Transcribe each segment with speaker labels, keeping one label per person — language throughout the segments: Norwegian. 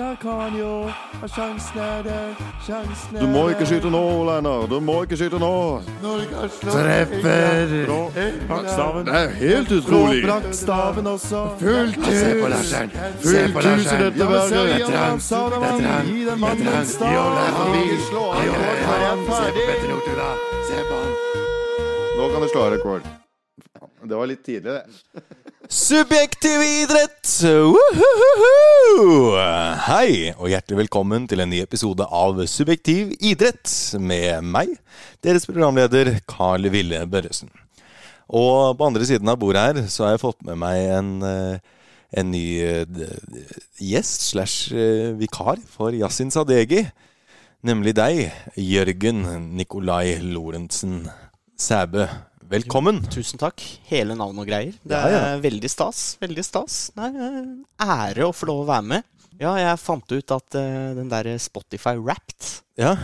Speaker 1: Der kan jo Sjansen er der, sjansen er
Speaker 2: Du må ikke skyte nå, Leinar. Du må ikke skyte nå.
Speaker 1: Treffer!
Speaker 2: Brakkstaven. Det er helt utrolig.
Speaker 1: Brakkstaven også.
Speaker 2: Fullt hus.
Speaker 1: Se på Larsen.
Speaker 2: Fullt hus i dette verket.
Speaker 1: Det er trangt. Det er trangt. Gi den mannen en stav.
Speaker 2: Se på han. Nå kan du slå av rekord. Det var litt tidlig, det.
Speaker 3: Subjektiv idrett! Hei, og hjertelig velkommen til en ny episode av Subjektiv idrett med meg, deres programleder Carl Ville Børresen. Og på andre siden av bordet her så har jeg fått med meg en, eh, en ny eh, gjest slash eh, vikar for Yasin Sadegi. Nemlig deg, Jørgen Nikolai Lorentzen Sæbø. Velkommen.
Speaker 4: Tusen takk. Hele navn og greier. Det er
Speaker 3: ja.
Speaker 4: veldig stas. Veldig stas. Er ære å få lov å være med. Ja, jeg fant ut at uh, den der Spotify Wrapped,
Speaker 3: Ja,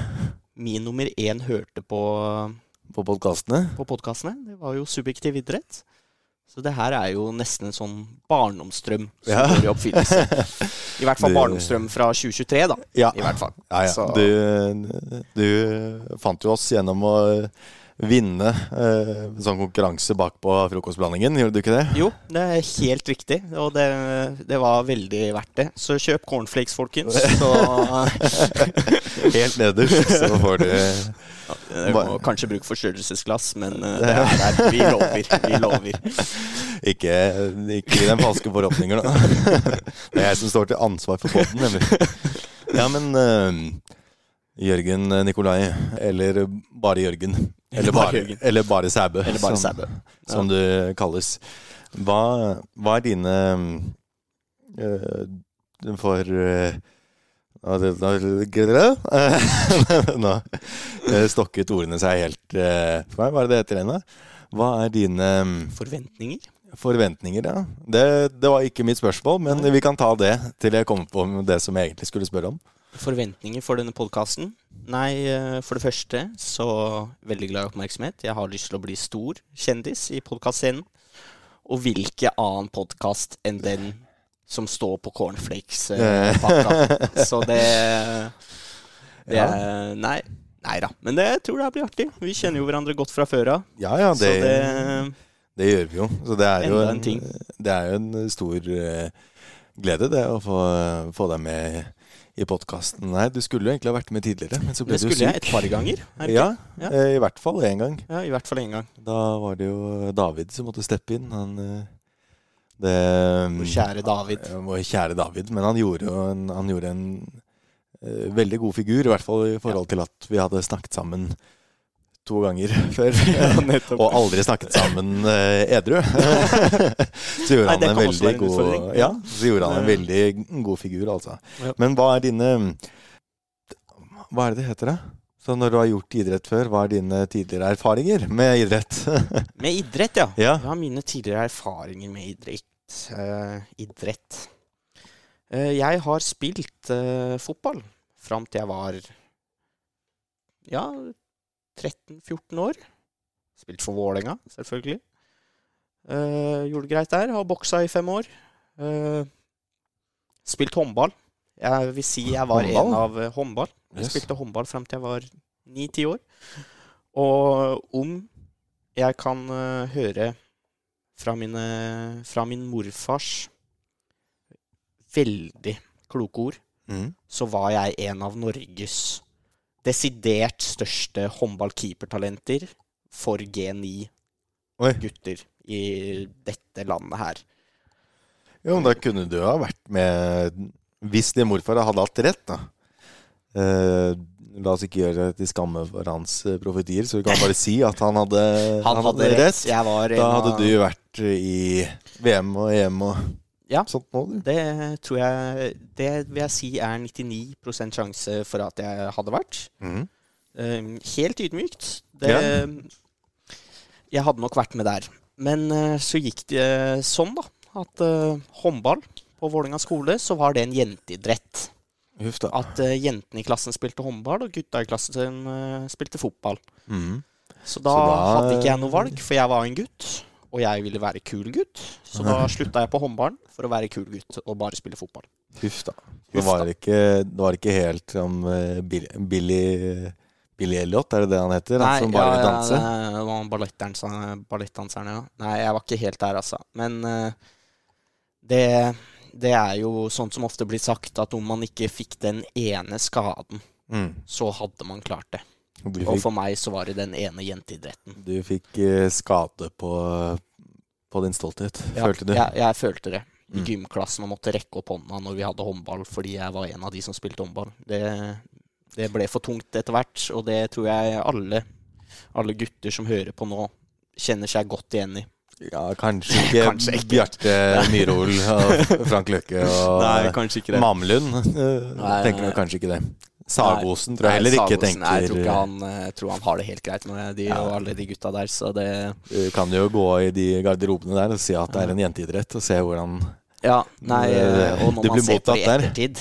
Speaker 4: min nummer én hørte på,
Speaker 3: på podkastene.
Speaker 4: på podkastene, det var jo subjektiv idrett. Så det her er jo nesten en sånn barndomsdrøm som
Speaker 3: Ja.
Speaker 4: går i oppfyllelse. I hvert fall
Speaker 3: Det-
Speaker 4: barndomsdrøm fra 2023, da.
Speaker 3: Ja.
Speaker 4: I hvert fall.
Speaker 3: Ja, ja. Du, du fant jo oss gjennom å vinne eh, sånn konkurranse bak på frokostblandingen, gjorde du ikke det?
Speaker 4: Jo, det er helt riktig, og det, det var veldig verdt det. Så kjøp cornflakes, folkens. Så
Speaker 3: Helt nederst, så får du
Speaker 4: Jeg må kanskje bruke forstørrelsesglass, men eh, det er der. Vi lover. Vi lover.
Speaker 3: ikke, ikke dem falske forhåpninger, da. Det er jeg som står til ansvar for båten, nemlig. Ja, men uh, Jørgen Nikolai, eller bare Jørgen. Eller
Speaker 4: bare
Speaker 3: eller bare sæbe,
Speaker 4: Eller bare
Speaker 3: som,
Speaker 4: Sæbø.
Speaker 3: som du kalles. Hva, hva er dine uh, For ja, det- Nå stokket ordene seg helt uh, for meg. Hva er det det heter igjen? Hva er dine um,
Speaker 4: Forventninger?
Speaker 3: forventninger? Ja. Det, det var ikke mitt spørsmål, men vi kan ta det til jeg kommer på det som jeg egentlig skulle spørre om.
Speaker 4: Forventninger for denne podkasten? Nei, eh, for det første så veldig glad i oppmerksomhet. Jeg har lyst til å bli stor kjendis i podkastscenen. Og hvilken annen podkast enn den som står på cornflakes-pakka. Så det, det
Speaker 3: Ja.
Speaker 4: er- Nei. Nei da. Men det jeg tror det blir artig. Vi kjenner jo hverandre godt fra før av.
Speaker 3: Ja, ja, det,
Speaker 4: det
Speaker 3: det gjør vi jo. Så det er jo en,
Speaker 4: en
Speaker 3: det er jo en stor eh, glede, det, å få, få deg med i podkasten. Nei, du skulle jo egentlig ha vært med tidligere, men så ble
Speaker 4: Det
Speaker 3: du
Speaker 4: skulle jeg et par ganger. Er
Speaker 3: Ja.
Speaker 4: Ja.
Speaker 3: eh, i hvert fall én gang.
Speaker 4: ja, i hvert fall en gang.
Speaker 3: Da var det jo David som måtte steppe inn. Han eh, det,
Speaker 4: Vår kjære David.
Speaker 3: Ja, Vår kjære David. Men han gjorde jo en, han gjorde en eh, veldig god figur, i hvert fall i forhold til at vi hadde snakket sammen to ganger før.
Speaker 4: Ja,
Speaker 3: og aldri snakket sammen eh, edru. så gjorde
Speaker 4: Nei,
Speaker 3: han en veldig
Speaker 4: en
Speaker 3: god. Ja, så gjorde han en veldig god figur, altså.
Speaker 4: Ja.
Speaker 3: Men hva er dine Hva er det det heter, da? Så når du har gjort idrett før, hva er dine tidligere erfaringer med idrett?
Speaker 4: Med idrett, ja.
Speaker 3: Ja.
Speaker 4: har mine tidligere erfaringer med idrett. Uh, idrett. Uh, jeg har spilt uh, fotball fram til jeg var ja, 13-14 år. Spilt for Vålerenga, selvfølgelig. Uh, gjorde det greit der. Har boksa i fem år. Uh, spilt håndball. Jeg vil si jeg var
Speaker 3: Håndball?
Speaker 4: en av eh, håndball. Jeg
Speaker 3: Yes.
Speaker 4: spilte håndball fram til jeg var ni-ti år. Og om jeg kan uh, høre fra, mine, fra min morfars veldig kloke ord,
Speaker 3: Mm.
Speaker 4: så var jeg en av Norges desidert største håndballkeepertalenter for G9-gutter i dette landet her.
Speaker 3: Jo, da kunne du ha vært med Hvis din morfar hadde hatt rett, da. Eh, la oss ikke gjøre det til skamme for hans eh, profetier, så vi kan bare si at han hadde,
Speaker 4: Han hadde rett. Jeg var en
Speaker 3: Da hadde du vært i VM og EM og
Speaker 4: Ja.
Speaker 3: nå.
Speaker 4: Det tror jeg Det vil jeg si er 99% sjanse for at jeg hadde vært.
Speaker 3: Mm.
Speaker 4: Eh, helt ydmykt. Det, Jeg hadde nok vært med der. Men uh, så gikk det sånn, da. At uh, håndball på Vålinga skole, så var det en jenteidrett.
Speaker 3: Huff da.
Speaker 4: At eh, jentene i klassen spilte håndball, og gutta i klassen eh, spilte fotball.
Speaker 3: Mm.
Speaker 4: Så da,
Speaker 3: Så da-
Speaker 4: hadde ikke jeg noe valg, for jeg var en gutt. Og jeg ville være kul gutt. Så da slutta jeg på håndballen for å være kul gutt og bare spille fotball.
Speaker 3: Huff, da. Det var ikke, det var ikke helt som eh, Billy, Billy, Elliot, er det det han heter? han som bare ja?
Speaker 4: Ja, det var ballettdanseren, ballettdanseren, ja. Nei, jeg var ikke helt der, altså. Men eh, det, det er jo sånn som ofte blir sagt, at om man ikke fikk den ene skaden,
Speaker 3: Mm.
Speaker 4: så hadde man klart det.
Speaker 3: Og
Speaker 4: Og for meg så var det den ene jenteidretten.
Speaker 3: du fikk eh, skade på, på din stolthet,
Speaker 4: Ja,
Speaker 3: følte du?
Speaker 4: Jeg, jeg følte det. I
Speaker 3: Mm.
Speaker 4: gymklassen og måtte rekke opp hånda når vi hadde håndball, fordi jeg var en av de som spilte håndball. Det, det ble for tungt etter hvert, og det tror jeg alle, alle gutter som hører på nå, kjenner seg godt igjen i.
Speaker 3: Ja, kanskje ikke
Speaker 4: Kanskje ikke.
Speaker 3: Bjarte Myhrol og Frank Løkke og Mamlund. tenker nok kanskje ikke det. Sagosen tror jeg heller ikke
Speaker 4: Sagosen, Nei, jeg tror, ikke han, eh, jeg tror han har det helt greit med de
Speaker 3: Ja.
Speaker 4: og alle de gutta der, så det
Speaker 3: Du kan jo gå i de garderobene der og si at det er en jenteidrett, og se hvordan
Speaker 4: Ja, nei,
Speaker 3: Det-
Speaker 4: og når
Speaker 3: det
Speaker 4: man
Speaker 3: blir
Speaker 4: ser på det i ettertid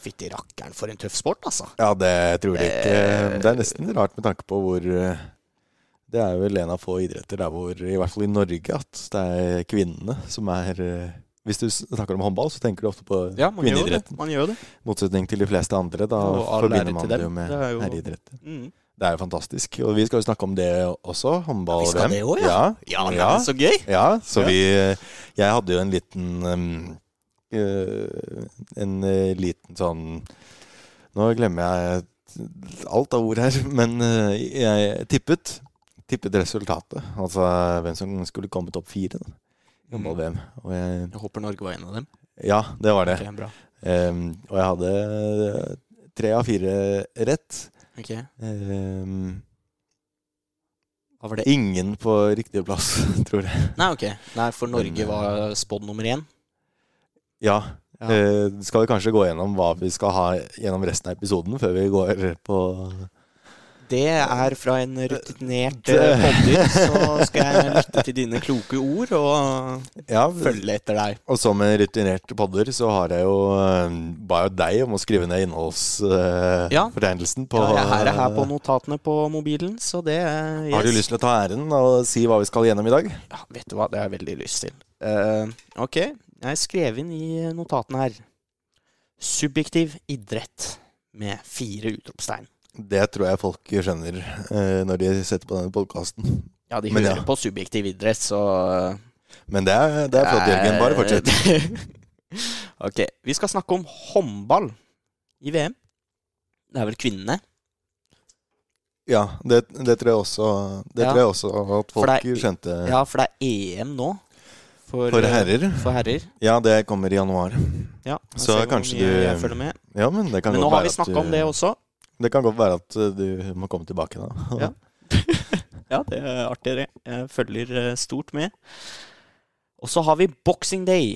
Speaker 4: Fytti rakkeren, for en tøff sport, altså.
Speaker 3: Ja, det tror jeg ikke.
Speaker 4: Eh.
Speaker 3: Det er nesten rart med tanke på hvor eh, Det er vel en av få idretter der hvor, i hvert fall i Norge, at det er kvinnene som er eh, Hvis du snakker om håndball, så tenker du ofte på
Speaker 4: Ja, man gjør det.
Speaker 3: kvinneidretten.
Speaker 4: Man gjør det.
Speaker 3: Motsetning til de fleste andre. Da forbinder man det jo med
Speaker 4: er
Speaker 3: herreidretter.
Speaker 4: Mm.
Speaker 3: Det er jo fantastisk. Og vi skal jo snakke om det også. Håndball-VM.
Speaker 4: Vi skal det også, ja.
Speaker 3: ja.
Speaker 4: Ja,
Speaker 3: det
Speaker 4: er så gøy!
Speaker 3: Ja, så vi Jeg hadde jo en liten um, uh, En uh, liten sånn Nå glemmer jeg alt av ord her, men uh, jeg tippet Tippet resultatet. Altså hvem som skulle kommet opp fire da, håndball-VM. Og jeg,
Speaker 4: Jeg håper Norge var en av dem.
Speaker 3: ja, det var det.
Speaker 4: Okay, bra.
Speaker 3: Um, og jeg hadde eh, tre av fire rett.
Speaker 4: Ok,
Speaker 3: Um,
Speaker 4: Hva var det?
Speaker 3: ingen på riktig plass, tror jeg.
Speaker 4: Nei, ok. Nei, for Norge
Speaker 3: Men, eh,
Speaker 4: var spådd nummer én.
Speaker 3: Ja,
Speaker 4: Ja.
Speaker 3: Eh, skal vi kanskje gå gjennom hva vi skal ha gjennom resten av episoden, før vi går på
Speaker 4: Det er fra en rutinert eh, podder, så skal jeg lytte til dine kloke ord og
Speaker 3: Ja,
Speaker 4: følge etter deg.
Speaker 3: og som en rutinert podder, så har jeg jo eh, ba jo deg om å skrive ned
Speaker 4: Ja.
Speaker 3: innholdsfortegnelsen på
Speaker 4: Ja, jeg er her på notatene på mobilen, så det yes.
Speaker 3: Har du lyst til å ta æren og si hva vi skal gjennom i dag?
Speaker 4: Ja, vet du hva, det har jeg veldig lyst til. Uh, ok, jeg skrev inn i notatene her. Subjektiv idrett med fire utropstegn.
Speaker 3: Det tror jeg folk skjønner eh, når de setter på denne podkasten.
Speaker 4: Ja, de hører
Speaker 3: ja.
Speaker 4: på subjektiv idrett, så
Speaker 3: Men det er, det er flott, Jørgen. Bare fortsett.
Speaker 4: ok, vi skal snakke om håndball i VM. Det er vel kvinnene?
Speaker 3: Ja, det, det tror jeg også Det
Speaker 4: Ja.
Speaker 3: tror jeg også at folk
Speaker 4: er-
Speaker 3: skjønte.
Speaker 4: Ja, for det er EM nå. For,
Speaker 3: For
Speaker 4: eh,
Speaker 3: herrer?
Speaker 4: For herrer.
Speaker 3: Ja, det kommer i januar.
Speaker 4: Ja,
Speaker 3: Så kanskje du-. Ja, men det kan
Speaker 4: Men
Speaker 3: godt
Speaker 4: nå har vi snakka om det også.
Speaker 3: Det kan godt være at uh, du må komme tilbake da.
Speaker 4: Ja. Ja, det er artig, det. Jeg følger eh, stort med. Og så har vi Boxing Day.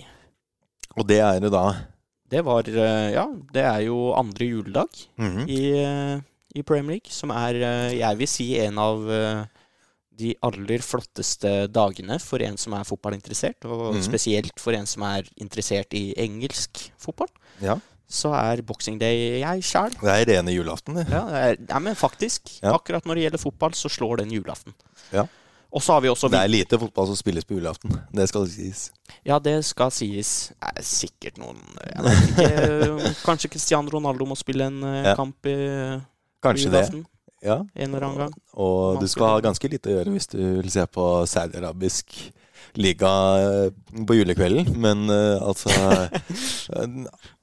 Speaker 3: Og det er det da
Speaker 4: Det var eh, Ja, det er jo andre juledag
Speaker 3: Mhm.
Speaker 4: i, eh, i Premier League, som er, eh, jeg vil si, en av eh, de aller flotteste dagene for en som er fotballinteressert, og
Speaker 3: Mhm.
Speaker 4: spesielt for en som er interessert i engelsk fotball.
Speaker 3: Ja.
Speaker 4: Så er Boxing Day jeg sjæl.
Speaker 3: Det er rene julaften, det.
Speaker 4: Ja, det er, ja, men faktisk.
Speaker 3: Ja.
Speaker 4: Akkurat når det gjelder fotball, så slår den julaften.
Speaker 3: Ja.
Speaker 4: Og så har vi også
Speaker 3: Det er lite fotball som spilles på julaften. Det skal sies.
Speaker 4: Ja, det skal sies. Det er sikkert noen Jeg vet ikke. Kanskje Cristiano Ronaldo må spille en eh,
Speaker 3: Ja.
Speaker 4: kamp i
Speaker 3: Kanskje det.
Speaker 4: julaften
Speaker 3: Ja.
Speaker 4: en eller annen gang.
Speaker 3: Og
Speaker 4: og
Speaker 3: du skal ha ganske lite å gjøre hvis du vil se på saudiarabisk liga eh, på julekvelden. Men uh, altså eh,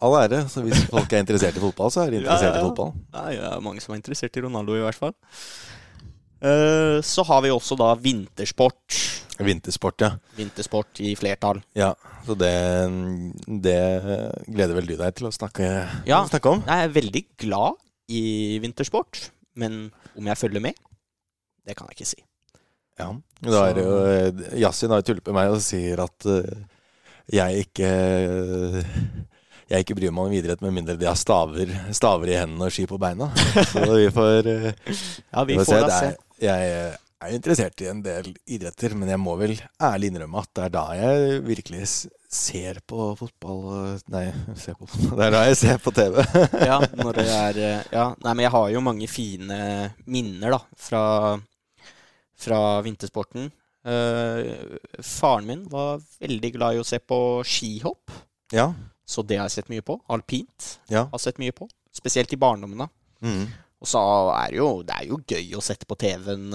Speaker 3: All ære. Så hvis folk er interessert i fotball, så er de interessert
Speaker 4: Ja, ja, ja.
Speaker 3: i fotball.
Speaker 4: Nei, det er mange som er interessert i Ronaldo, i hvert fall. Uh, så har vi også da vintersport.
Speaker 3: Vintersport, ja.
Speaker 4: Vintersport i flertall.
Speaker 3: ja. Så det, det gleder vel du deg til å snakke,
Speaker 4: Ja.
Speaker 3: snakke om?
Speaker 4: Jeg er veldig glad i vintersport, men om jeg følger med, det kan jeg ikke si.
Speaker 3: Ja. Da er det jo eh, Yasin har tullet med meg og sier at eh, jeg ikke jeg ikke bryr meg om idrett med mindre de har staver, staver i hendene og ski på beina. Så vi får, eh,
Speaker 4: Ja, vi
Speaker 3: får,
Speaker 4: får da se.
Speaker 3: Jeg er interessert i en del idretter, men jeg må vel ærlig innrømme at det er da jeg virkelig ser på fotball eh, Nei, ser på, det er da jeg ser på TV.
Speaker 4: Ja, når det er eh, Ja, nei, men jeg har jo mange fine minner, da, fra, fra vintersporten. Eh, faren min var veldig glad i å se på skihopp,
Speaker 3: Ja.
Speaker 4: så det har jeg sett mye på. Alpint
Speaker 3: Ja.
Speaker 4: har sett mye på. Spesielt i barndommen. da.
Speaker 3: Mm.
Speaker 4: Og så er det jo, det er jo gøy å sette på TV-en.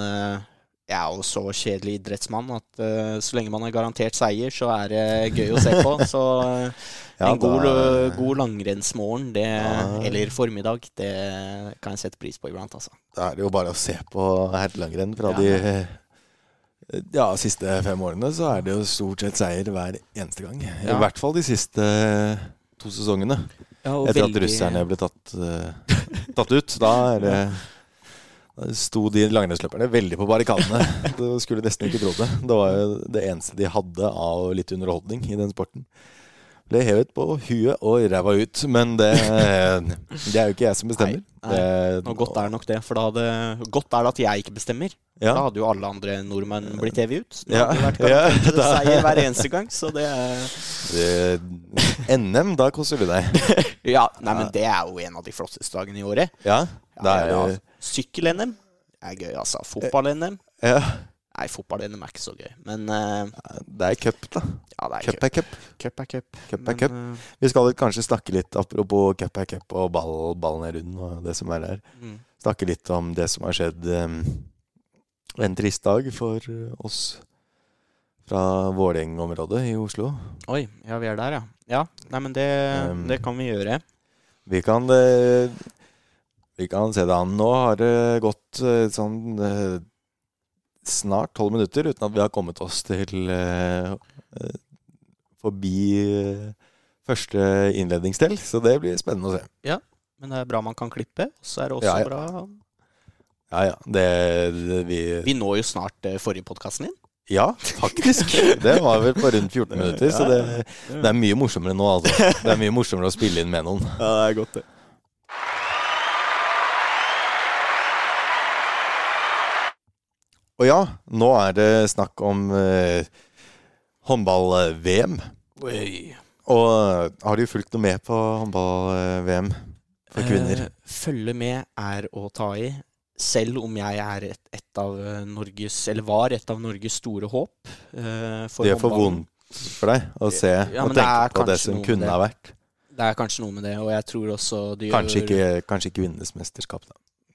Speaker 4: Jeg er jo så kjedelig idrettsmann at uh, så lenge man er garantert seier, så er det gøy å se på. Så uh,
Speaker 3: Ja,
Speaker 4: en god,
Speaker 3: da-
Speaker 4: god langrennsmorgen, det,
Speaker 3: Ja.
Speaker 4: eller formiddag, det kan jeg sette pris på iblant, altså.
Speaker 3: Da er det jo bare å se på herrelangrenn fra
Speaker 4: Ja.
Speaker 3: de eh, ja, siste fem årene, så er det jo stort sett seier hver eneste gang. I hvert fall de siste to sesongene. Etter at russerne ble tatt, uh, tatt ut. Da er det sto de langrennsløperne veldig på barrikadene. Du skulle nesten ikke tro det. Det var jo det eneste de hadde av litt underholdning i den sporten. Ble hevet på huet og ræva ut. Men det, det er jo ikke jeg som bestemmer.
Speaker 4: Nei, nei.
Speaker 3: Det-
Speaker 4: Og godt er det nok det, for da hadde Godt er det at jeg ikke bestemmer.
Speaker 3: ja.
Speaker 4: Da hadde jo alle andre nordmenn blitt hevet ut. Da hadde ja. vært
Speaker 3: ja,
Speaker 4: garantert
Speaker 3: da-
Speaker 4: seier hver eneste gang, så det
Speaker 3: Det, NM, da koser du deg.
Speaker 4: Ja, nei, men det er jo en av de flotteste dagene i året.
Speaker 3: Ja, da er
Speaker 4: jo...
Speaker 3: det
Speaker 4: ja. Sykkel-NM er gøy, altså. Fotball-NM
Speaker 3: ja,
Speaker 4: Nei, fotball-NM er ikke så gøy. Men uh,
Speaker 3: det er cup, da.
Speaker 4: ja, det er
Speaker 3: Cup er cup.
Speaker 4: Cup er cup.
Speaker 3: Cup er
Speaker 4: Men,
Speaker 3: cup.
Speaker 4: eh,
Speaker 3: Vi skal kanskje snakke litt, apropos cup er cup og ball, ballen er rund og det som er der.
Speaker 4: mm.
Speaker 3: Snakke litt om det som har skjedd. um, en trist dag for oss fra Vålerenga-området i Oslo.
Speaker 4: Oi, ja, vi er der, ja. Ja, nei, men det,
Speaker 3: Um,
Speaker 4: det kan vi gjøre.
Speaker 3: Vi kan, eh, vi kan se det an. Nå har det gått eh, sånn eh, snart tolv minutter uten at vi har kommet oss til eh, forbi første innledningsdel. Så det blir spennende å se.
Speaker 4: Ja, Men det er bra man kan klippe. Og så er det også
Speaker 3: Ja, ja.
Speaker 4: bra
Speaker 3: Ja, ja. Det, det vi
Speaker 4: Vi når jo snart forrige podkasten din.
Speaker 3: Ja, faktisk. Det var vel på rundt 14 minutter, så det, det er mye morsommere nå, altså. Det er mye morsommere å spille inn med noen.
Speaker 4: Ja, det er godt, det.
Speaker 3: Og ja, nå er det snakk om eh, håndball-VM. Og eh, har du fulgt noe med på håndball-VM for kvinner?
Speaker 4: Eh, følge med er å ta i. Selv om jeg er et, et av eh, Norges Eller var et av Norges store håp. eh, for
Speaker 3: det er for vondt for deg å se
Speaker 4: Ja,
Speaker 3: og
Speaker 4: det
Speaker 3: tenke på det som kunne
Speaker 4: det.
Speaker 3: ha vært.
Speaker 4: Det er kanskje noe med det, og jeg tror også de
Speaker 3: Kanskje
Speaker 4: gjør
Speaker 3: ikke, kanskje ikke Vinnes mesterskap, da.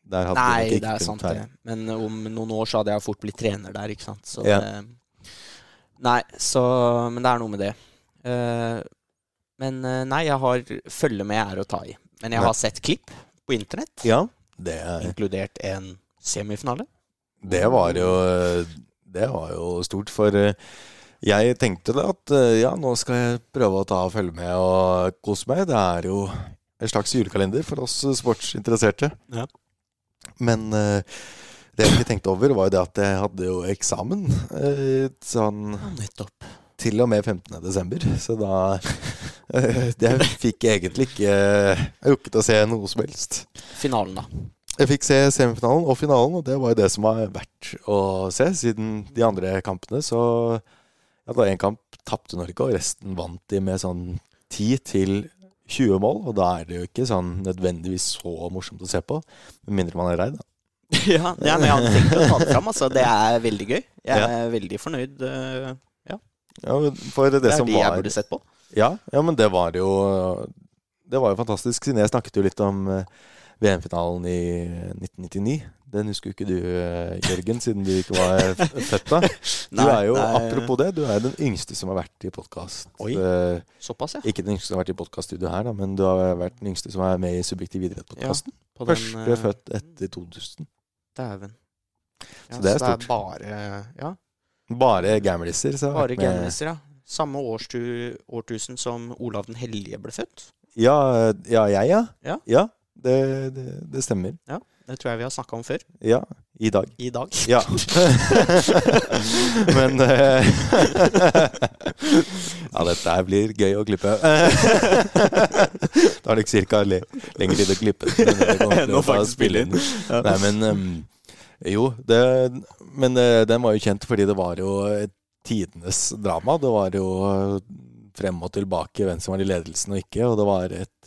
Speaker 3: Der hadde
Speaker 4: Nei,
Speaker 3: ikke
Speaker 4: det er sant, det. Men om noen år så hadde jeg fort blitt trener der, ikke sant. Så
Speaker 3: Ja.
Speaker 4: det, Nei, så Men det er noe med det. Uh, men eh, nei, jeg har Følge med er å ta i. Men jeg
Speaker 3: Nei.
Speaker 4: har sett klipp på internett,
Speaker 3: Ja, det, er-
Speaker 4: inkludert en semifinale.
Speaker 3: det var jo Det var jo stort, for eh, jeg tenkte da at eh, ja, nå skal jeg prøve å ta og følge med og kose meg. Det er jo en slags julekalender for oss sportsinteresserte.
Speaker 4: Ja.
Speaker 3: Men uh, det jeg ikke tenkte over, var jo det at jeg hadde jo eksamen uh, sånn
Speaker 4: Nettopp.
Speaker 3: til og med 15. desember. Så da uh, Jeg fikk egentlig ikke rukket å se noe som helst.
Speaker 4: Finalen, da.
Speaker 3: Jeg fikk se semifinalen og finalen, og det var jo det som var verdt å se. Siden de andre kampene så ja, Da én kamp tapte Norge, og resten vant de med sånn 10 til 20 mål. Og da er det jo ikke sånn nødvendigvis så morsomt å se på. Med mindre man er rei, da.
Speaker 4: ja, ja, men jeg hadde tenkt å ta det fram. Altså. Det er veldig gøy. Jeg
Speaker 3: Ja.
Speaker 4: er veldig fornøyd.
Speaker 3: Ja. Ja, for det,
Speaker 4: Det er
Speaker 3: som
Speaker 4: de jeg burde sett på.
Speaker 3: Ja, ja, men det var jo Det var jo fantastisk, siden jeg snakket jo litt om eh, VM-finalen i 1999. Den husker jo ikke du, eh, Jørgen, siden du ikke var født da. Du er jo,
Speaker 4: nei.
Speaker 3: apropos det, du er den yngste som har vært i podkast.
Speaker 4: Oi.
Speaker 3: Eh,
Speaker 4: Såpass, ja.
Speaker 3: ikke den yngste som har vært i podkaststudio her, da, men du har vært den yngste som er med i Subjektiv idrett-podkasten.
Speaker 4: Ja,
Speaker 3: Første
Speaker 4: uh,
Speaker 3: født etter 2000.
Speaker 4: Dæven. Ja,
Speaker 3: Så det er
Speaker 4: så
Speaker 3: stort.
Speaker 4: det er bare Ja,
Speaker 3: Bare gamliser.
Speaker 4: bare gamliser, ja. Samme årstu, årtusen som Olav den hellige ble født.
Speaker 3: Ja, ja, jeg, ja.
Speaker 4: Ja.
Speaker 3: det, det, det stemmer.
Speaker 4: Det tror jeg vi har snakka om før.
Speaker 3: Ja, i dag.
Speaker 4: I dag.
Speaker 3: Ja. Men uh, Ja, dette her blir gøy å klippe. Det tar nok cirka lenger tid å klippe enn å
Speaker 4: spille inn. Ja.
Speaker 3: Nei, men um, Jo, det Men uh, den var jo kjent fordi det var jo tidenes drama. Det var jo frem og tilbake hvem som var i ledelsen og ikke, og det var et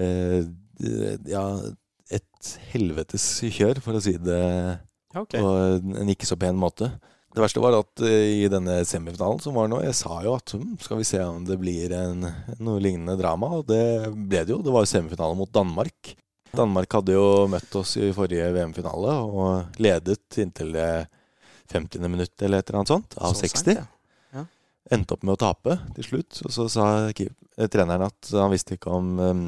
Speaker 3: uh, Ja, et helvetes kjør, for å si det
Speaker 4: okay.
Speaker 3: på en ikke så pen måte. Det verste var at eh, i denne semifinalen som var nå, jeg sa jo at hm, skal vi se om det blir en, noe lignende drama. Og det ble det jo. Det var jo semifinale mot Danmark. Danmark hadde jo møtt oss i forrige VM-finale og ledet inntil det 50. minutt eller et eller annet sånt, av
Speaker 4: Så
Speaker 3: 60.
Speaker 4: sent, ja.
Speaker 3: Endte opp med å tape til slutt. Og så sa eh, treneren at han visste ikke om um,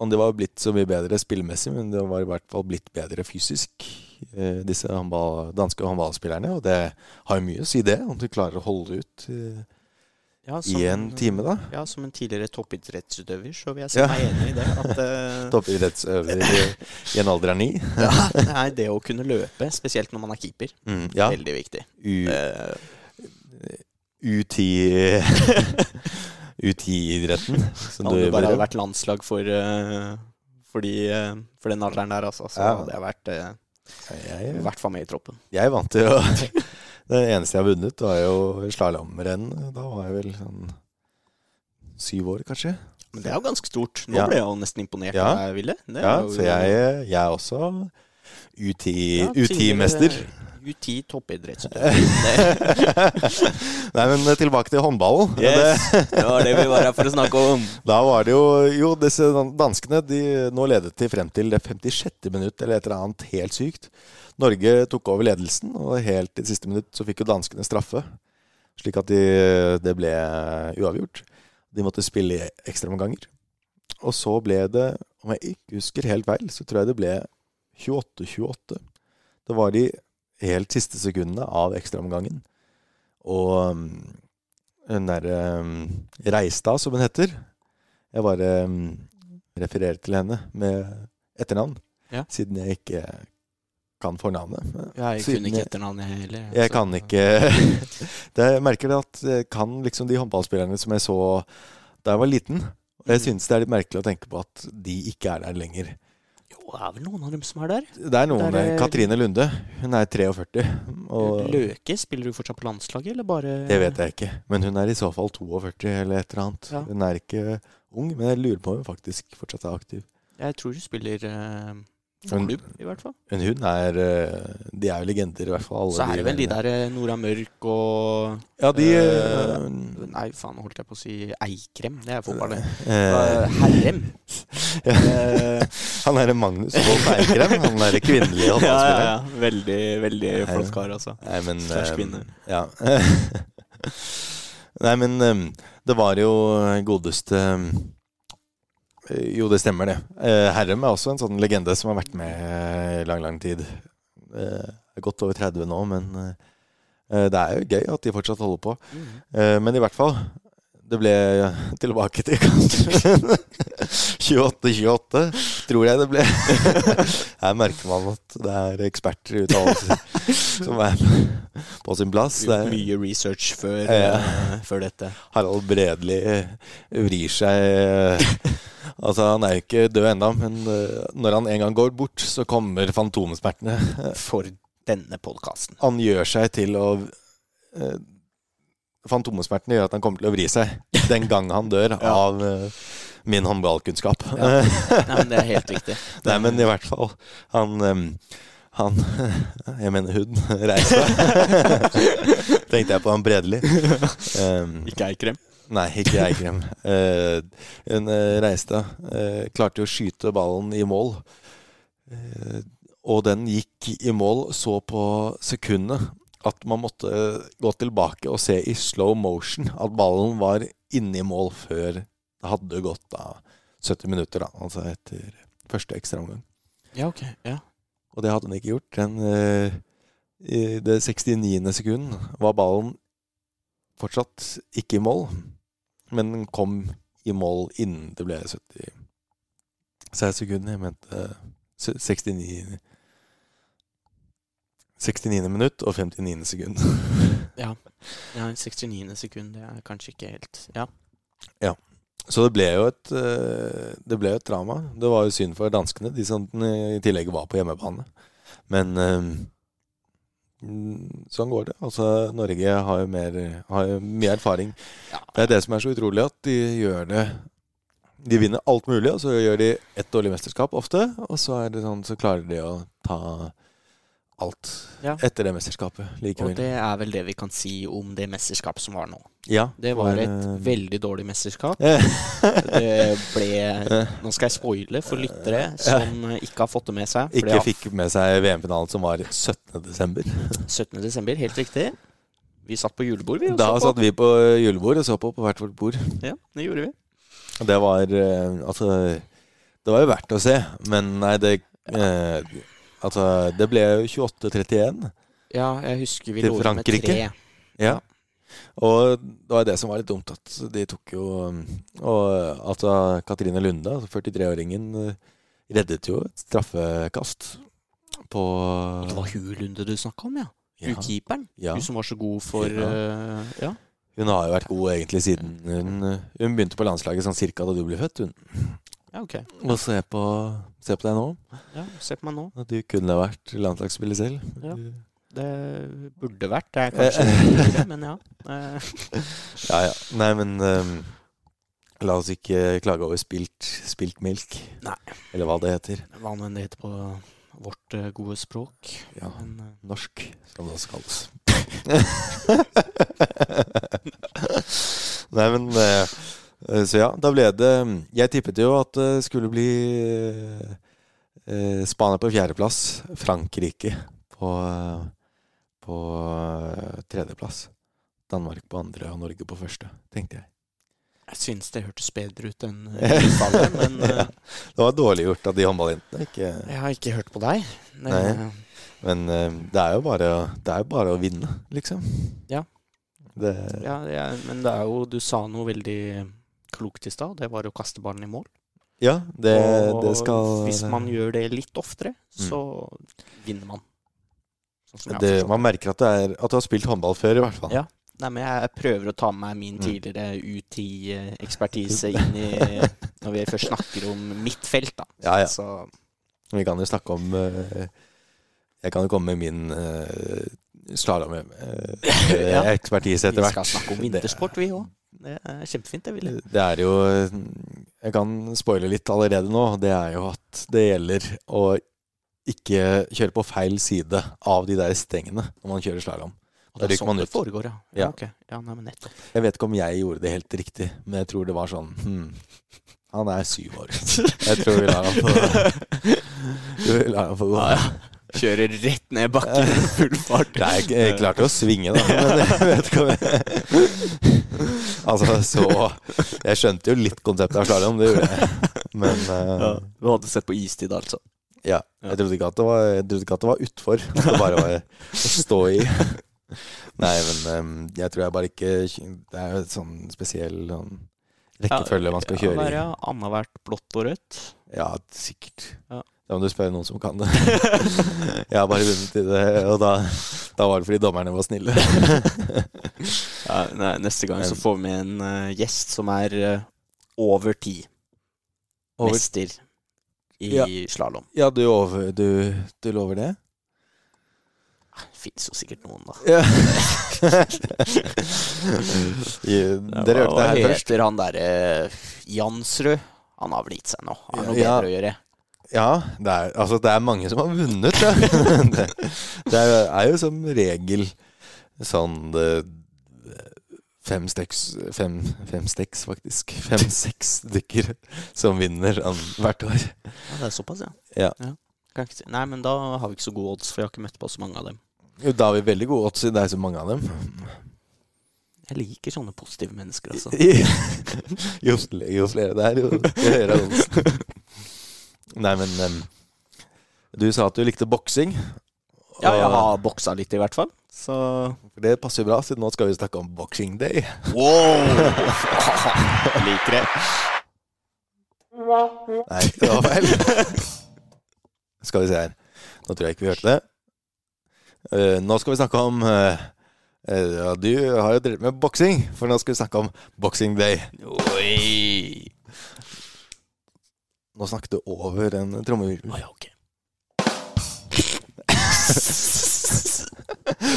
Speaker 3: Om det var blitt så mye bedre spillmessig, men det var i hvert fall blitt bedre fysisk, eh, disse handball, danske håndballspillerne. Og det har jo mye å si, det, om du klarer å holde ut eh,
Speaker 4: Ja,
Speaker 3: i en time, da.
Speaker 4: Ja, som en tidligere toppidrettsutøver, så vil jeg si
Speaker 3: Ja.
Speaker 4: meg enig i det. At eh,
Speaker 3: Toppidrettsøver i, i en alder av ni.
Speaker 4: ja, nei, det å kunne løpe, spesielt når man er keeper,
Speaker 3: Mm, ja.
Speaker 4: veldig viktig.
Speaker 3: U, U10 U10-idretten. som
Speaker 4: om det bare hadde vært landslag for, eh, for, de, eh, for den alderen der, altså, så
Speaker 3: Ja.
Speaker 4: hadde jeg vært eh,
Speaker 3: jeg,
Speaker 4: i hvert fall med i troppen.
Speaker 3: Jeg vant jo Det eneste jeg har vunnet, var jo slalåmrenn. Da var jeg vel sånn syv år, kanskje.
Speaker 4: Men det er jo ganske stort. Nå
Speaker 3: Ja.
Speaker 4: ble jeg jo nesten imponert
Speaker 3: Ja.
Speaker 4: av deg, Ville.
Speaker 3: Ja,
Speaker 4: jo-
Speaker 3: så jeg, jeg er også U10
Speaker 4: Ja,
Speaker 3: U10-mester.
Speaker 4: tidligere U10 toppidrettsutøver.
Speaker 3: Nei, men tilbake til håndballen.
Speaker 4: Yes, det var det vi var her for å snakke om.
Speaker 3: Da var det jo Jo, disse danskene de, Nå ledet de frem til det 56. minutt, eller et eller annet helt sykt. Norge tok over ledelsen, og helt i siste minutt så fikk jo danskene straffe. Slik at de, det ble uavgjort. De måtte spille ekstraomganger. Og så ble det, om jeg ikke husker helt feil, så tror jeg det ble 28-28. Det var de helt siste sekundene av ekstraomgangen. Og um, hun derre um, Reistad, som hun heter Jeg bare um, refererer til henne med etternavn,
Speaker 4: Ja.
Speaker 3: siden jeg ikke kan fornavnet.
Speaker 4: Jeg
Speaker 3: Siden
Speaker 4: kunne ikke
Speaker 3: jeg-
Speaker 4: etternavnet heller.
Speaker 3: Jeg
Speaker 4: så-
Speaker 3: kan ikke det, Jeg merker at jeg kan liksom de håndballspillerne som jeg så da jeg var liten. Og jeg
Speaker 4: Mm.
Speaker 3: syns det er litt merkelig å tenke på at de ikke er der lenger.
Speaker 4: Det er vel noen av dem som er der.
Speaker 3: Det er noen
Speaker 4: Der er-
Speaker 3: Katrine Lunde. Hun er 43. Og
Speaker 4: Løke, spiller du fortsatt på landslaget, eller bare
Speaker 3: det vet jeg ikke. Men hun er i så fall 42 eller et eller annet.
Speaker 4: Ja.
Speaker 3: Hun er ikke ung, men jeg lurer på om hun faktisk fortsatt er aktiv.
Speaker 4: Jeg tror du spiller klubb, i hvert fall.
Speaker 3: Men hun er eh, De er jo legender, i hvert fall. Alle
Speaker 4: Så er det vel de der eh, Nora Mørk og
Speaker 3: Ja, de
Speaker 4: eh, Nei, faen, holdt jeg på å si Eikrem. Det er fotball, det.
Speaker 3: Eh,
Speaker 4: Herrem.
Speaker 3: ja. Han er Magnus Wold Eikrem. Han er kvinnelige
Speaker 4: ja, ja, ja. Veldig, veldig flott kar, altså.
Speaker 3: Nei, men
Speaker 4: kvinne.
Speaker 3: Ja. Nei, men det var jo godeste Jo, det stemmer, det. Eh, Herrem er også en sånn legende som har vært med i lang, lang tid. Det er godt over 30 nå, men eh, det er jo gøy at de fortsatt holder på.
Speaker 4: Mm.
Speaker 3: Eh, men i hvert fall Det ble tilbake til kampen. 28-28, tror jeg det ble. Her merker man at det er ekspertuttalelser som er på sin plass. Det er,
Speaker 4: Mye research før,
Speaker 3: Ja.
Speaker 4: uh, før dette.
Speaker 3: Harald Bredli vrir seg Altså, han er jo ikke død ennå, men eh, når han en gang går bort, så kommer fantomsmertene.
Speaker 4: For denne podkasten.
Speaker 3: Han gjør seg til å Fantomesmertene gjør at han kommer til å vri seg den gang han dør
Speaker 4: Ja.
Speaker 3: av eh, min håndballkunnskap.
Speaker 4: Ja. Nei, men det er helt riktig.
Speaker 3: Nei, men i hvert fall Han Han Jeg mener hun Reistad. Tenkte jeg på han Bredeli. Um,
Speaker 4: Ikke Eikrem.
Speaker 3: nei, ikke Eikrem. Uh, hun reiste. Uh, klarte å skyte ballen i mål. Uh, og den gikk i mål så på sekundet at man måtte gå tilbake og se i slow motion at ballen var inne i mål før det hadde gått da 70 minutter, da, altså etter første ekstraomgang.
Speaker 4: Ja, ok. Ja.
Speaker 3: Og det hadde han ikke gjort. Den, eh, I det 69. sekund var ballen fortsatt ikke i mål, men den kom i mål innen det ble 70 sekunder. Jeg mente 69 69. minutt og 59. sekund.
Speaker 4: ja. ja 69. sekund, det er kanskje ikke helt Ja. Ja.
Speaker 3: Så det ble jo et eh, Det ble jo et drama. Det var jo synd for danskene, de som i tillegg var på hjemmebane. Men eh, mm, sånn går det. Altså, Norge har jo, mer, har jo mye erfaring.
Speaker 4: Ja.
Speaker 3: Det er det som er så utrolig, at de gjør det De vinner alt mulig, og så gjør de ett dårlig mesterskap ofte. Og så er det sånn, så klarer de å ta alt
Speaker 4: Ja.
Speaker 3: etter det mesterskapet
Speaker 4: Og det er vel det vi kan si om det mesterskapet som var nå.
Speaker 3: ja,
Speaker 4: Det var et
Speaker 3: eh,
Speaker 4: veldig dårlig mesterskap. Det ble Nå skal jeg spoile for lyttere som ikke har fått det med seg.
Speaker 3: Ikke fikk med seg VM-finalen som var 17. desember.
Speaker 4: er 17. desember, helt riktig. Vi satt på julebord, vi.
Speaker 3: Da satt vi på julebord og så på på hvert vårt bord.
Speaker 4: Ja, det gjorde vi.
Speaker 3: Det var eh, Altså, det var jo verdt å se, men nei, det eh, Altså, det ble jo 28-31.
Speaker 4: Ja, jeg husker vi lå med tre.
Speaker 3: Ja. Og det var det som var litt dumt, at de tok jo Og altså, Katrine Lunde, altså 43-åringen, eh, reddet jo et straffekast på
Speaker 4: Det var hun Lunde du snakka om, ja. Hun keeperen.
Speaker 3: ja.
Speaker 4: Hun som var så god for
Speaker 3: Ja.
Speaker 4: Uh, Ja.
Speaker 3: Hun har jo vært god egentlig siden hun, hun begynte på landslaget sånn cirka da du ble født. Hun.
Speaker 4: Ja, ok.
Speaker 3: Og se på, se på deg nå.
Speaker 4: Ja, Se på meg nå.
Speaker 3: At du kunne vært landslagsspiller selv.
Speaker 4: Ja. Det burde vært. Det er kanskje ikke men ja. Eh,
Speaker 3: Ja, ja. Nei, men um, la oss ikke klage over spilt, spilt milk.
Speaker 4: Nei.
Speaker 3: Eller hva det heter.
Speaker 4: Hva nå enn det heter på vårt eh, gode språk.
Speaker 3: Ja,
Speaker 4: Men, eh,
Speaker 3: norsk, som det også kalles. Nei, men eh, Så ja, da ble det Jeg tippet jo at det skulle bli eh, Spania på fjerdeplass, Frankrike på, eh, på eh, tredjeplass. Danmark på andre og Norge på første, tenkte jeg.
Speaker 4: jeg syns det hørtes bedre ut enn håndballen, men eh,
Speaker 3: Ja. Det var dårlig gjort av de håndballjentene. Ikke
Speaker 4: jeg har ikke hørt på deg. Det,
Speaker 3: Nei. Men eh, det er jo bare, det er bare å vinne, liksom.
Speaker 4: Ja.
Speaker 3: Det,
Speaker 4: ja, jeg, men det er jo Du sa noe veldig klokt i stad. Det var å kaste ballen i mål.
Speaker 3: ja, det,
Speaker 4: og
Speaker 3: det skal
Speaker 4: hvis man gjør det litt oftere,
Speaker 3: Mm.
Speaker 4: så vinner man. Sånn
Speaker 3: det, Man merker at, det er, at du har spilt håndball før, i hvert fall.
Speaker 4: Ja. Nei, men jeg prøver å ta med meg min
Speaker 3: Mm.
Speaker 4: tidligere U10-ekspertise inn i Når vi først snakker om mitt felt, da.
Speaker 3: Ja, ja.
Speaker 4: Så
Speaker 3: Vi kan jo snakke om eh, Jeg kan jo komme med min
Speaker 4: Ja.
Speaker 3: slalåm-ekspertise
Speaker 4: vi
Speaker 3: etter hvert.
Speaker 4: skal snakke om vintersport, vi òg. Det er kjempefint, det, Ville.
Speaker 3: Det er jo Jeg kan spoile litt allerede nå. Det er jo at det gjelder å ikke kjøre på feil side av de der stengene når man kjører slalåm. Da
Speaker 4: det er
Speaker 3: rykker
Speaker 4: sånn det foregår, ja.
Speaker 3: Ja.
Speaker 4: ja. okay. Ja, nei.
Speaker 3: Jeg vet ikke om jeg gjorde det helt riktig, men jeg tror det var sånn hmm, Han er syv år. Jeg tror vi lar ham få Vi lar ham få gå.
Speaker 4: Ja, ja. Kjører rett ned bakken i full fart.
Speaker 3: Nei, jeg, klarte å svinge, da. Men jeg vet ikke om jeg Altså, så Jeg skjønte jo litt konseptet av slalåm, det gjorde jeg. Men uh...
Speaker 4: Ja, du hadde sett på istid, altså.
Speaker 3: ja. Jeg trodde ikke at det var, jeg trodde ikke at det var utfor. Det bare var å stå i. Nei, men um, jeg tror jeg bare ikke Det er jo et sånn spesiell sånn rekkefølge man skal kjøre i.
Speaker 4: Ja, Annethvert blått og rødt.
Speaker 3: Ja, sikkert.
Speaker 4: Ja.
Speaker 3: Da må du spørre noen som kan det. Jeg har bare vunnet i det, og da, da var det fordi dommerne var snille.
Speaker 4: Ja, nei, neste gang så får vi med en uh, gjest som er uh, over ti.
Speaker 3: Over-
Speaker 4: Mester i
Speaker 3: Ja.
Speaker 4: slalåm.
Speaker 3: Ja, du, over, du, du lover det?
Speaker 4: Det Fins jo sikkert noen, da.
Speaker 3: Ja. Dere hørte
Speaker 4: hva
Speaker 3: det her først.
Speaker 4: heter han derre Jansrud? Han har vel gitt seg nå. Har noe
Speaker 3: Ja.
Speaker 4: bedre å gjøre.
Speaker 3: Ja, det er, altså, det er mange som har vunnet. Ja. Det, det er, jo som regel sånn det, fem steks Fem, fem steks, faktisk. Fem-seks stykker som vinner an, hvert år.
Speaker 4: Ja, det er såpass, ja.
Speaker 3: Ja.
Speaker 4: Kan ikke si. Nei, men da har vi ikke så gode odds, for jeg har ikke møtt på så mange av dem.
Speaker 3: Jo, Da har vi veldig gode odds, i det er så mange av dem.
Speaker 4: Jeg liker sånne positive mennesker, altså.
Speaker 3: jo, jo flere det er, jo høyere er oddsen. Nei, men um, Du sa at du likte boksing.
Speaker 4: Ja, jeg har boksa litt, i hvert fall. Så
Speaker 3: det passer jo bra, siden nå skal vi snakke om boxing day.
Speaker 4: Wow! liker det.
Speaker 3: Nei, det var feil. Skal vi se her. Nå tror jeg ikke vi hørte det. Uh, nå skal vi snakke om uh, uh, ja, Du har jo drevet med boksing, for nå skal vi snakke om boxing day.
Speaker 4: Oi!
Speaker 3: Nå snakket du over en trommevirvel.
Speaker 4: Å ja, ok.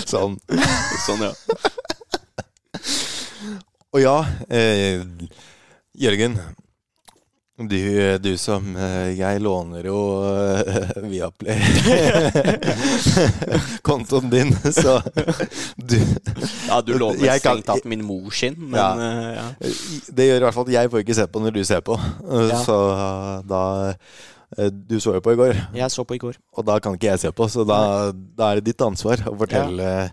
Speaker 3: Sånn.
Speaker 4: Sånn, ja.
Speaker 3: Og ja, eh, Jørgen. Du, du som eh, Jeg låner jo uh, Viaplay kontoen din, så du
Speaker 4: Ja, du låner
Speaker 3: Jeg
Speaker 4: strengt tatt min mor sin, men
Speaker 3: Ja.
Speaker 4: eh, ja.
Speaker 3: Det gjør i hvert fall at jeg får ikke se på når du ser på.
Speaker 4: Ja.
Speaker 3: Så da Du så jo på i går,
Speaker 4: Jeg så på i går.
Speaker 3: og da kan ikke jeg se på. Så da, da er det ditt ansvar å fortelle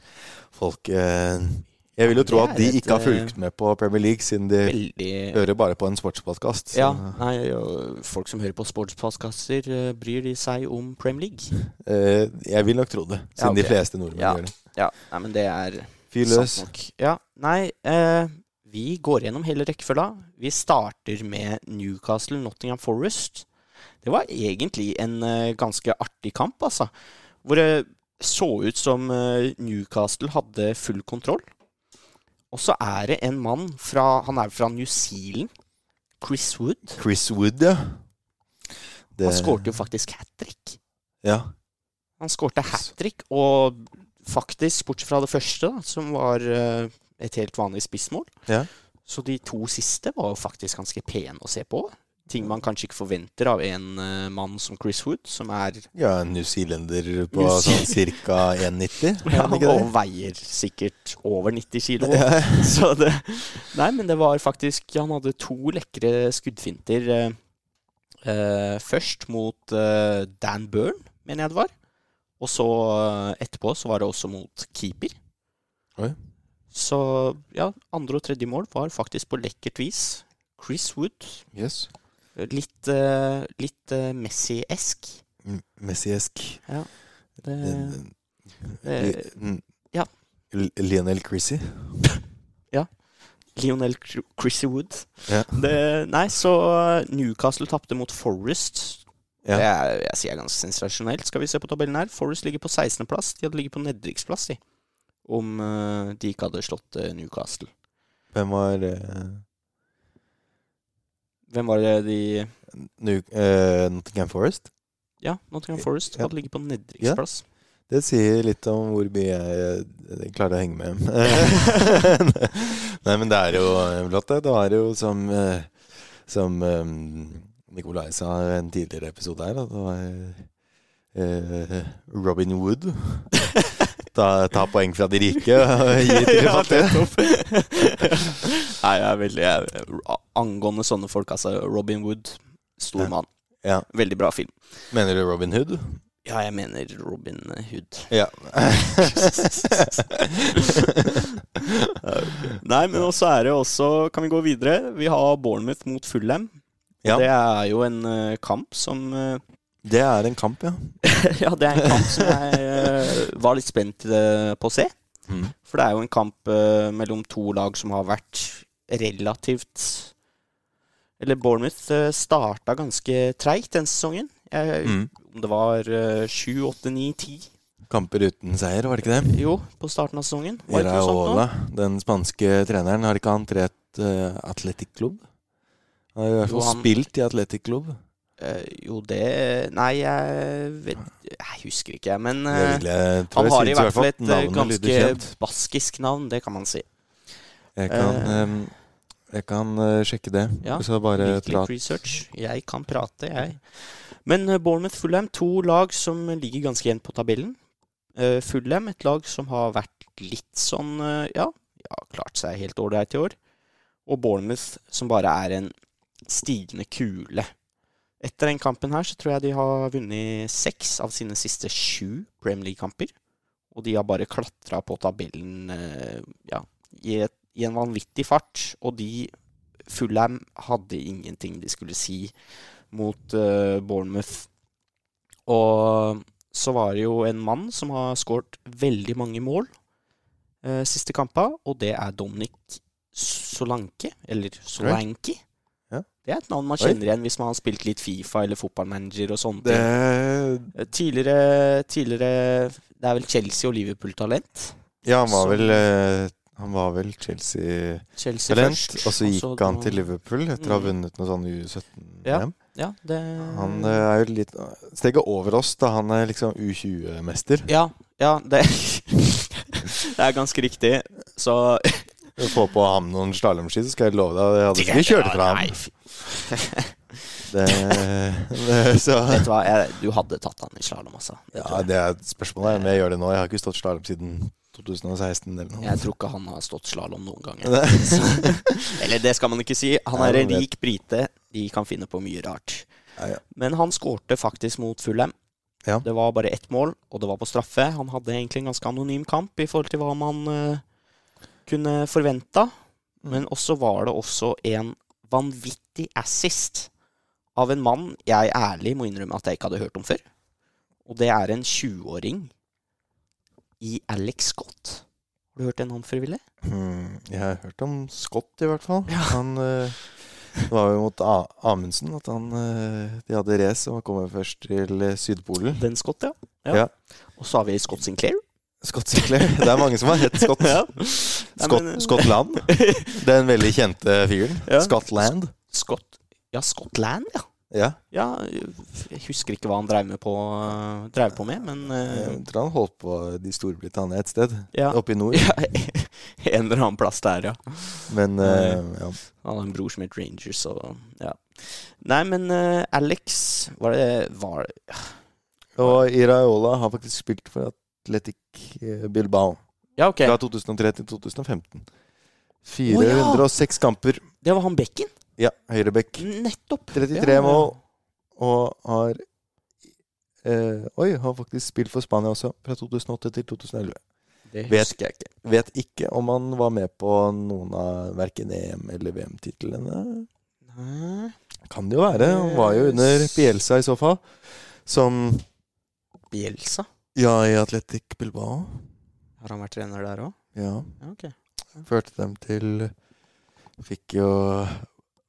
Speaker 3: folk uh, Jeg vil jo tro at de
Speaker 4: et,
Speaker 3: ikke har
Speaker 4: eh,
Speaker 3: fulgt med på Premier League, siden de
Speaker 4: Veldig
Speaker 3: hører bare på en sportspodkast.
Speaker 4: Ja, nei, folk som hører på sportspodkaster, eh, bryr de seg om Premier League?
Speaker 3: Uh, jeg vil nok tro det, siden
Speaker 4: Ja, okay.
Speaker 3: de fleste nordmenn
Speaker 4: Ja.
Speaker 3: gjør det.
Speaker 4: Ja, nei, men det er
Speaker 3: Fyr løs.
Speaker 4: Ja, nei, eh, vi går gjennom hele rekkefølga. Vi starter med Newcastle Nottingham Forest. Det var egentlig en eh, ganske artig kamp, altså. Hvor det så ut som eh, Newcastle hadde full kontroll. Og så er det en mann fra Han er fra New Zealand. Chris Wood.
Speaker 3: Chris Wood, ja. Det-
Speaker 4: Han skårte jo faktisk hat trick.
Speaker 3: Ja.
Speaker 4: Han skårte hat trick, og faktisk, bortsett fra det første, da, som var eh, et helt vanlig spissmål,
Speaker 3: Ja.
Speaker 4: så de to siste var jo faktisk ganske pene å se på. Ting man kanskje ikke forventer av en uh, mann som Chris Wood, som er
Speaker 3: ja, en newzealender på
Speaker 4: New
Speaker 3: sånn ca. 1,90. er
Speaker 4: ja, og veier sikkert over 90 kilo.
Speaker 3: Ja.
Speaker 4: Så det Nei, men det var faktisk Han hadde to lekre skuddfinter. Uh, uh, først mot Dan Byrne, mener jeg det var. Og så etterpå så var det også mot keeper.
Speaker 3: Oi.
Speaker 4: Så ja, andre og tredje mål var faktisk på lekkert vis. Chris Wood.
Speaker 3: Yes.
Speaker 4: Litt, uh, litt uh, Messi-esk.
Speaker 3: Messi-esk.
Speaker 4: Ja.
Speaker 3: Det,
Speaker 4: det,
Speaker 3: mm.
Speaker 4: ja.
Speaker 3: Lionel Chrissy.
Speaker 4: ja. Lionel Chrissy Wood.
Speaker 3: Ja.
Speaker 4: Det, nei, så uh, Newcastle tapte mot Forest.
Speaker 3: Ja.
Speaker 4: Det er, jeg sier ganske sensasjonelt. Skal vi se på tabellen her. Forest ligger på 16.-plass. De hadde ligget på nedrykksplass, de. Om uh, de ikke hadde slått uh, Newcastle.
Speaker 3: Hvem var eh,
Speaker 4: Hvem var det de
Speaker 3: New, uh, Nottingham Forest?
Speaker 4: Ja, Nottingham Forest
Speaker 3: Ja.
Speaker 4: hadde ligget på nedrykksplass.
Speaker 3: Det sier litt om hvor mye jeg, jeg klarer å henge med. Nei, men det er jo flott, det. Det var jo som, eh, som eh, Nikolai sa i en tidligere episode her, at det var eh, Robin Wood. Ta, ta poeng fra de rike og gi til de
Speaker 4: Ja,
Speaker 3: fattige.
Speaker 4: Nei, jeg er veldig jeg, Angående sånne folk, altså. Robin Wood. Stor mann.
Speaker 3: Ja.
Speaker 4: Veldig bra film.
Speaker 3: Mener du Robin Hood?
Speaker 4: Ja, jeg mener Robin Hood.
Speaker 3: Ja.
Speaker 4: Nei, men også er det også Kan vi gå videre? Vi har Bournemouth mot Fulham.
Speaker 3: Ja.
Speaker 4: Det er jo en eh, kamp som eh,
Speaker 3: Det er en kamp, ja.
Speaker 4: Ja, det er en kamp som jeg uh, var litt spent eh, på å se.
Speaker 3: Mm.
Speaker 4: For det er jo en kamp uh, mellom to lag som har vært relativt Eller Bournemouth uh, starta ganske treigt den sesongen. Jeg,
Speaker 3: Mm.
Speaker 4: Om det var sju, åtte, ni, ti
Speaker 3: Kamper uten seier, var det ikke det?
Speaker 4: Jo, på starten av sesongen.
Speaker 3: Iraola, den spanske treneren, har ikke han trent uh, Atletic Club? Han har i hvert fall spilt i Atletic Club.
Speaker 4: Eh, jo, det Nei, jeg vet Jeg husker ikke, men
Speaker 3: uh, jeg
Speaker 4: han har i hvert fall et eh, ganske baskisk navn, det kan man si.
Speaker 3: Jeg kan, uh, jeg kan sjekke det.
Speaker 4: Ja,
Speaker 3: Så bare
Speaker 4: prat. research. Jeg kan prate, jeg. Men Bournemouth Fulham, to lag som ligger ganske jevnt på tabellen. Fulham, et lag som har vært litt sånn Ja, ja klart seg helt ålreit i år. Og Bournemouth, som bare er en stigende kule. Etter den kampen her så tror jeg de har vunnet seks av sine siste sju Premier League-kamper. Og de har bare klatra på tabellen eh, ja, i, et, i en vanvittig fart. Og de Fulham hadde ingenting de skulle si mot uh, Bournemouth. Og så var det jo en mann som har skåret veldig mange mål uh, siste kampa, og det er Dominic Solanke, eller Solanki.
Speaker 3: Ja.
Speaker 4: Det er et navn man kjenner igjen hvis man har spilt litt Fifa eller fotballmanager og sånne
Speaker 3: det,
Speaker 4: ting. Tidligere, tidligere Det er vel Chelsea og Liverpool-talent.
Speaker 3: Ja, han var
Speaker 4: så...
Speaker 3: vel eh, Han var vel Chelsea-talent,
Speaker 4: Chelsea
Speaker 3: og så gikk
Speaker 4: Også
Speaker 3: han til Liverpool etter å ha
Speaker 4: Mm.
Speaker 3: vunnet noe sånn U17-VM.
Speaker 4: Ja. Ja, det
Speaker 3: Han eh, er jo litt steget over oss, da. Han er liksom U20-mester.
Speaker 4: Ja, ja det, det er ganske riktig. Så
Speaker 3: Få på ham noen slalåmski, så skal jeg love deg Jeg hadde ikke kjørt fra ham. Det, det, så
Speaker 4: Vet du hva, jeg, du hadde tatt han i slalåm, altså. Det
Speaker 3: Ja, det er spørsmålet er om jeg gjør det nå. Jeg har ikke stått slalåm siden 2016 eller noe.
Speaker 4: jeg tror ikke han har stått slalåm noen gang. Eller det skal man ikke si. Han er en rik brite. De kan finne på mye rart.
Speaker 3: Ja, ja.
Speaker 4: Men han skårte faktisk mot Fulham.
Speaker 3: Ja.
Speaker 4: Det var bare ett mål, og det var på straffe. Han hadde egentlig en ganske anonym kamp i forhold til hva man eh, kunne forventa.
Speaker 3: Mm.
Speaker 4: Men også var det også en vanvittig assist av en mann jeg ærlig må innrømme at jeg ikke hadde hørt om før. Og det er en 20-åring i Alex Scott. Har du hørt en navnet før, Ville?
Speaker 3: Hmm, jeg har hørt om Scott, i hvert fall. Han eh, Det var jo mot A Amundsen at han eh, De hadde race og kom først til Sydpolen.
Speaker 4: Den Scott, ja. ja.
Speaker 3: Ja.
Speaker 4: Og så har vi Scott Sinclair.
Speaker 3: Scott Sinclair. Det er mange som har hett Scott.
Speaker 4: Ja.
Speaker 3: Scott
Speaker 4: men-
Speaker 3: Skottland. Den veldig kjente fyren.
Speaker 4: Ja.
Speaker 3: Scotland.
Speaker 4: Scott Ja, Scotland, ja.
Speaker 3: Ja.
Speaker 4: Ja, jeg husker ikke hva han drev, med på, drev på med, men eh,
Speaker 3: Jeg tror han holdt på i Storbritannia et sted.
Speaker 4: ja.
Speaker 3: Oppe i nord.
Speaker 4: ja. En eller annen plass der, ja.
Speaker 3: Men uh, ja.
Speaker 4: Han hadde en bror som het Rangers, og ja. Nei, men uh, Alex Var det var,
Speaker 3: Og Iraola har faktisk spilt for Atletic eh, Bilbao
Speaker 4: Ja, ok.
Speaker 3: fra 2003 til 2015. 406 kamper.
Speaker 4: Det var han Bekken.
Speaker 3: Ja, høyrebekk.
Speaker 4: Nettopp.
Speaker 3: 33
Speaker 4: Ja, ja.
Speaker 3: mål. Og har eh, Oi, har faktisk spilt for Spania også, fra 2008 til 2011.
Speaker 4: Det
Speaker 3: Vet-
Speaker 4: husker jeg ikke.
Speaker 3: Vet ikke om han var med på noen av verken EM- eller VM-titlene. Kan det jo være. Han var jo under Bielsa i så fall. Som
Speaker 4: Bielsa.
Speaker 3: Ja, i Atletic Bilbao.
Speaker 4: Har han vært trener der òg?
Speaker 3: Ja.
Speaker 4: Ja, ok.
Speaker 3: Førte dem til Fikk jo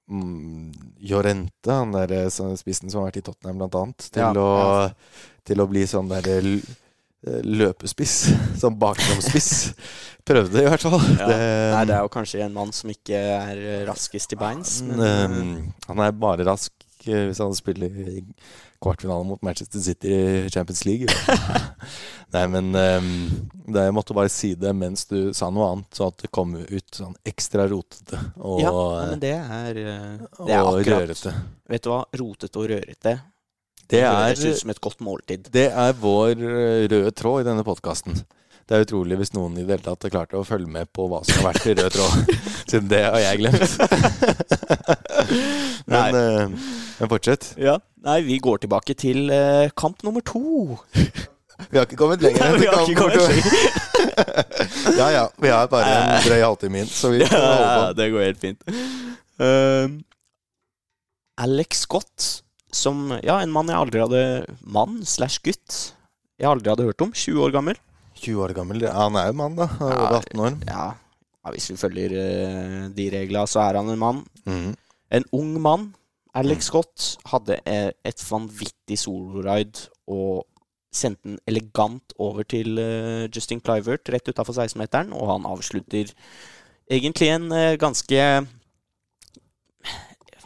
Speaker 3: mm, Jorente, han der eh, spissen som har vært i Tottenham blant annet, til,
Speaker 4: Ja,
Speaker 3: å, til å bli sånn der eh, løpespiss. Sånn bakromspiss. Prøvde i hvert fall.
Speaker 4: Ja. Nei, det er jo kanskje en mann som ikke er eh, raskest i beins,
Speaker 3: han,
Speaker 4: men eh,
Speaker 3: eh, han er bare rask hvis han spiller i kvartfinalen mot Manchester City i Champions League. Nei, men eh, det, jeg måtte bare si det mens du sa noe annet, så at det kom ut sånn ekstra rotete og,
Speaker 4: ja, men det er eh, Det er akkurat
Speaker 3: rørete.
Speaker 4: Vet du hva? Rotete og rørete.
Speaker 3: Det
Speaker 4: høres
Speaker 3: er,
Speaker 4: ut som et godt måltid.
Speaker 3: det er vår eh, røde tråd i denne podkasten. Det er utrolig hvis noen i det hele tatt har klart å følge med på hva som har vært i rød tråd. Siden det har jeg glemt. men, uh, men fortsett.
Speaker 4: Ja. Nei, vi går tilbake til uh, kamp nummer to.
Speaker 3: Vi har ikke kommet lenger. enn til kamp nummer to. ja ja, vi har bare en drøy halvtime inn, så vi får holde
Speaker 4: Ja,
Speaker 3: på.
Speaker 4: det går helt fint. Uh, Alex Scott, som Ja, en mann jeg aldri hadde Mann slash gutt jeg aldri hadde hørt om. 20 år gammel.
Speaker 3: 20 år gammel. Han er jo mann, da. Han er
Speaker 4: Ja.
Speaker 3: over 18 år.
Speaker 4: Ja, ja hvis vi følger uh, de reglene, så er han en mann.
Speaker 3: Mm.
Speaker 4: En ung mann. Alex Scott hadde eh, et vanvittig soloride og sendte den elegant over til eh, Justin Clivert rett utafor 16-meteren, og han avslutter egentlig en ganske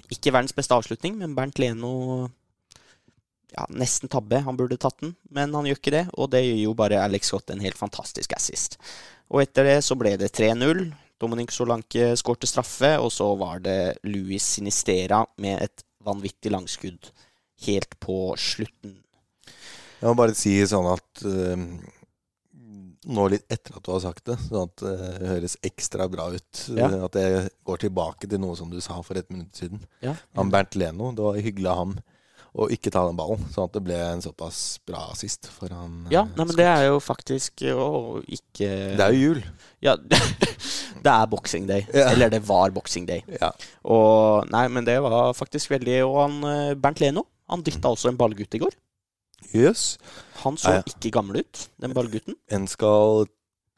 Speaker 4: Ikke verdens beste avslutning, men Bernt Leno ja, nesten tabbe. Han burde tatt den, men han gjør ikke det, og det gjør jo bare Alex Scott en helt fantastisk assist. Og etter det så ble det 3-0. Dominic Solanke skårte straffe, og så var det Louis Sinistera med et vanvittig langskudd helt på slutten.
Speaker 3: Jeg må bare si sånn at eh, Nå litt etter at du har sagt det, sånn at eh, det høres ekstra bra ut.
Speaker 4: Ja.
Speaker 3: eh, At jeg går tilbake til noe som du sa for et minutt siden.
Speaker 4: Ja.
Speaker 3: Han Bernt Leno, det var hyggelig av ham å ikke ta den ballen, sånn at det ble en såpass bra assist for han.
Speaker 4: Ja,
Speaker 3: eh,
Speaker 4: nei, men det er jo faktisk å ikke
Speaker 3: Det er jo jul.
Speaker 4: Ja, det er boxing day.
Speaker 3: Ja.
Speaker 4: Eller det var boxing day.
Speaker 3: Ja.
Speaker 4: Og Nei, men det var faktisk veldig Og han eh, Bernt Leno, han dytta også en ballgutt i går.
Speaker 3: Yes.
Speaker 4: Han så
Speaker 3: Ja, ja.
Speaker 4: ikke gammel ut, den ballgutten.
Speaker 3: En skal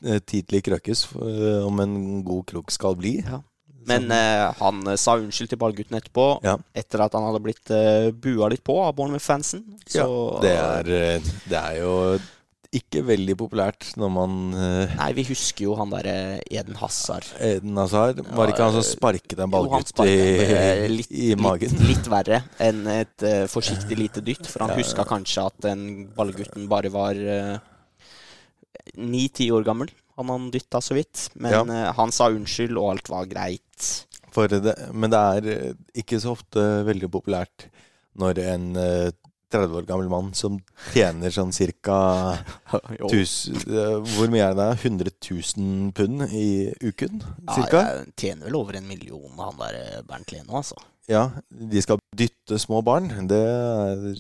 Speaker 3: eh, tidlig krøkkes eh, om en god krok skal bli.
Speaker 4: Ja. Men eh, han eh, sa unnskyld til ballgutten etterpå,
Speaker 3: Ja.
Speaker 4: etter at han hadde blitt eh, bua litt på av Bournemouth-fansen. Ja,
Speaker 3: Det er, eh, det er jo ikke veldig populært når man eh,
Speaker 4: Nei, vi husker jo han derre Eden Hazard.
Speaker 3: Eden Hazard Var ikke han som sparket en ballgutt i,
Speaker 4: eh, litt,
Speaker 3: i magen?
Speaker 4: Litt, litt verre enn et uh, forsiktig lite dytt, for han huska kanskje at den ballgutten bare var ni-ti år gammel. Han han dytta så vidt. Men
Speaker 3: Ja.
Speaker 4: eh, han sa unnskyld, og alt var greit.
Speaker 3: Det, men det er eh, ikke så ofte veldig populært når en eh, 30 år gammel mann som tjener sånn eh, Hvor mye er det? 100 000 pund i uken? Cirka?
Speaker 4: Ja, jeg tjener vel over en million, han der eh, Bernt Leno, altså.
Speaker 3: Ja, de skal dytte små barn. Det er,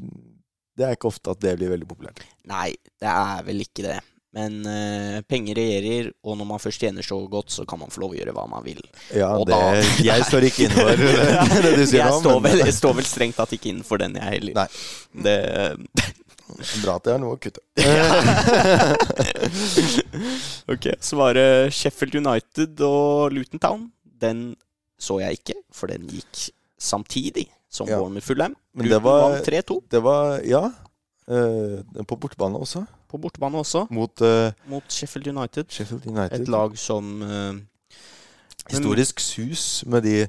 Speaker 3: det er ikke ofte at det blir veldig populært.
Speaker 4: Nei, det er vel ikke det. Men eh, penger regjerer, og når man først tjener så godt, så kan man få lov å gjøre hva man vil.
Speaker 3: Ja,
Speaker 4: Og
Speaker 3: det,
Speaker 4: da-
Speaker 3: jeg står ikke innenfor det, det du sier
Speaker 4: jeg,
Speaker 3: nå.
Speaker 4: står vel, jeg står vel strengt tatt ikke innenfor den, jeg heller.
Speaker 3: Nei.
Speaker 4: Det,
Speaker 3: Bra at jeg har noe å kutte.
Speaker 4: ok, så var det Sheffield United og Luton Town. Den så jeg ikke, for den gikk samtidig som
Speaker 3: Ja.
Speaker 4: Bournemouth Fulham. Luton vant 3-2
Speaker 3: Det var Ja. Uh, på bortebane også.
Speaker 4: På bortebane også,
Speaker 3: Mot uh,
Speaker 4: mot Sheffield United.
Speaker 3: Sheffield United.
Speaker 4: Et lag som uh,
Speaker 3: Historisk sus med de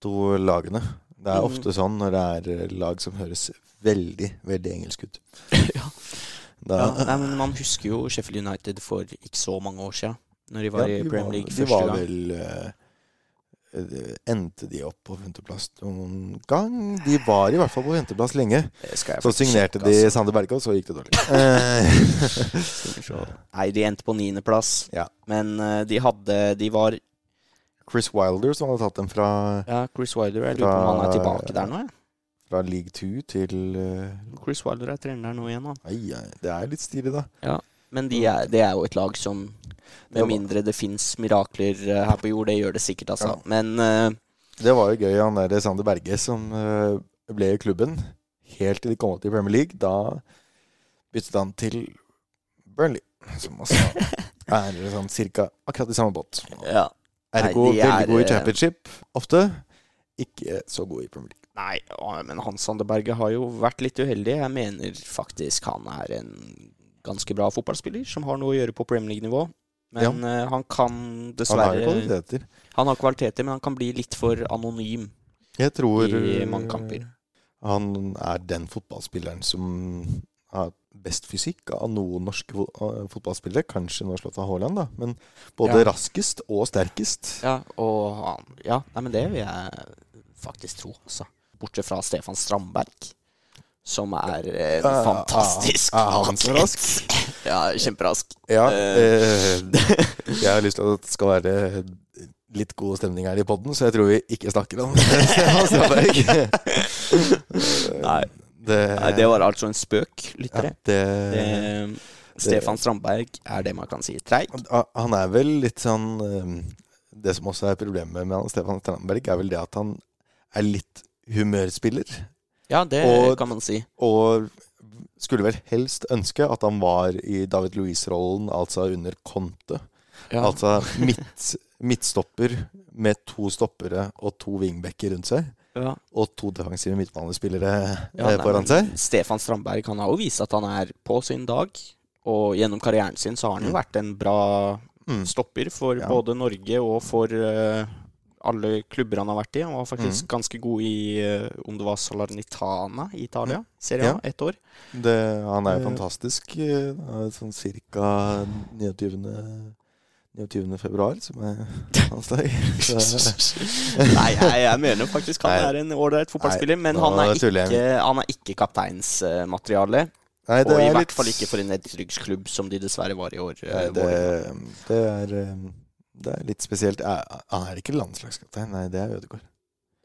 Speaker 3: to lagene. Det er
Speaker 4: Mm.
Speaker 3: ofte sånn når det er eh, lag som høres veldig, veldig engelsk ut.
Speaker 4: Ja. Ja, nei, men Man husker jo Sheffield United for ikke så mange år siden, når de var
Speaker 3: Ja,
Speaker 4: i Premier League
Speaker 3: de
Speaker 4: første
Speaker 3: var
Speaker 4: gang.
Speaker 3: vel eh, eh, Endte de opp på femteplass noen gang? De var i hvert fall på femteplass lenge.
Speaker 4: Det
Speaker 3: Så signerte
Speaker 4: sjekke,
Speaker 3: de
Speaker 4: altså.
Speaker 3: Sander Berge, og så gikk det dårlig. Eh.
Speaker 4: Nei, de endte på niendeplass.
Speaker 3: Ja.
Speaker 4: Men eh, de hadde De var
Speaker 3: Chris Wilder, som hadde tatt dem fra,
Speaker 4: Ja, Chris Wilder. Jeg lurer på om han er tilbake der nå, jeg.
Speaker 3: fra league 2 til uh,
Speaker 4: Chris Wilder er trener der nå igjen, han.
Speaker 3: Ai, ai, det er litt stilig, da.
Speaker 4: Men de er, det er jo et lag som
Speaker 3: Det
Speaker 4: Med mindre det fins mirakler eh, her på jord, det gjør det sikkert, altså.
Speaker 3: Ja.
Speaker 4: Men eh,
Speaker 3: Det var jo gøy, han der Sander Berge som eh, ble i klubben helt til de kom opp til Premier League. Da byttet han til Burnley, som også er sånn cirka akkurat i samme båt.
Speaker 4: ja.
Speaker 3: Ergo
Speaker 4: Nei, er,
Speaker 3: veldig god i championship ofte, ikke så god i Premier League.
Speaker 4: Nei, å, men Hans Sandeberget har jo vært litt uheldig. Jeg mener faktisk han er en ganske bra fotballspiller som har noe å gjøre på Premier League-nivå. Men ja. han kan
Speaker 3: Han har kvaliteter.
Speaker 4: Han har kvaliteter, men han kan bli litt for anonym
Speaker 3: Jeg tror
Speaker 4: i mange kamper.
Speaker 3: han er den fotballspilleren som har best fysikk av noen norske eh, fotballspillere. Kanskje nå slått av Haaland, da. Men både
Speaker 4: Ja.
Speaker 3: raskest og sterkest.
Speaker 4: Ja, og han Ja, nei, men det vil jeg faktisk tro, altså. Bortsett fra Stefan Strandberg, som er eh,
Speaker 3: uh,
Speaker 4: fantastisk.
Speaker 3: Uh, så rask?
Speaker 4: ja, kjemperask.
Speaker 3: Ja,
Speaker 4: Eh.
Speaker 3: eh, jeg har lyst til at det skal være litt god stemning her i podden, så jeg tror vi ikke snakker om Strandberg.
Speaker 4: Nei.
Speaker 3: Det,
Speaker 4: Nei, det var altså en spøk,
Speaker 3: ja,
Speaker 4: lyttere.
Speaker 3: det,
Speaker 4: Det, Stefan Strandberg er det man kan si treig.
Speaker 3: Han er vel litt sånn eh, Det som også er problemet med han, Stefan Strandberg, er vel det at han er litt humørspiller.
Speaker 4: Ja, det
Speaker 3: Og-
Speaker 4: kan man si.
Speaker 3: Og skulle vel helst ønske at han var i David Louise-rollen, altså under Conte.
Speaker 4: Ja.
Speaker 3: Altså midt, midtstopper med to stoppere og to wingbacker rundt seg.
Speaker 4: ja.
Speaker 3: Og to defensive midtbanespillere
Speaker 4: Ja,
Speaker 3: eh, foran seg.
Speaker 4: Stefan Strandberg kan jo vist at han er på sin dag. Og gjennom karrieren sin så har han jo vært en bra
Speaker 3: Mm.
Speaker 4: stopper for både Norge og for eh, alle klubber han har vært i. Han var faktisk
Speaker 3: Mm.
Speaker 4: ganske god i eh, om det var Salernitana i Italia, Serie A,
Speaker 3: Ja.
Speaker 4: ett år.
Speaker 3: Det, han er jo
Speaker 4: Eh.
Speaker 3: fantastisk. eh, Sånn cirka 29. 29. februar, som er hans dag.
Speaker 4: Nei, jeg, jeg mener faktisk han
Speaker 3: Nei.
Speaker 4: er en ålreit fotballspiller, men han er ikke, han er ikke kapteinsmateriale.
Speaker 3: nei,
Speaker 4: Og i
Speaker 3: er
Speaker 4: hvert
Speaker 3: litt
Speaker 4: fall ikke for en nedrykksklubb som de dessverre var i år.
Speaker 3: Nei, det, det, er, det er litt spesielt. Han er ikke landslagskaptein, nei, det er Ødegaard.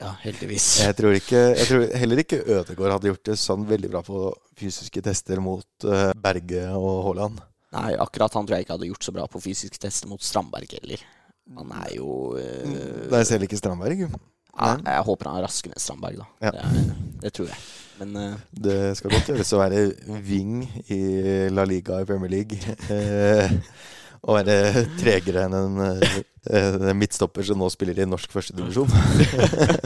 Speaker 4: ja, heldigvis.
Speaker 3: Jeg tror, ikke, jeg tror heller ikke Ødegaard hadde gjort det sånn veldig bra på fysiske tester mot eh, Berge og Haaland.
Speaker 4: Nei, akkurat han tror jeg ikke hadde gjort så bra på fysiske tester mot Strandberg heller. Han er jo øh...
Speaker 3: Det er selv ikke Strandberg.
Speaker 4: ja, Jeg håper han er raskere enn Strandberg, da.
Speaker 3: Ja.
Speaker 4: Det, er, det tror jeg. Men uh...
Speaker 3: Det skal godt gjøres å være wing i La Liga i Premier League. Og være tregere enn en eh, en midtstopper som nå spiller i norsk førstedivisjon.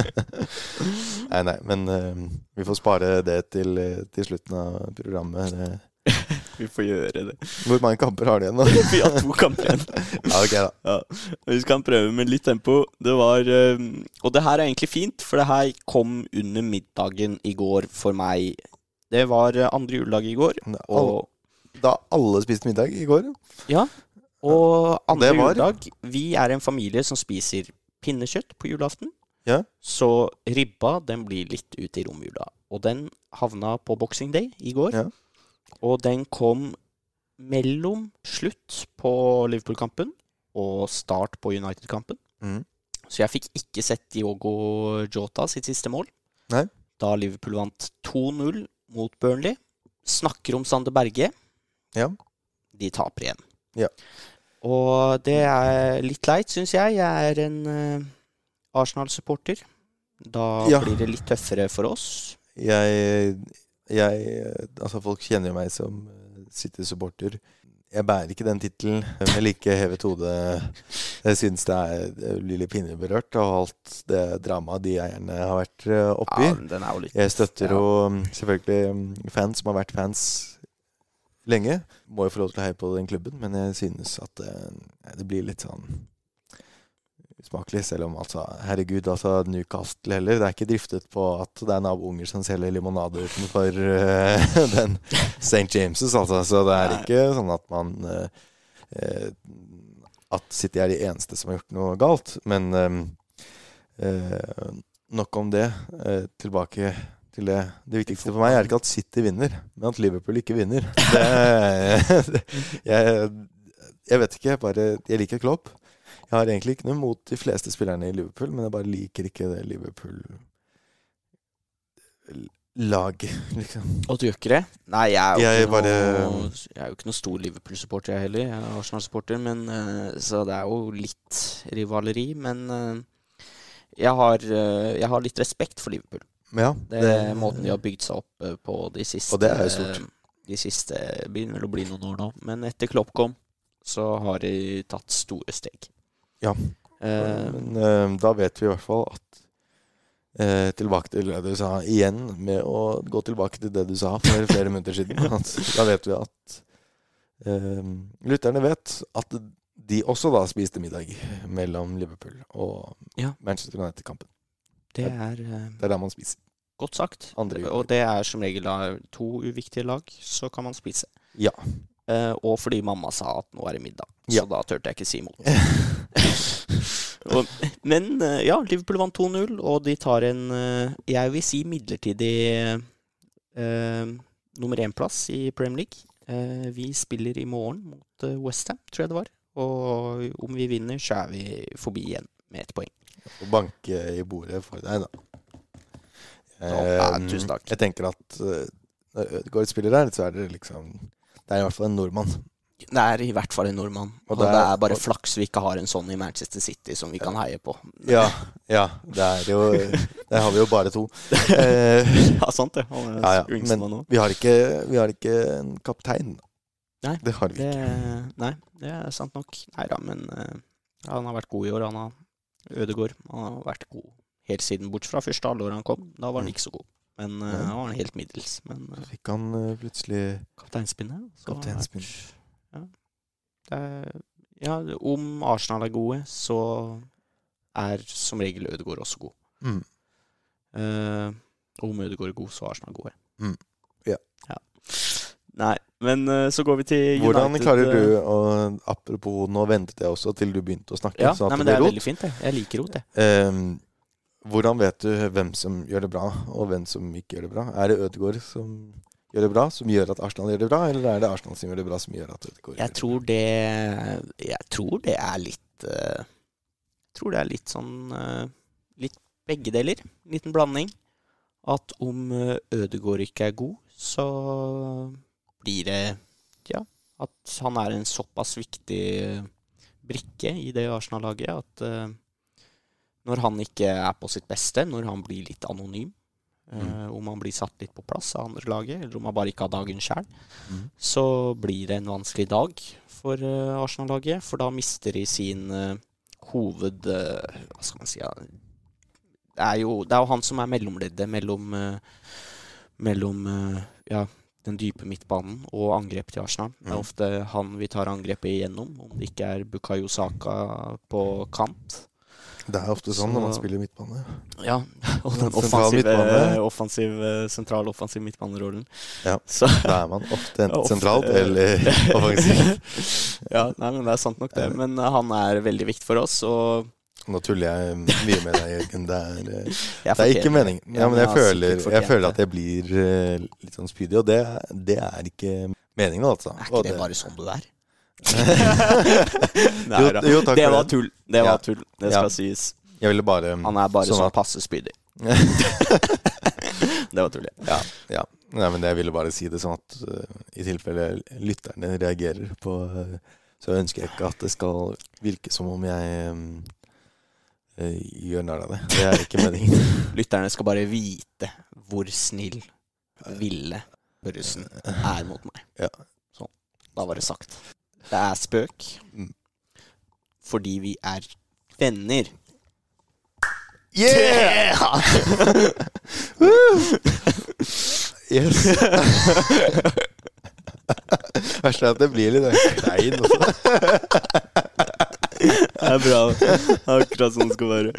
Speaker 3: nei, nei, men eh, vi får spare det til, til slutten av programmet.
Speaker 4: Vi får gjøre det.
Speaker 3: Hvor mange kamper har de igjen nå?
Speaker 4: Vi har to kamper igjen.
Speaker 3: ja, ok da.
Speaker 4: Ja, vi skal prøve med litt tempo. Det var eh, Og det her er egentlig fint, for det her kom under middagen i går for meg. Det var andre juledag i går, og
Speaker 3: da alle spiste middag i går.
Speaker 4: Ja. Og andre
Speaker 3: var-
Speaker 4: juledag Vi er en familie som spiser pinnekjøtt på julaften.
Speaker 3: Ja.
Speaker 4: Så ribba den blir litt ut i romjula. Og den havna på Boxing Day i går.
Speaker 3: Ja.
Speaker 4: Og den kom mellom slutt på Liverpool-kampen og start på United-kampen.
Speaker 3: Mm.
Speaker 4: Så jeg fikk ikke sett Diogo Jota sitt siste mål.
Speaker 3: Nei.
Speaker 4: Da Liverpool vant 2-0 mot Burnley. Snakker om Sander Berge.
Speaker 3: Ja.
Speaker 4: De taper igjen.
Speaker 3: Ja.
Speaker 4: Og det er litt leit, syns jeg. Jeg er en uh, Arsenal-supporter. Da
Speaker 3: Ja.
Speaker 4: blir det litt tøffere for oss.
Speaker 3: Jeg, jeg Altså, folk kjenner jo meg som eh, City-supporter. Jeg bærer ikke den tittelen, men jeg liker hevet hode. Jeg syns det er blir litt pinlig berørt av alt det dramaet de eierne har vært eh, oppi.
Speaker 4: Ja, litt
Speaker 3: Jeg støtter jo mm, selvfølgelig mm, fans som har vært fans lenge. Må jo få lov til å heie på den klubben, men jeg synes at det, det blir litt sånn usmakelig. Selv om altså, herregud, altså Newcastle heller. Det er ikke driftet på at det er nabounger som selger limonade utenfor eh, den St. James', altså. Så det er ikke sånn at man eh, eh, At City er de eneste som har gjort noe galt. Men eh, eh, nok om det. Eh, tilbake til det. Det viktigste for meg er ikke at City vinner, men at Liverpool ikke vinner. Det, jeg, jeg vet ikke. Bare, jeg liker Klopp. Jeg har egentlig ikke noe mot de fleste spillerne i Liverpool, men jeg bare liker ikke det Liverpool-laget, liksom.
Speaker 4: Og du gjør ikke det? Nei, jeg er jo,
Speaker 3: Jeg
Speaker 4: ikke,
Speaker 3: bare-
Speaker 4: noe, jeg er jo ikke noe stor Liverpool-supporter, jeg heller. Jeg er Arsenal-supporter, men eh, Så det er jo litt rivaleri. Men eh, jeg, har, eh, jeg har litt respekt for Liverpool.
Speaker 3: Ja,
Speaker 4: Det er måten de har bygd seg opp eh, på de siste
Speaker 3: Og det er jo stort.
Speaker 4: De siste begynner vel å bli noen år nå. Men etter Klopp kom, så har de tatt store steg.
Speaker 3: Ja.
Speaker 4: Eh,
Speaker 3: Men eh, da vet vi i hvert fall at eh, Tilbake til det du sa igjen, med å gå tilbake til det du sa for flere minutter siden. At, da vet vi at eh, lytterne vet at de også da spiste middag mellom Liverpool og
Speaker 4: Ja.
Speaker 3: Manchester United-kampen.
Speaker 4: Det er eh,
Speaker 3: Det er der man spiser.
Speaker 4: godt sagt.
Speaker 3: Andre
Speaker 4: Og det er som regel da to uviktige lag, så kan man spise.
Speaker 3: Ja.
Speaker 4: Eh, og fordi mamma sa at nå er det middag,
Speaker 3: Ja.
Speaker 4: så da turte jeg ikke si imot. og, men eh, ja, Liverpool vant 2-0, og de tar en eh, jeg vil si midlertidig eh, nummer én-plass i Premier League. Eh, vi spiller i morgen mot Westham, tror jeg det var. Og om vi vinner, så er vi forbi igjen med ett poeng.
Speaker 3: Og banke i bordet for deg, da.
Speaker 4: Ja,
Speaker 3: Eh,
Speaker 4: tusen takk.
Speaker 3: Jeg tenker at eh, når Ødegaard spiller her, så er det liksom Det er i hvert fall en nordmann.
Speaker 4: Det er i hvert fall en nordmann.
Speaker 3: Og
Speaker 4: Og,
Speaker 3: det
Speaker 4: det
Speaker 3: er-
Speaker 4: er bare
Speaker 3: og-
Speaker 4: flaks vi ikke har en sånn i Manchester City som vi kan heie på.
Speaker 3: Ja, ja. Det er jo Der har vi jo bare to. Eh,
Speaker 4: Ja, sant det. Er
Speaker 3: ja, ja. Men vi har, ikke, vi har ikke en kaptein.
Speaker 4: Nei,
Speaker 3: Det har vi
Speaker 4: Det,
Speaker 3: ikke.
Speaker 4: nei, det er sant nok. Nei da, men ja, han har vært god i år. Han har Ødegård. Han har vært god helt siden, bort fra første halvår han kom. Da var han
Speaker 3: Mm.
Speaker 4: ikke så god. Men uh,
Speaker 3: Ja.
Speaker 4: han var helt middels. Men uh,
Speaker 3: Fikk han eh, plutselig
Speaker 4: kapteinspinnet Kapteinspin
Speaker 3: Kapteinspinn.
Speaker 4: Ja. Er, ja, om Arsenal er gode, så er som regel Ødegård også god.
Speaker 3: mm.
Speaker 4: Uh, om Ødegaard er god, så er Arsenal gode.
Speaker 3: Mm.
Speaker 4: Nei, men eh, så går vi til United.
Speaker 3: Hvordan klarer
Speaker 4: eh,
Speaker 3: du å Apropos, nå ventet jeg også til du begynte å snakke.
Speaker 4: Ja, nei, men
Speaker 3: det
Speaker 4: er
Speaker 3: rot.
Speaker 4: veldig fint, det. Jeg liker rot, jeg.
Speaker 3: Ehm, hvordan vet du hvem som gjør det bra, og hvem som ikke gjør det bra? Er det Ødegaard som gjør det bra, som gjør at Arsenal gjør det bra, eller er det Arsenal som gjør det bra, som gjør at Ødegaard gjør
Speaker 4: Jeg
Speaker 3: det
Speaker 4: tror det Jeg tror det er litt eh, Jeg tror det er litt sånn eh, Litt begge deler. Liten blanding. At om Ødegaard ikke er god, så blir det Ja, at han er en såpass viktig eh, brikke i det Arsenal-laget at uh, når han ikke er på sitt beste, når han blir litt anonym, eh, om han blir satt litt på plass av andre laget, eller om han bare ikke har dagen sjøl,
Speaker 3: Mm.
Speaker 4: så blir det en vanskelig dag for uh, Arsenal-laget. For da mister de sin uh, hoved... hva skal man si? Ja, det, er jo, det er jo han som er mellomleddet mellom, mellom ja, den dype midtbanen og angrep til Arsenal. Det
Speaker 3: Mm.
Speaker 4: er ofte han vi tar angrepet igjennom, om det ikke er Bukayo Saka på kant.
Speaker 3: Det er ofte sånn når man spiller midtbane.
Speaker 4: Ja, og den offensive, offensiv, sentral offensiv midtbanerollen.
Speaker 3: Ja.
Speaker 4: Så,
Speaker 3: Da er man ofte enten
Speaker 4: Ofte-
Speaker 3: sentralt eller offensiv.
Speaker 4: ja, nei, men det er sant nok det. Men eh, han er veldig viktig for oss. Og
Speaker 3: Nå tuller jeg mye med deg, Jørgen. Det er, eh, det er ikke meningen.
Speaker 4: Ja,
Speaker 3: men jeg føler, jeg føler at jeg blir eh, litt sånn spydig, og det, det er ikke meningen, altså.
Speaker 4: Er ikke det bare sånn du er?
Speaker 3: Nei
Speaker 4: da.
Speaker 3: jo,
Speaker 4: det var tull. Det var tull. Det skal
Speaker 3: Ja.
Speaker 4: sies.
Speaker 3: Jeg ville bare
Speaker 4: Han er bare
Speaker 3: Sånn
Speaker 4: sånn passe spydig. det var tull, ja.
Speaker 3: Ja. Nei, men jeg ville bare si det sånn at eh, i tilfelle lytterne reagerer på Så ønsker jeg ikke at det skal virke som om jeg gjør narr av det. Det er ikke meningen.
Speaker 4: Lytterne skal bare vite hvor snill Ville Børresen er mot meg.
Speaker 3: Ja.
Speaker 4: Sånn. Da var det sagt. Det er spøk.
Speaker 3: Mm.
Speaker 4: Fordi vi er venner.
Speaker 3: Yeah! Yes. Verst er at det blir litt klein også.
Speaker 4: Det er bra. Akkurat sånn det skal være.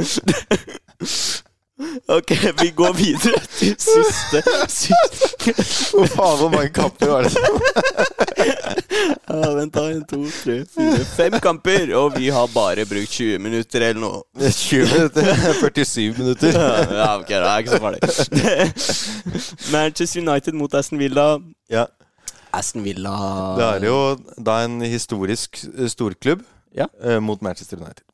Speaker 4: Ok, vi går videre til siste, siste.
Speaker 3: Hvor faen, hvor mange kamper var det?
Speaker 4: Ja, vent da, en, to, tre, fire, fem kamper, og vi har bare brukt 20 minutter eller noe.
Speaker 3: 20 minutter? 47 minutter?
Speaker 4: Ja, ok, det er ikke så farlig. Manchester United mot Aston Villa.
Speaker 3: Ja.
Speaker 4: Aston Villa
Speaker 3: Det er jo da en historisk storklubb
Speaker 4: Ja.
Speaker 3: uh, mot Manchester United.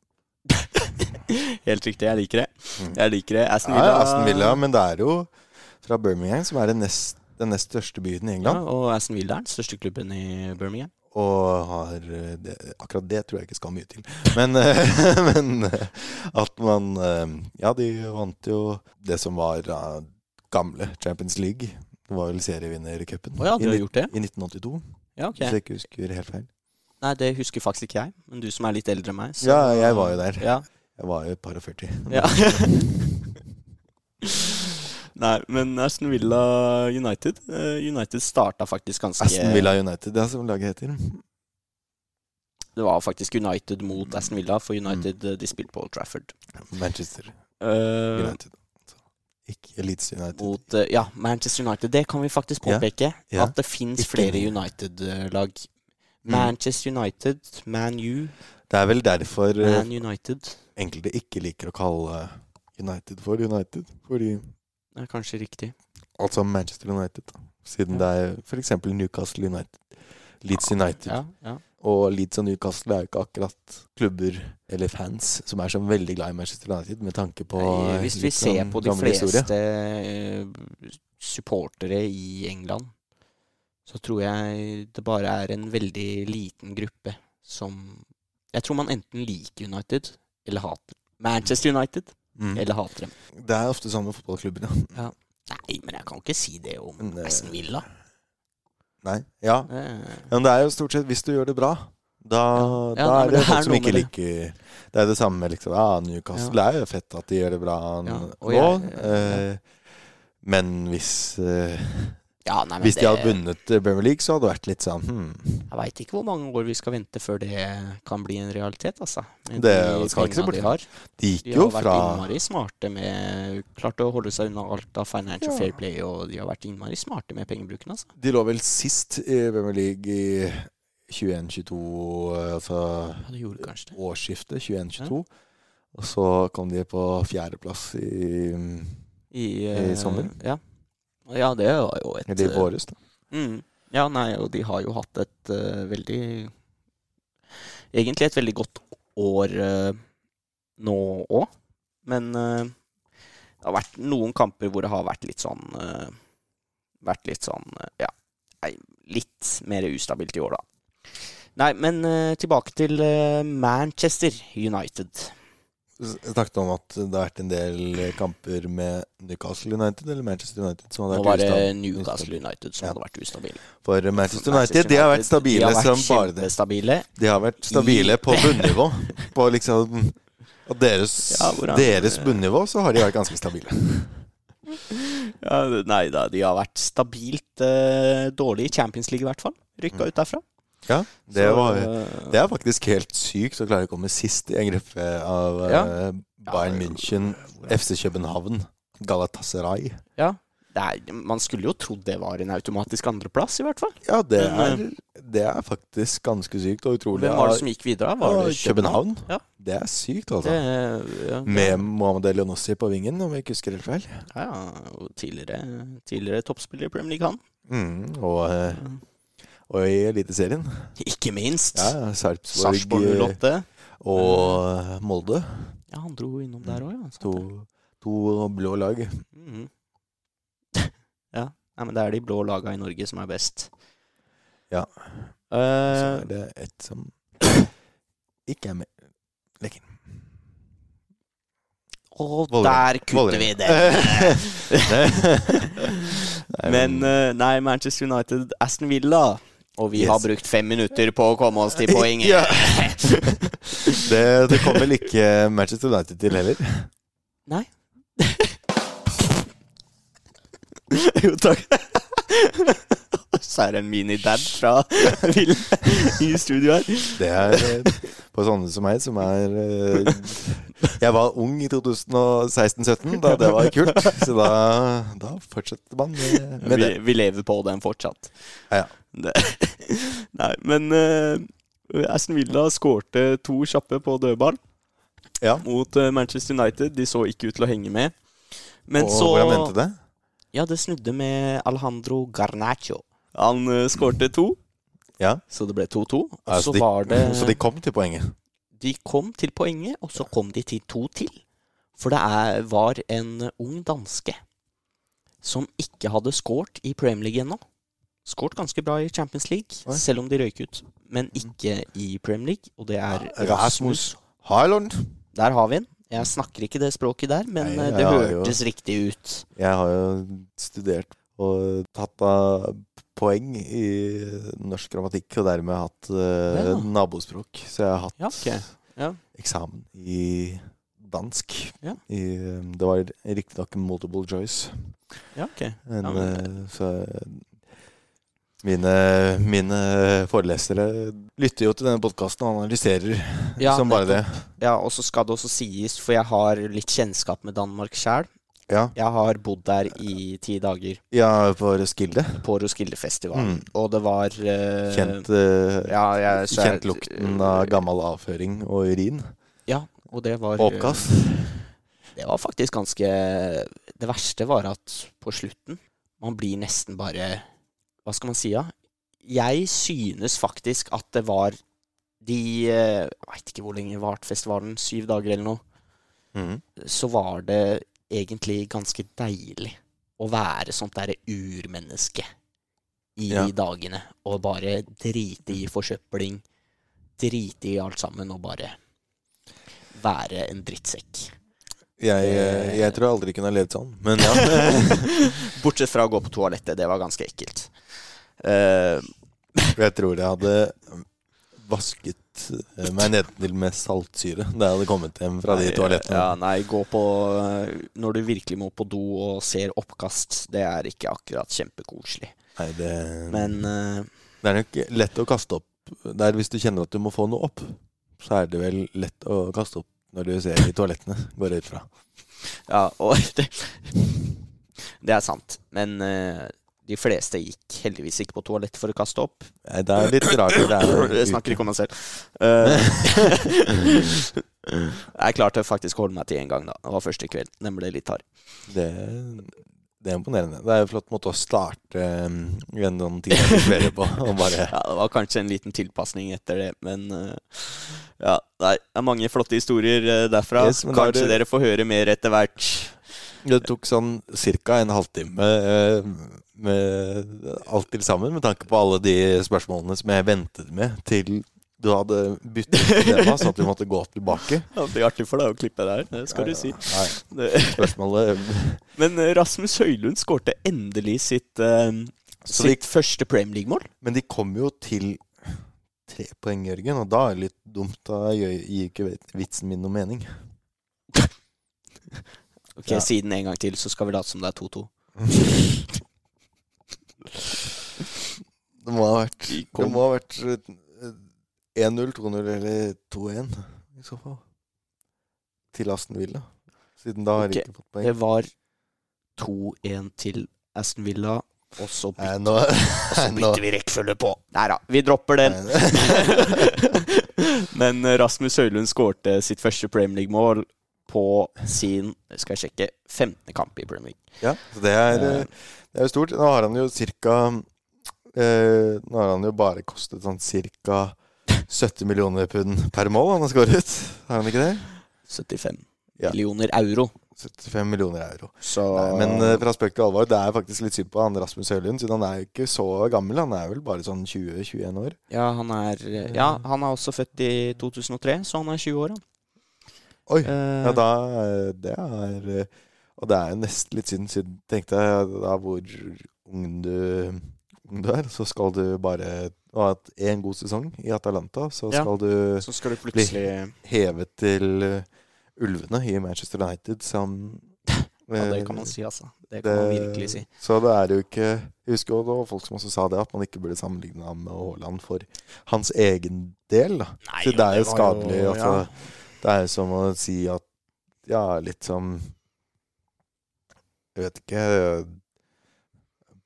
Speaker 4: Helt riktig, jeg liker det. Jeg liker det. Aston Villa,
Speaker 3: ja, Aston Villa, men det er jo fra Birmingham, som er den nest, den nest største byen i England.
Speaker 4: Ja, og Aston Villa er den største klubben i Birmingham.
Speaker 3: Og har eh, det, Akkurat det tror jeg ikke skal mye til. Men, eh, men at man Ja, de vant jo det som var gamle Champions League. Det var vel serievinnercupen
Speaker 4: oh ja,
Speaker 3: i,
Speaker 4: har gjort det?
Speaker 3: i 1982.
Speaker 4: Ja, ok.
Speaker 3: Hvis jeg ikke husker helt feil.
Speaker 4: Nei, det husker faktisk ikke jeg. Men du som er litt eldre enn meg. så-
Speaker 3: Ja, jeg var jo der.
Speaker 4: Ja.
Speaker 3: Jeg var jo et par og 40.
Speaker 4: ja. Nei, men Aston Villa United eh, United starta faktisk ganske
Speaker 3: Aston Villa United, det er som laget heter.
Speaker 4: Det var faktisk United mot Aston Villa, for United mm. de spilte på Old Trafford.
Speaker 3: Manchester United. Ikke Elites United.
Speaker 4: mot Ja, Manchester United. Det kan vi faktisk påpeke.
Speaker 3: ja.
Speaker 4: At det fins flere. United-lag.
Speaker 3: Mm.
Speaker 4: Manchester United, Man U,
Speaker 3: Det er vel derfor eh,
Speaker 4: Man United.
Speaker 3: enkelte ikke liker å kalle United for United. Fordi
Speaker 4: Det er kanskje riktig.
Speaker 3: Altså Manchester United, da. Siden
Speaker 4: Ja.
Speaker 3: det er f.eks. Newcastle United. Leeds United.
Speaker 4: Ja, ja.
Speaker 3: Og Leeds og Newcastle er jo ikke akkurat klubber eller fans som er så veldig glad i Manchester United, med tanke på
Speaker 4: Hvis vi ser på de
Speaker 3: historie.
Speaker 4: fleste eh, supportere i England, så tror jeg det bare er en veldig liten gruppe som Jeg tror man enten liker United eller hater Manchester United,
Speaker 3: Mm.
Speaker 4: eller hater dem.
Speaker 3: Det er ofte samme fotballklubben, fotballklubber, ja.
Speaker 4: Nei, men jeg kan ikke si det om
Speaker 3: Men, eh,
Speaker 4: Aston Villa.
Speaker 3: Nei. Ja.
Speaker 4: Eh,
Speaker 3: Men det er jo stort sett hvis du gjør det bra. Da,
Speaker 4: Ja,
Speaker 3: da er det
Speaker 4: det
Speaker 3: folk som ikke
Speaker 4: det.
Speaker 3: liker Det er det samme med liksom Ja, Newcastle er jo fett at de gjør det bra
Speaker 4: Ja,
Speaker 3: nå. eh, men hvis eh,
Speaker 4: ja, nei,
Speaker 3: Hvis de
Speaker 4: det,
Speaker 3: hadde vunnet Bremer League, så hadde det vært litt sånn hmm,
Speaker 4: Jeg veit ikke hvor mange år vi skal vente før det kan bli en realitet, altså. Men
Speaker 3: Det
Speaker 4: de
Speaker 3: skal ikke se bort fra.
Speaker 4: har.
Speaker 3: De gikk
Speaker 4: De har vært innmari smarte med Klart å holde seg unna alt av financial
Speaker 3: Ja.
Speaker 4: fair play, og de har vært innmari smarte med pengebruken, altså.
Speaker 3: De lå vel sist i Bremer League i 21-22, altså
Speaker 4: Ja,
Speaker 3: årsskiftet 21-22. Og så kom de på fjerdeplass i
Speaker 4: I,
Speaker 3: I
Speaker 4: eh,
Speaker 3: sommer?
Speaker 4: Ja. Ja, det var jo et
Speaker 3: i
Speaker 4: de
Speaker 3: våres, da.
Speaker 4: Mm. Ja, nei, og de har jo hatt et uh, veldig Egentlig et veldig godt år uh, nå òg. Men uh, det har vært noen kamper hvor det har vært litt sånn eh, Vært litt sånn eh, Ja, nei, litt mer ustabilt i år, da. Nei, men eh, tilbake til eh, Manchester United.
Speaker 3: Snakket om at det har vært en del kamper med Newcastle United eller Manchester United som hadde
Speaker 4: Nå
Speaker 3: vært
Speaker 4: var det Newcastle
Speaker 3: ustabile.
Speaker 4: United som
Speaker 3: Ja.
Speaker 4: hadde vært ustabile.
Speaker 3: For Manchester United, de har vært stabile
Speaker 4: de har vært
Speaker 3: som bare det.
Speaker 4: kjempestabile.
Speaker 3: De har vært stabile på bunnivå. På liksom Og deres,
Speaker 4: Ja, hvordan-
Speaker 3: deres bunnivå så har de vært ganske stabile.
Speaker 4: Ja, nei da, de har vært stabilt eh, dårlige i Champions League i hvert fall. Rykka
Speaker 3: Mm.
Speaker 4: ut derfra.
Speaker 3: Ja, det,
Speaker 4: Så,
Speaker 3: var,
Speaker 4: eh,
Speaker 3: det er faktisk helt sykt å klare å komme sist i en gruppe av
Speaker 4: Ja.
Speaker 3: eh, Bayern München, FC København, Galatasaray.
Speaker 4: Ja, er, man skulle jo trodd det var en automatisk andreplass, i hvert fall.
Speaker 3: Ja, det er, det er faktisk ganske sykt og utrolig.
Speaker 4: Hvem var det som gikk videre? Var
Speaker 3: Ja,
Speaker 4: det
Speaker 3: København?
Speaker 4: Ja.
Speaker 3: Det er sykt,
Speaker 4: Det,
Speaker 3: altså.
Speaker 4: ja, det-
Speaker 3: Med Mohammed Elionossi på vingen, om jeg ikke husker helt feil.
Speaker 4: Ja, ja, og tidligere, tidligere toppspiller i Premier League, han.
Speaker 3: Mm, og, eh, og i Eliteserien.
Speaker 4: Ikke minst.
Speaker 3: Ja, Sarpsborg
Speaker 4: Sarpsborg 08.
Speaker 3: og Molde.
Speaker 4: Ja, han dro innom der òg, ja.
Speaker 3: To, to blå lag.
Speaker 4: Mhm. ja. Nei, men det er de blå laga i Norge som er best.
Speaker 3: Ja. Så
Speaker 4: Eh,
Speaker 3: er det ett som ikke er med. Lekker
Speaker 4: og
Speaker 3: Vålerenga.
Speaker 4: der kutter vi det! Men uh, nei, Manchester United, Aston Villa. Og vi
Speaker 3: Yes.
Speaker 4: har brukt fem minutter på å komme oss til poenget.
Speaker 3: Ja. det, det kommer vel ikke Manchester United til heller.
Speaker 4: Nei. jo, takk. Så er det en mini-dad fra Ville i studio her.
Speaker 3: Det er eh, på sånne som meg, som er eh, Jeg var ung i 2016-17, da det var kult. Så da, da fortsetter man med, med
Speaker 4: Vi,
Speaker 3: det.
Speaker 4: vi lever på den fortsatt.
Speaker 3: Ja, ja.
Speaker 4: Nei, men uh, Aston Villa skårte to kjappe på dødball
Speaker 3: Ja.
Speaker 4: mot uh, Manchester United. De så ikke ut til å henge med. Men
Speaker 3: Og
Speaker 4: så
Speaker 3: hvordan endte det?
Speaker 4: Ja, det snudde med Alejandro Garnaccio. Han uh, skårte to,
Speaker 3: Ja.
Speaker 4: så det ble 2-2. Ja,
Speaker 3: så,
Speaker 4: så
Speaker 3: de,
Speaker 4: det
Speaker 3: så de kom til poenget?
Speaker 4: De kom til poenget, og så kom de til to til. For det er, var en ung danske som ikke hadde skåret i Premier League ennå. Skåret ganske bra i Champions League,
Speaker 3: Oi.
Speaker 4: selv om de røyk ut. Men ikke i Premier League, og det er
Speaker 3: Rasmus
Speaker 4: Rasmus.
Speaker 3: Haaland.
Speaker 4: Der har vi den. Jeg snakker ikke det språket der, men
Speaker 3: Nei,
Speaker 4: eh, det
Speaker 3: hørtes jo-
Speaker 4: riktig ut.
Speaker 3: Jeg har jo studert og tatt av poeng i norsk grammatikk, og dermed hatt uh,
Speaker 4: Ja.
Speaker 3: nabospråk. Så jeg har hatt
Speaker 4: Ja, okay. Ja.
Speaker 3: eksamen i dansk. I, eh, det var riktignok multiple choice.
Speaker 4: Ja, ok.
Speaker 3: Men, eh, så mine, mine forelesere lytter jo til denne podkasten og analyserer
Speaker 4: Ja,
Speaker 3: som bare det.
Speaker 4: Ja, og så skal det også sies, for jeg har litt kjennskap med Danmark sjæl.
Speaker 3: Ja,
Speaker 4: Jeg har bodd der i ti dager
Speaker 3: ja På Roskilde?
Speaker 4: på Roskildefestivalen,
Speaker 3: Mm.
Speaker 4: og det var uh,
Speaker 3: Kjent, uh,
Speaker 4: ja, jeg, jeg-
Speaker 3: kjent lukten av gammel avføring og urin.
Speaker 4: Ja, og det var
Speaker 3: Oppkast.
Speaker 4: Det var faktisk ganske Det verste var at på slutten Man blir nesten bare Hva skal man si, da? Jeg synes faktisk at det var de eh, Jeg veit ikke hvor lenge varte festivalen, syv dager eller noe.
Speaker 3: Mm.
Speaker 4: Så var det egentlig ganske deilig å være sånt derre urmenneske i
Speaker 3: Ja.
Speaker 4: dagene. Og bare drite i forsøpling, drite i alt sammen, og bare være en drittsekk.
Speaker 3: Jeg, eh, jeg tror jeg aldri kunne ha levd sånn, men ja.
Speaker 4: Bortsett fra å gå på toalettet. Det var ganske ekkelt. Eh,
Speaker 3: Jeg tror jeg hadde vasket eh, meg nedentil med saltsyre da jeg hadde kommet hjem fra de toalettene.
Speaker 4: Ja, nei, gå på eh, Når du virkelig må på do og ser oppkast, det er ikke akkurat kjempekoselig.
Speaker 3: Nei, det,
Speaker 4: Men eh,
Speaker 3: det er nok lett å kaste opp. Det er hvis du kjenner at du må få noe opp, så er det vel lett å kaste opp når du ser i toalettene, går jeg ut fra.
Speaker 4: Ja, og det, det er sant. Men eh, de fleste gikk heldigvis ikke på toalett for å kaste opp.
Speaker 3: Det er litt rart. Det er
Speaker 4: Jeg snakker ikke om meg selv. Eh, jeg klarte faktisk å holde meg til én gang, da. Det var første kveld. Den ble litt hard.
Speaker 3: Det, det er imponerende. Det er jo flott måte å starte um, en sånn tid å flere på. Bare
Speaker 4: Ja, det var kanskje en liten tilpasning etter det, men uh, ja, det er mange flotte historier eh, derfra.
Speaker 3: Yes,
Speaker 4: kanskje
Speaker 3: det-
Speaker 4: dere får høre mer etter hvert.
Speaker 3: Det tok sånn ca. en halvtime eh, med alt til sammen, med tanke på alle de spørsmålene som jeg ventet med til du hadde byttet tema, sånn at vi måtte gå tilbake.
Speaker 4: Ja, det blir artig for deg å klippe det her, det skal du si.
Speaker 3: Nei, spørsmålet
Speaker 4: Men eh, Rasmus Høylund skårte endelig sitt,
Speaker 3: uh,
Speaker 4: sitt de, første Premier League-mål.
Speaker 3: Men de kom jo til tre poeng, Jørgen, og da er det litt dumt. Da gir ikke vitsen min noe mening.
Speaker 4: Ok,
Speaker 3: Ja.
Speaker 4: Si den en gang til, så skal vi late som det er 2-2.
Speaker 3: Det må ha vært, det må ha vært eh, 1-0, 2-0 eller 2-1 i så fall. Til Aston Villa. Siden da har de
Speaker 4: Ok,
Speaker 3: ikke fått poeng.
Speaker 4: Det var 2-1 til Aston Villa, og så bytter,
Speaker 3: Eh, nå,
Speaker 4: og så bytter vi rekkefølge på. Nei da, vi dropper den. Men eh, Rasmus Høylund skårte sitt første Premier League-mål på sin skal jeg sjekke, 15. kamp i Premier League.
Speaker 3: Ja, så det er, eh, det er jo stort. Nå har han jo cirka eh, Nå har han jo bare kostet sånn cirka 70 millioner pund per mål han har skåret. Har han ikke det?
Speaker 4: 75
Speaker 3: Ja.
Speaker 4: millioner euro.
Speaker 3: 75 millioner euro.
Speaker 4: Så
Speaker 3: Nei, men eh, fra spøk til alvor, det er faktisk litt synd på han Rasmus Høylund, siden han er jo ikke så gammel. Han er vel bare sånn 20-21 år.
Speaker 4: ja, han er Ja, han er også født i 2003, så han er 20 år, han.
Speaker 3: Oi,
Speaker 4: Eh,
Speaker 3: Ja, da eh, Det er eh, Og det er jo nesten litt synd, siden tenkte jeg da hvor ung du, ung du er, så skal du bare ha hatt én god sesong i Atalanta, så
Speaker 4: Ja.
Speaker 3: skal du
Speaker 4: så skal du plutselig
Speaker 3: hevet til Ulvene i Manchester United som
Speaker 4: Ja, det kan man si, altså. Det kan man virkelig si.
Speaker 3: Så det er jo ikke Jeg husker jo det var folk som også sa det, at man ikke burde sammenligne ham med Haaland for hans egen del. da
Speaker 4: Nei,
Speaker 3: Så det er jo skadelig. altså,
Speaker 4: ja.
Speaker 3: Det er som å si at Ja, litt som Jeg vet ikke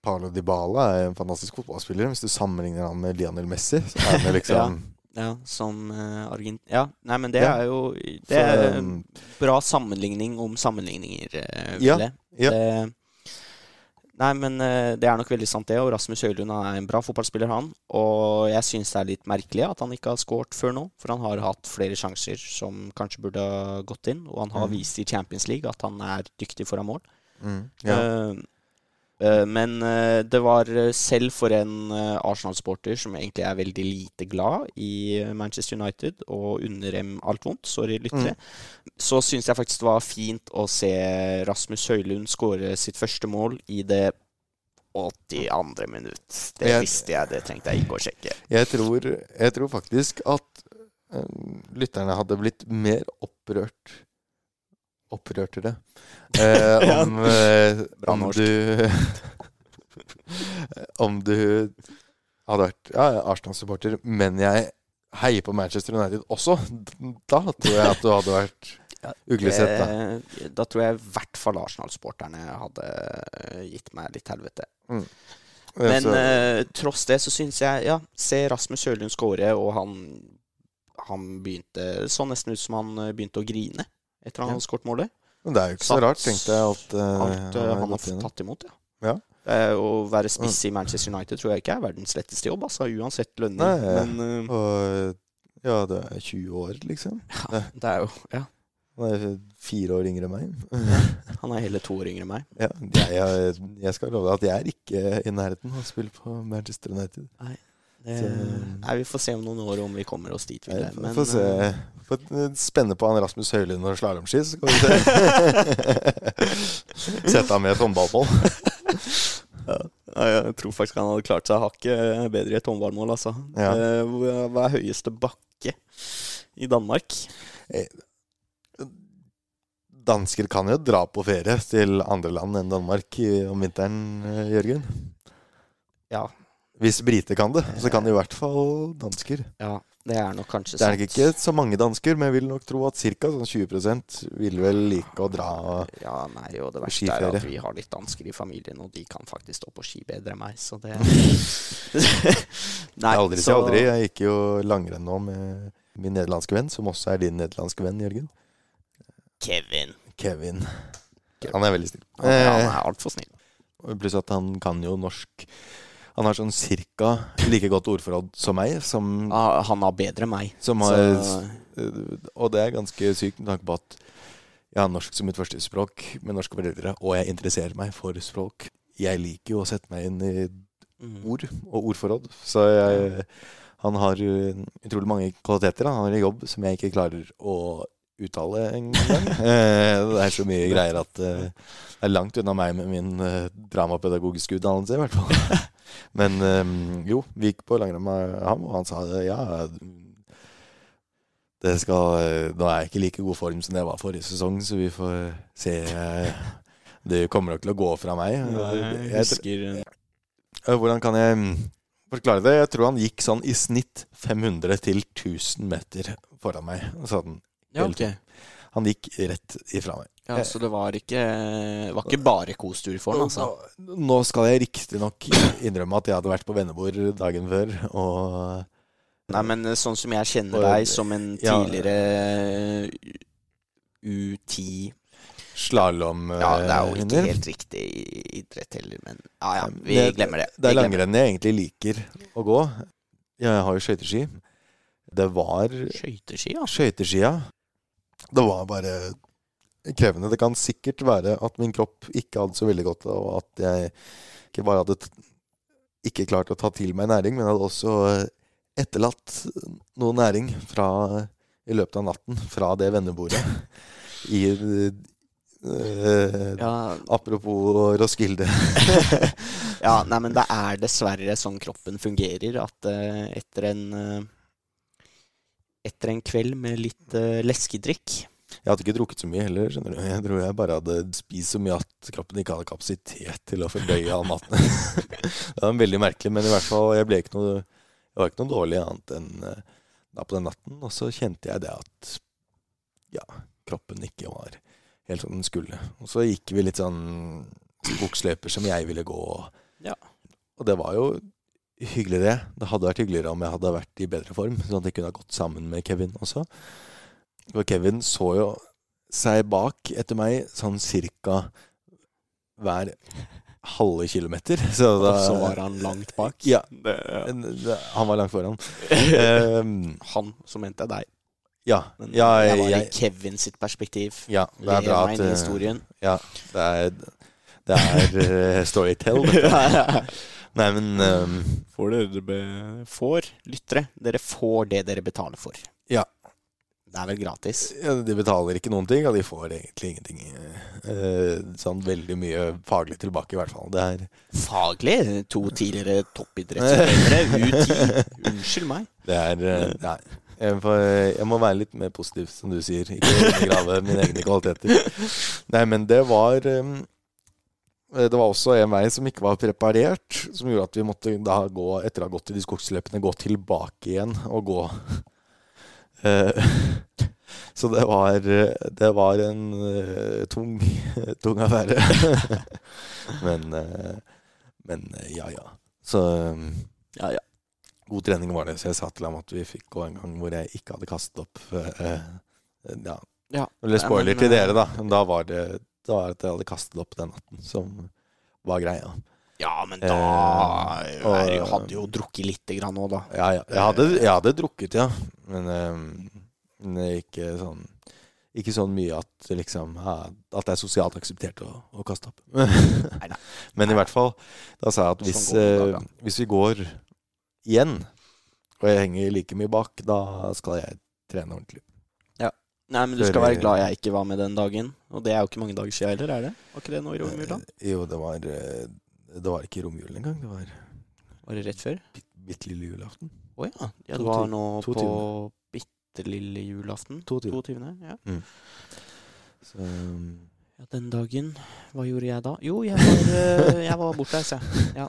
Speaker 3: Paulo Dybala er en fantastisk fotballspiller. Hvis du sammenligner han med Lionel Messi, så er han liksom
Speaker 4: Ja, som uh, Argent... Ja, nei, men det
Speaker 3: Ja.
Speaker 4: er jo Det
Speaker 3: så,
Speaker 4: er
Speaker 3: um,
Speaker 4: bra sammenligning om sammenligninger, uh,
Speaker 3: Ja, ja.
Speaker 4: Det, nei, men eh, det er nok veldig sant, det. Og Rasmus Høylund er en bra fotballspiller, han. Og jeg syns det er litt merkelig at han ikke har skåret før nå. For han har hatt flere sjanser som kanskje burde ha gått inn. Og han har
Speaker 3: Mm.
Speaker 4: vist i Champions League at han er dyktig foran mål.
Speaker 3: mm, ja.
Speaker 4: uh, men det var selv for en Arsenal-sporter som egentlig er veldig lite glad i Manchester United og unner dem alt vondt, sorry lyttere, så syns jeg faktisk det var fint å se Rasmus Høylund skåre sitt første mål i det 82. minutt. Det
Speaker 3: Jeg-
Speaker 4: visste jeg, det trengte jeg ikke å sjekke.
Speaker 3: Jeg tror, jeg tror faktisk at uh, lytterne hadde blitt mer opprørt Opprørtere. Eh,
Speaker 4: Ja.
Speaker 3: om,
Speaker 4: uh,
Speaker 3: om du Om du hadde vært ja, Arsenal-supporter, men jeg heier på Manchester United også. Da tror jeg at du hadde vært uglesett, da.
Speaker 4: Eh, da tror jeg i hvert fall Arsenal-sporterne hadde eh, gitt meg litt helvete. Men
Speaker 3: Så-
Speaker 4: eh, tross det så syns jeg Ja, se Rasmus Høylund skåre, og han Han begynte Så nesten ut som han eh, begynte å grine etter han
Speaker 3: Ja.
Speaker 4: hadde skåret målet.
Speaker 3: men det er jo ikke så
Speaker 4: satt
Speaker 3: rart, tenkte jeg. At, uh,
Speaker 4: Alt
Speaker 3: uh,
Speaker 4: han har tatt imot, ja.
Speaker 3: Ja.
Speaker 4: Eh, å være spiss i Manchester United tror jeg ikke er verdens letteste jobb, altså, uansett lønning.
Speaker 3: Nei,
Speaker 4: Men uh,
Speaker 3: Og ja, det er 20 år, liksom.
Speaker 4: Ja, det er jo Ja,
Speaker 3: Han er fire år yngre enn meg.
Speaker 4: han er hele to år yngre enn meg.
Speaker 3: Ja, jeg, jeg, skal love deg at jeg er ikke i nærheten av å spille på Manchester United.
Speaker 4: Det,
Speaker 3: Så-
Speaker 4: nei, vi får se om noen år om vi kommer oss dit.
Speaker 3: Får,
Speaker 4: Men,
Speaker 3: får se.
Speaker 4: eh,
Speaker 3: spenne på han Rasmus Høylund og slalåmski, så skal vi se. Sette ham med et håndballmål.
Speaker 4: Ja, jeg tror faktisk han hadde klart seg hakket bedre i et håndballmål, altså.
Speaker 3: Ja.
Speaker 4: Eh, Hva hva er høyeste bakke i Danmark?
Speaker 3: Dansker kan jo dra på ferie til andre land enn Danmark om vinteren, eh, Jørgen.
Speaker 4: Ja,
Speaker 3: Hvis briter kan det, så kan i hvert fall dansker.
Speaker 4: ja det er nok kanskje sant.
Speaker 3: Det er nok ikke så mange dansker, men jeg vil nok tro at ca. sånn 20% vil vel like å dra
Speaker 4: Ja, nei, og det verste er at vi har litt dansker i familien, og de kan faktisk stå på ski bedre enn meg, så det Nei,
Speaker 3: Aldri si aldri. Jeg gikk jo langrenn nå med min nederlandske venn, som også er din nederlandske venn, Jørgen.
Speaker 4: Kevin.
Speaker 3: Kevin. Han er veldig snill.
Speaker 4: Han, han
Speaker 3: Eh,
Speaker 4: er altfor snill.
Speaker 3: Pluss at han kan jo norsk. Han har sånn cirka like godt ordforråd som meg, som,
Speaker 4: Ah, han har bedre enn meg.
Speaker 3: som har Og det er ganske sykt med tanke på at jeg har norsk som mitt første språk med norske foreldre, og jeg interesserer meg for språk. Jeg liker jo å sette meg inn i
Speaker 4: mm.
Speaker 3: ord og ordforråd. Så jeg, han har uh, utrolig mange kvaliteter. Han har en jobb som jeg ikke klarer å uttale en gang. det er så mye greier at eh, det er langt unna meg med min eh, dramapedagogiske utdannelse, i hvert fall. Men eh, jo, vi gikk på langrenn med ham, og han sa ja det skal, eh, Nå er jeg ikke i like god form som jeg var forrige sesong, så vi får se. eh, Det kommer nok til å gå fra meg.
Speaker 4: Jeg husker
Speaker 3: Eh, Hvordan kan jeg mm, forklare det? Jeg tror han gikk sånn i snitt 500 til 1000 meter foran meg. Sånn
Speaker 4: Ja, okay.
Speaker 3: han gikk rett ifra meg.
Speaker 4: Ja, Så det var ikke, var ikke bare kostur for han, altså?
Speaker 3: Nå, nå skal jeg riktignok innrømme at jeg hadde vært på vennebord dagen før, og
Speaker 4: Nei, men sånn som jeg kjenner
Speaker 3: Og-
Speaker 4: deg som en
Speaker 3: ja.
Speaker 4: tidligere U10
Speaker 3: slalåm
Speaker 4: Ja, det er jo ikke
Speaker 3: vinner.
Speaker 4: helt riktig idrett heller, men ja ja, vi
Speaker 3: Det-
Speaker 4: glemmer det.
Speaker 3: Det er langrenn jeg egentlig liker å gå. Jeg har jo skøyteski. Det var
Speaker 4: Skøyteski, ja.
Speaker 3: skøyteskia. Det var bare krevende. Det kan sikkert være at min kropp ikke hadde så veldig godt av at jeg ikke bare hadde ikke klart å ta til meg næring, men hadde også etterlatt noe næring fra, i løpet av natten fra det vennebordet. I eh,
Speaker 4: Ja,
Speaker 3: Apropos Roskilde.
Speaker 4: ja, nei, men det er dessverre sånn kroppen fungerer, at eh, etter en eh, Etter en kveld med litt uh, leskedrikk
Speaker 3: Jeg hadde ikke drukket så mye heller. skjønner du. Jeg tror jeg bare hadde spist så mye at kroppen ikke hadde kapasitet til å fordøye all maten. det var veldig merkelig, men i hvert fall, jeg ble ikke noe, jeg var ikke noe dårlig annet enn eh, da på den natten. Og så kjente jeg det at ja, kroppen ikke var helt som den skulle. Og så gikk vi litt sånn buksløper som jeg ville gå.
Speaker 4: Ja.
Speaker 3: Og det var jo hyggelig, det. Det hadde vært hyggeligere om jeg hadde vært i bedre form, sånn at jeg kunne ha gått sammen med Kevin også. Og Kevin så jo seg bak etter meg sånn cirka hver halve kilometer. Så da,
Speaker 4: Og så var han langt bak.
Speaker 3: Ja.
Speaker 4: Det,
Speaker 3: ja. Han var langt foran. um,
Speaker 4: han, så mente jeg deg.
Speaker 3: ja.
Speaker 4: Men
Speaker 3: ja,
Speaker 4: jeg var i Kevin sitt perspektiv.
Speaker 3: ja, det er bra at eh,
Speaker 4: historien.
Speaker 3: Ja, det er, det er eh, storytell. Nei, men um,
Speaker 4: Får dere be... Får lyttere. Dere får det dere betaler for.
Speaker 3: Ja.
Speaker 4: Det er vel gratis.
Speaker 3: ja, De betaler ikke noen ting, og de får egentlig ingenting eh, sånn veldig mye faglig tilbake, i hvert fall. Det er,
Speaker 4: Faglig. To tidligere toppidrettsutøvere. U10. Unnskyld meg.
Speaker 3: det er eh, Nei. Jeg, får, jeg må være litt mer positiv, som du sier. Ikke grave mine egne kvaliteter. Nei, men det var ehm, Det var også en vei som ikke var preparert, som gjorde at vi måtte da gå, etter å ha gått i de skogsløpene, gå tilbake igjen og gå. Eh, Så det var, det var en eh, tung, tung affære. men, eh, men eh, ja, ja. Så
Speaker 4: Ja, ja.
Speaker 3: god trening var det. Så jeg sa til ham at vi fikk gå en gang hvor jeg ikke hadde kastet opp. eh, ja.
Speaker 4: Ja.
Speaker 3: Eller spoiler til
Speaker 4: eh,
Speaker 3: dere, da. Da var det da var det at jeg hadde kastet opp den natten, som var greia.
Speaker 4: Ja, men da
Speaker 3: Eh, og-
Speaker 4: jeg hadde jo drukket lite grann òg, da.
Speaker 3: Ja, ja. Jeg hadde, jeg hadde drukket, ja. Men, eh, men ikke sånn ikke sånn mye at, det liksom, at det er sosialt akseptert å, å kaste opp.
Speaker 4: Neida.
Speaker 3: Men i hvert fall, da sa jeg at hvis,
Speaker 4: Sånn går det
Speaker 3: eh,
Speaker 4: ja.
Speaker 3: hvis vi går igjen, og jeg henger like mye bak, da skal jeg trene ordentlig.
Speaker 4: Nei, men du skal være glad jeg ikke var med den dagen. Og det er jo ikke mange dager siden heller, er det? Var ikke det nå i romjula?
Speaker 3: Eh, Jo, det var, eh, det var ikke romjulen engang. Det var
Speaker 4: Var det rett før?
Speaker 3: bit- bitte lille julaften.
Speaker 4: Å ja. ja. Det var nå på bitte lille julaften.
Speaker 3: 22.
Speaker 4: 22. Ja.
Speaker 3: Så, um,
Speaker 4: ja, den dagen Hva gjorde jeg da? Jo, jeg var, eh, jeg var bortreist, jeg. Ja.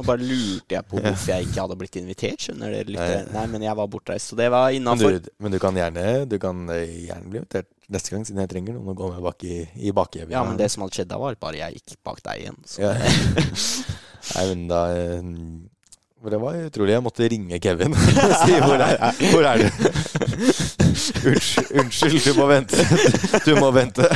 Speaker 4: Og bare lurte jeg på hvorfor jeg ikke hadde blitt invitert. Skjønner dere?
Speaker 3: Nei.
Speaker 4: Nei, men jeg var bortreist, så det var innafor.
Speaker 3: Men, men du kan gjerne Du kan eh, gjerne bli invitert neste gang, siden jeg trenger noen å gå med bak i, i bakevja.
Speaker 4: Ja, men det som hadde skjedd da, var bare jeg gikk bak deg igjen. Så.
Speaker 3: Ja. Nei, men da eh, for Det var utrolig. Jeg måtte ringe Kevin og si hvor er, hvor er du? Unnskyld, unnskyld, du må vente. Du må vente.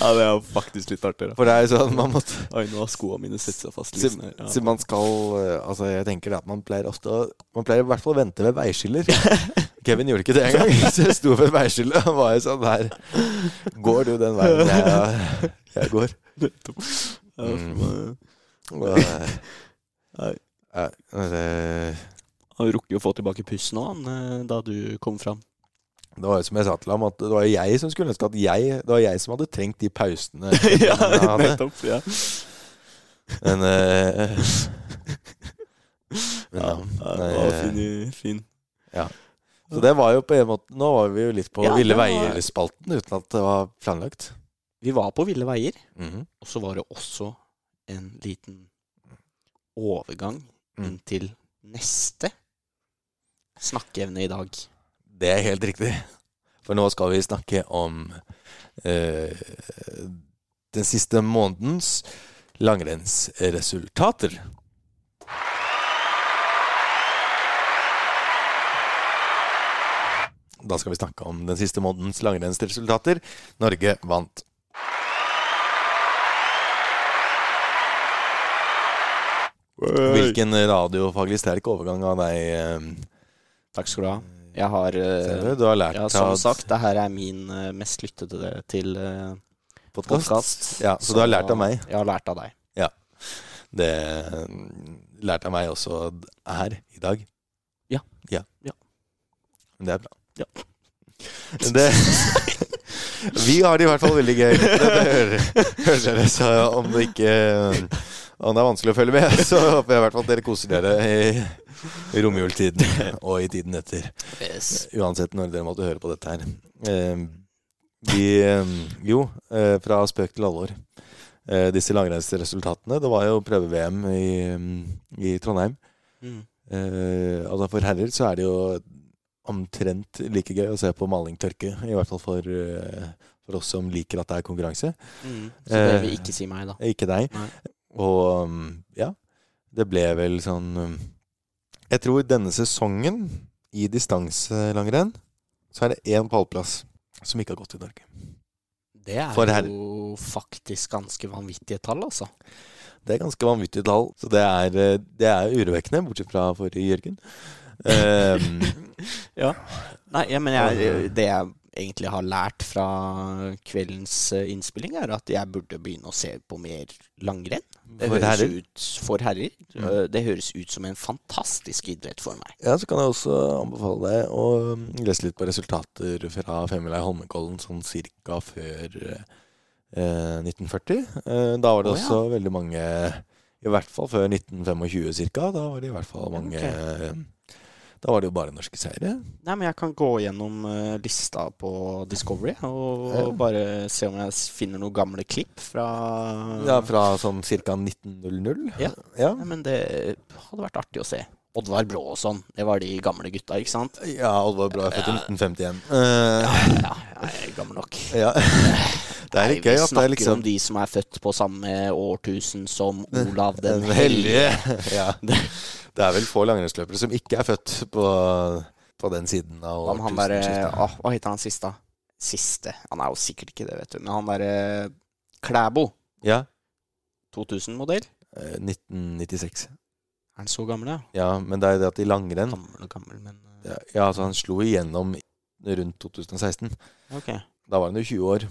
Speaker 4: Ja, det er faktisk litt artig, da.
Speaker 3: For det er sånn man måtte
Speaker 4: Oi, nå har skoene mine sett seg fast. Liksom. Ja.
Speaker 3: så man skal eh, Altså, jeg tenker at man pleier ofte å Man pleier i hvert fall å vente ved veiskiller. Kevin gjorde ikke det engang. Så jeg sto ved veiskillet og var jo sånn der Går du den veien jeg, jeg går? Mm. eh,
Speaker 4: Nei. Han rukket jo å få tilbake pusten nå, eh, da du kom fram.
Speaker 3: Det var jo som jeg sa til ham, at det var jeg som skulle ønske at jeg Det var jeg som hadde trengt de pausene.
Speaker 4: ja, nettopp. Ja.
Speaker 3: Men uh, Men
Speaker 4: Ja,
Speaker 3: ja.
Speaker 4: det var fin, fin, Ja.
Speaker 3: Så det var jo på en måte Nå var vi jo litt på
Speaker 4: Ja,
Speaker 3: Ville veier-spalten uten at det var planlagt.
Speaker 4: Vi var på ville veier,
Speaker 3: Mhm.
Speaker 4: og så var det også en liten overgang
Speaker 3: Mm.
Speaker 4: inn til neste snakkeevne i dag.
Speaker 3: Det er helt riktig. For nå skal vi snakke om eh, den siste månedens langrennsresultater. Da skal vi snakke om den siste månedens langrennsresultater. Norge vant. Hvilken radiofaglig sterk overgang av deg, eh,
Speaker 4: Takk skal du ha. Jeg har eh,
Speaker 3: du? Du har lært
Speaker 4: Ja, som sagt, det her er min eh, mest lyttede til
Speaker 3: podkast. Ja, så du har lært av meg.
Speaker 4: Jeg har lært av deg.
Speaker 3: Ja. Det lærte jeg meg også her i dag.
Speaker 4: Ja.
Speaker 3: Ja.
Speaker 4: Ja.
Speaker 3: Men det er bra.
Speaker 4: Ja.
Speaker 3: Det Vi har det i hvert fall veldig gøy. Det, det hører, hører dere, så om det ikke Om det er vanskelig å følge med, så håper jeg i hvert fall at dere koser dere i, i romjulstiden og i tiden etter. Uansett når dere måtte høre på dette her. Eh, vi eh, Jo, eh, fra spøk til alvor. Eh, disse langrennsresultatene. Det var jo prøve-VM i, i Trondheim.
Speaker 4: Mm.
Speaker 3: Eh, altså For herrer så er det jo omtrent like gøy å se på maling tørke. I hvert fall for, for oss som liker at det er konkurranse.
Speaker 4: Mm. Så det vil ikke si meg, da.
Speaker 3: Ikke deg.
Speaker 4: Nei.
Speaker 3: Og um, ja, det ble vel sånn um, Jeg tror denne sesongen i distanselangrenn så er det én pallplass som ikke har gått til Norge.
Speaker 4: Det er
Speaker 3: For her-
Speaker 4: jo faktisk ganske vanvittige tall, altså.
Speaker 3: Det er ganske vanvittige tall, så det er, eh, det er urovekkende, bortsett fra forrige Jørgen. Um,
Speaker 4: Ja. Nei, ja, men jeg, det jeg egentlig har lært fra kveldens eh, innspilling, er at jeg burde begynne å se på mer langrenn. Det
Speaker 3: For
Speaker 4: høres
Speaker 3: herrer?
Speaker 4: Ut, for herrer.
Speaker 3: Mm.
Speaker 4: Eh, Det høres ut som en fantastisk idrett for meg.
Speaker 3: ja, så kan jeg også anbefale deg å um, lese litt på resultater fra Femmila i Holmenkollen sånn cirka før eh, 1940. Eh, da var det
Speaker 4: ja.
Speaker 3: også veldig mange I hvert fall før 1925 cirka. Da var det i hvert fall mange Da var det jo bare norske seire.
Speaker 4: Nei, men jeg kan gå gjennom eh, lista på Discovery og
Speaker 3: Ja.
Speaker 4: bare se om jeg finner noen gamle klipp fra
Speaker 3: Ja, fra sånn ca. 1900.
Speaker 4: Ja.
Speaker 3: ja.
Speaker 4: Nei, men det hadde vært artig å se. Oddvar Brå og sånn. Det var de gamle gutta, ikke sant?
Speaker 3: Ja, Oddvar Brå er født i 1951. Uh...
Speaker 4: Ja, jeg er gammel nok.
Speaker 3: ja. Det er litt gøy
Speaker 4: vi snakker
Speaker 3: er liksom
Speaker 4: om de som er født på samme årtusen som Olav
Speaker 3: Den hellige. Ja. Det er vel få langrennsløpere som ikke er født på, på den siden av
Speaker 4: Hva han derre
Speaker 3: årtusenskiftet.
Speaker 4: ah, Hva heter han siste? Siste? Han er jo sikkert ikke det, vet du. Men han derre Klæbo.
Speaker 3: Ja.
Speaker 4: 2000-modell.
Speaker 3: eh, 1996.
Speaker 4: Er han så gammel, ja?
Speaker 3: Ja, men det er det at i langrenn
Speaker 4: Gammel og gammel, men eh,
Speaker 3: ja, ja, altså han slo igjennom rundt 2016.
Speaker 4: Ok.
Speaker 3: Da var han jo 20 år,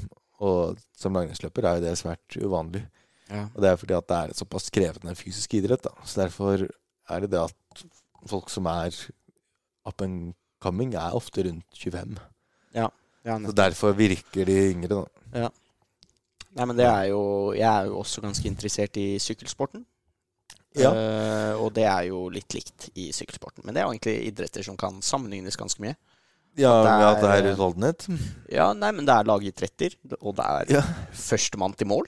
Speaker 3: og som langrennsløper er jo det svært uvanlig.
Speaker 4: Ja.
Speaker 3: Og det er fordi at det er såpass krevende fysisk idrett. da. Så derfor er det det at folk som er up and coming, er ofte rundt 25.
Speaker 4: ja
Speaker 3: Så derfor virker de yngre, da.
Speaker 4: Nei, men det er jo Jeg er jo også ganske interessert i sykkelsporten.
Speaker 3: Ja.
Speaker 4: Uh, og det er jo litt likt i sykkelsporten. Men det er jo egentlig idretter som kan sammenlignes ganske mye.
Speaker 3: Ja,
Speaker 4: det
Speaker 3: at det
Speaker 4: er-
Speaker 3: er utholdenhet.
Speaker 4: Ja, nei, men det er lagidretter, og det er
Speaker 3: Ja.
Speaker 4: førstemann til mål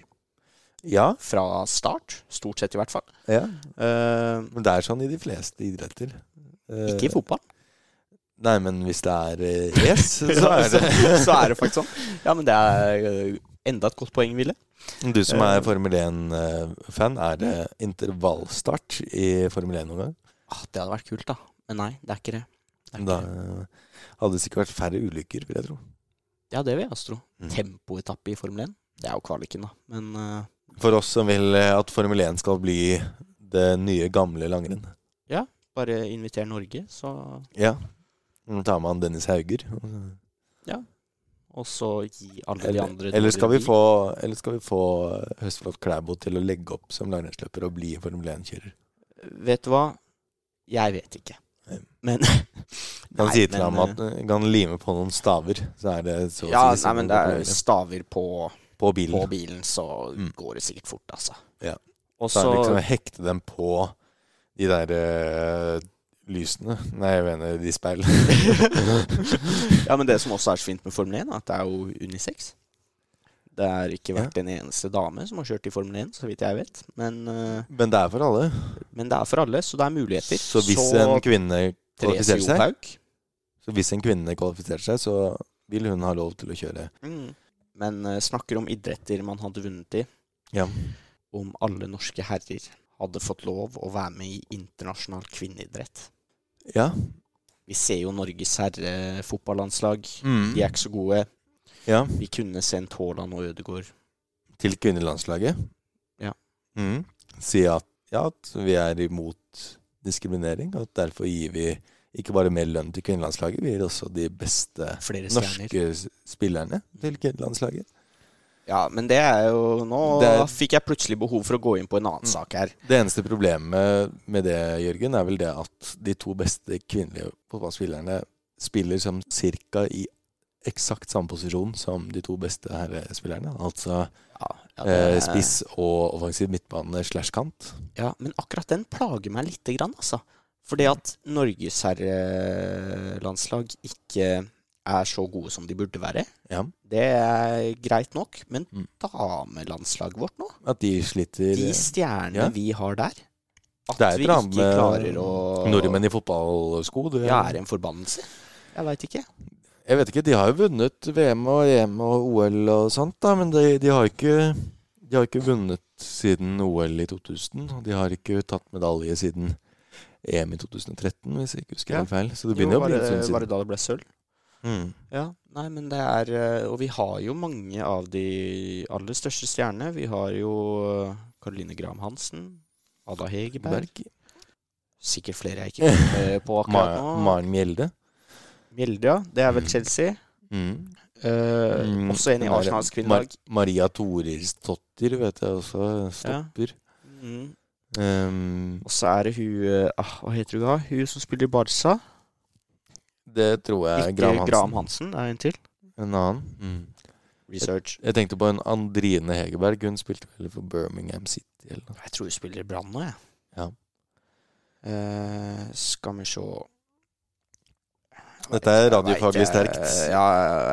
Speaker 3: Ja,
Speaker 4: fra start. Stort sett, i hvert fall.
Speaker 3: ja.
Speaker 4: Uh,
Speaker 3: Men det er sånn i de fleste idretter. Uh,
Speaker 4: ikke i fotball.
Speaker 3: Nei, men hvis det er race, uh, så er det
Speaker 4: så er det faktisk sånn. Ja, men det er eh, enda et godt poeng, Ville.
Speaker 3: Du som er Formel 1-fan, er det intervallstart i Formel 1 noen gang?
Speaker 4: Ah, det hadde vært kult, da. Men nei, det er ikke det. det, er ikke
Speaker 3: Da hadde det sikkert vært færre ulykker, vil jeg tro.
Speaker 4: Ja, det vil jeg også tro.
Speaker 3: Mm.
Speaker 4: Tempoetappe i Formel 1. Det er jo kvaliken, da. Men
Speaker 3: For oss som vil eh, at Formel 1 skal bli det nye, gamle langrenn. Ja.
Speaker 4: bare inviter Norge, så
Speaker 3: Ja. Nå tar man Dennis Hauger. Ja.
Speaker 4: Og så gi alle de andre
Speaker 3: eller, skal vi få, eller skal vi få eh, Høstflot Klæbo til å legge opp som langrennsløper og bli Formel 1-kjører?
Speaker 4: Vet du hva? Jeg vet ikke. Men
Speaker 3: Kan si til ham at eh, kan lime på noen staver, så er det så
Speaker 4: Ja, nei, men det er staver på,
Speaker 3: på bilen.
Speaker 4: på bilen, så
Speaker 3: Mm.
Speaker 4: går det sikkert fort, altså.
Speaker 3: Ja.
Speaker 4: Og
Speaker 3: Så liksom hekte dem på de der uh, lysene. Nei, jeg mener de speilene.
Speaker 4: Ja, men det som også er så fint med Formel 1, er at det er jo unisex. Det har ikke vært en eneste dame som har kjørt i Formel 1, så vidt jeg vet. Men, uh,
Speaker 3: Men det er for alle.
Speaker 4: men det er for alle, så det er muligheter.
Speaker 3: Så hvis en kvinne kvalifiserer seg, så hvis en kvinne kvalifiserer seg, så vil hun ha lov til å kjøre.
Speaker 4: mm. Men eh, snakker om idretter man hadde vunnet i.
Speaker 3: Ja.
Speaker 4: Om alle norske herrer hadde fått lov å være med i internasjonal kvinneidrett.
Speaker 3: Ja.
Speaker 4: Vi ser jo Norges herrefotballandslag.
Speaker 3: Mm.
Speaker 4: De er ikke så gode.
Speaker 3: ja.
Speaker 4: Vi kunne sendt Haaland og Ødegaard.
Speaker 3: Til kvinnelandslaget.
Speaker 4: Ja.
Speaker 3: Mm. Si at, ja, at vi er imot diskriminering, og at derfor gir vi ikke bare mer lønn til kvinnelandslaget, vi gir også de beste norske spillerne til kvinnelandslaget.
Speaker 4: Ja, men det er jo Nå
Speaker 3: er-
Speaker 4: fikk jeg plutselig behov for å gå inn på en annen
Speaker 3: Mm.
Speaker 4: sak her.
Speaker 3: Det eneste problemet med det, Jørgen, er vel det at de to beste kvinnelige fotballspillerne spiller som cirka i eksakt samme posisjon som de to beste herrespillerne. Altså
Speaker 4: Ja, ja,
Speaker 3: eh,
Speaker 4: er-
Speaker 3: spiss og offensiv midtbane slash kant.
Speaker 4: Ja, men akkurat den plager meg lite grann, altså. Fordi at Norges herrelandslag ikke er så gode som de burde være.
Speaker 3: Ja.
Speaker 4: Det er greit nok, men
Speaker 3: Mm.
Speaker 4: damelandslaget vårt nå,
Speaker 3: At de sliter
Speaker 4: de stjernene
Speaker 3: ja.
Speaker 4: vi har der At
Speaker 3: Det er
Speaker 4: vi ikke klarer å
Speaker 3: nordmenn i fotballsko. Det,
Speaker 4: Ja, er en forbannelse? Jeg veit ikke.
Speaker 3: Jeg vet ikke, de har jo vunnet VM og EM og OL og sånt, da, men de, de har ikke De har ikke vunnet siden OL i 2000. Og de har ikke tatt medalje siden EM i 2013, hvis jeg ikke husker
Speaker 4: Ja.
Speaker 3: helt feil. Så det begynner
Speaker 4: Jo,
Speaker 3: å bli en stund
Speaker 4: siden. var det da det ble sølv?
Speaker 3: Mm.
Speaker 4: Ja, nei, men det er eh, Og vi har jo mange av de aller største stjernene. Vi har jo Caroline Graham Hansen, Ada Hegerberg
Speaker 3: Berg.
Speaker 4: Sikkert flere jeg ikke kommer på akkurat nå.
Speaker 3: Maren Mjelde.
Speaker 4: Mjelde, ja. Det er vel
Speaker 3: Mm.
Speaker 4: Chelsea.
Speaker 3: Mm.
Speaker 4: Eh,
Speaker 3: Mm,
Speaker 4: også en i Arsenals kvinnelag. Mar.
Speaker 3: Maria Torilstotter, vet jeg også stopper.
Speaker 4: Mm.
Speaker 3: Um,
Speaker 4: Og så er det hun eh, ah, Hva heter hun da? Hun som spiller i Barca.
Speaker 3: det tror jeg
Speaker 4: Ikke
Speaker 3: Graham Hansen.
Speaker 4: Graham Hansen. Er en til.
Speaker 3: En annen. Mm.
Speaker 4: Research.
Speaker 3: Jeg tenkte på en Andrine Hegerberg. Hun spilte vel for Birmingham City eller noe.
Speaker 4: Jeg tror hun spiller i Brann nå, jeg.
Speaker 3: Ja.
Speaker 4: Uh, skal vi se
Speaker 3: Dette er radiofaglig sterkt.
Speaker 4: jeg- Ja,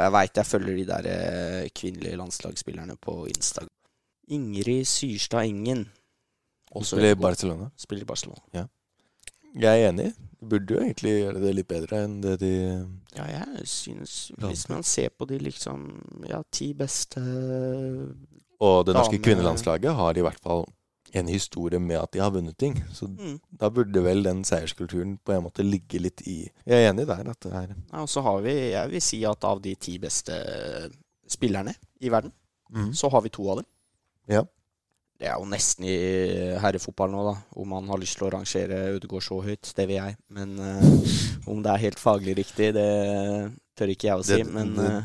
Speaker 4: jeg veit jeg følger de der eh, kvinnelige landslagsspillerne på Instagram. Ingrid Syrstad Engen. Også
Speaker 3: spiller i. Barcelona.
Speaker 4: Spiller i Barcelona.
Speaker 3: Jeg er enig. Burde jo egentlig gjøre det litt bedre enn det de
Speaker 4: Ja, jeg synes Hvis man ser på de liksom Ja, ti beste
Speaker 3: Og det norske kvinnelandslaget har i hvert fall en historie med at de har vunnet ting. Så
Speaker 4: mm.
Speaker 3: da burde vel den seierskulturen på en måte ligge litt i Jeg er enig der at det er
Speaker 4: ja, Og så har vi Jeg vil si at av de ti beste spillerne i verden,
Speaker 3: mm.
Speaker 4: så har vi to av dem.
Speaker 3: Ja.
Speaker 4: Det er jo nesten i herrefotball nå, da. Om man har lyst til å rangere Ødegaard så høyt, det vil jeg. Men uh, om det er helt faglig riktig, det tør ikke jeg å si.
Speaker 3: Det-
Speaker 4: men
Speaker 3: det-
Speaker 4: eh,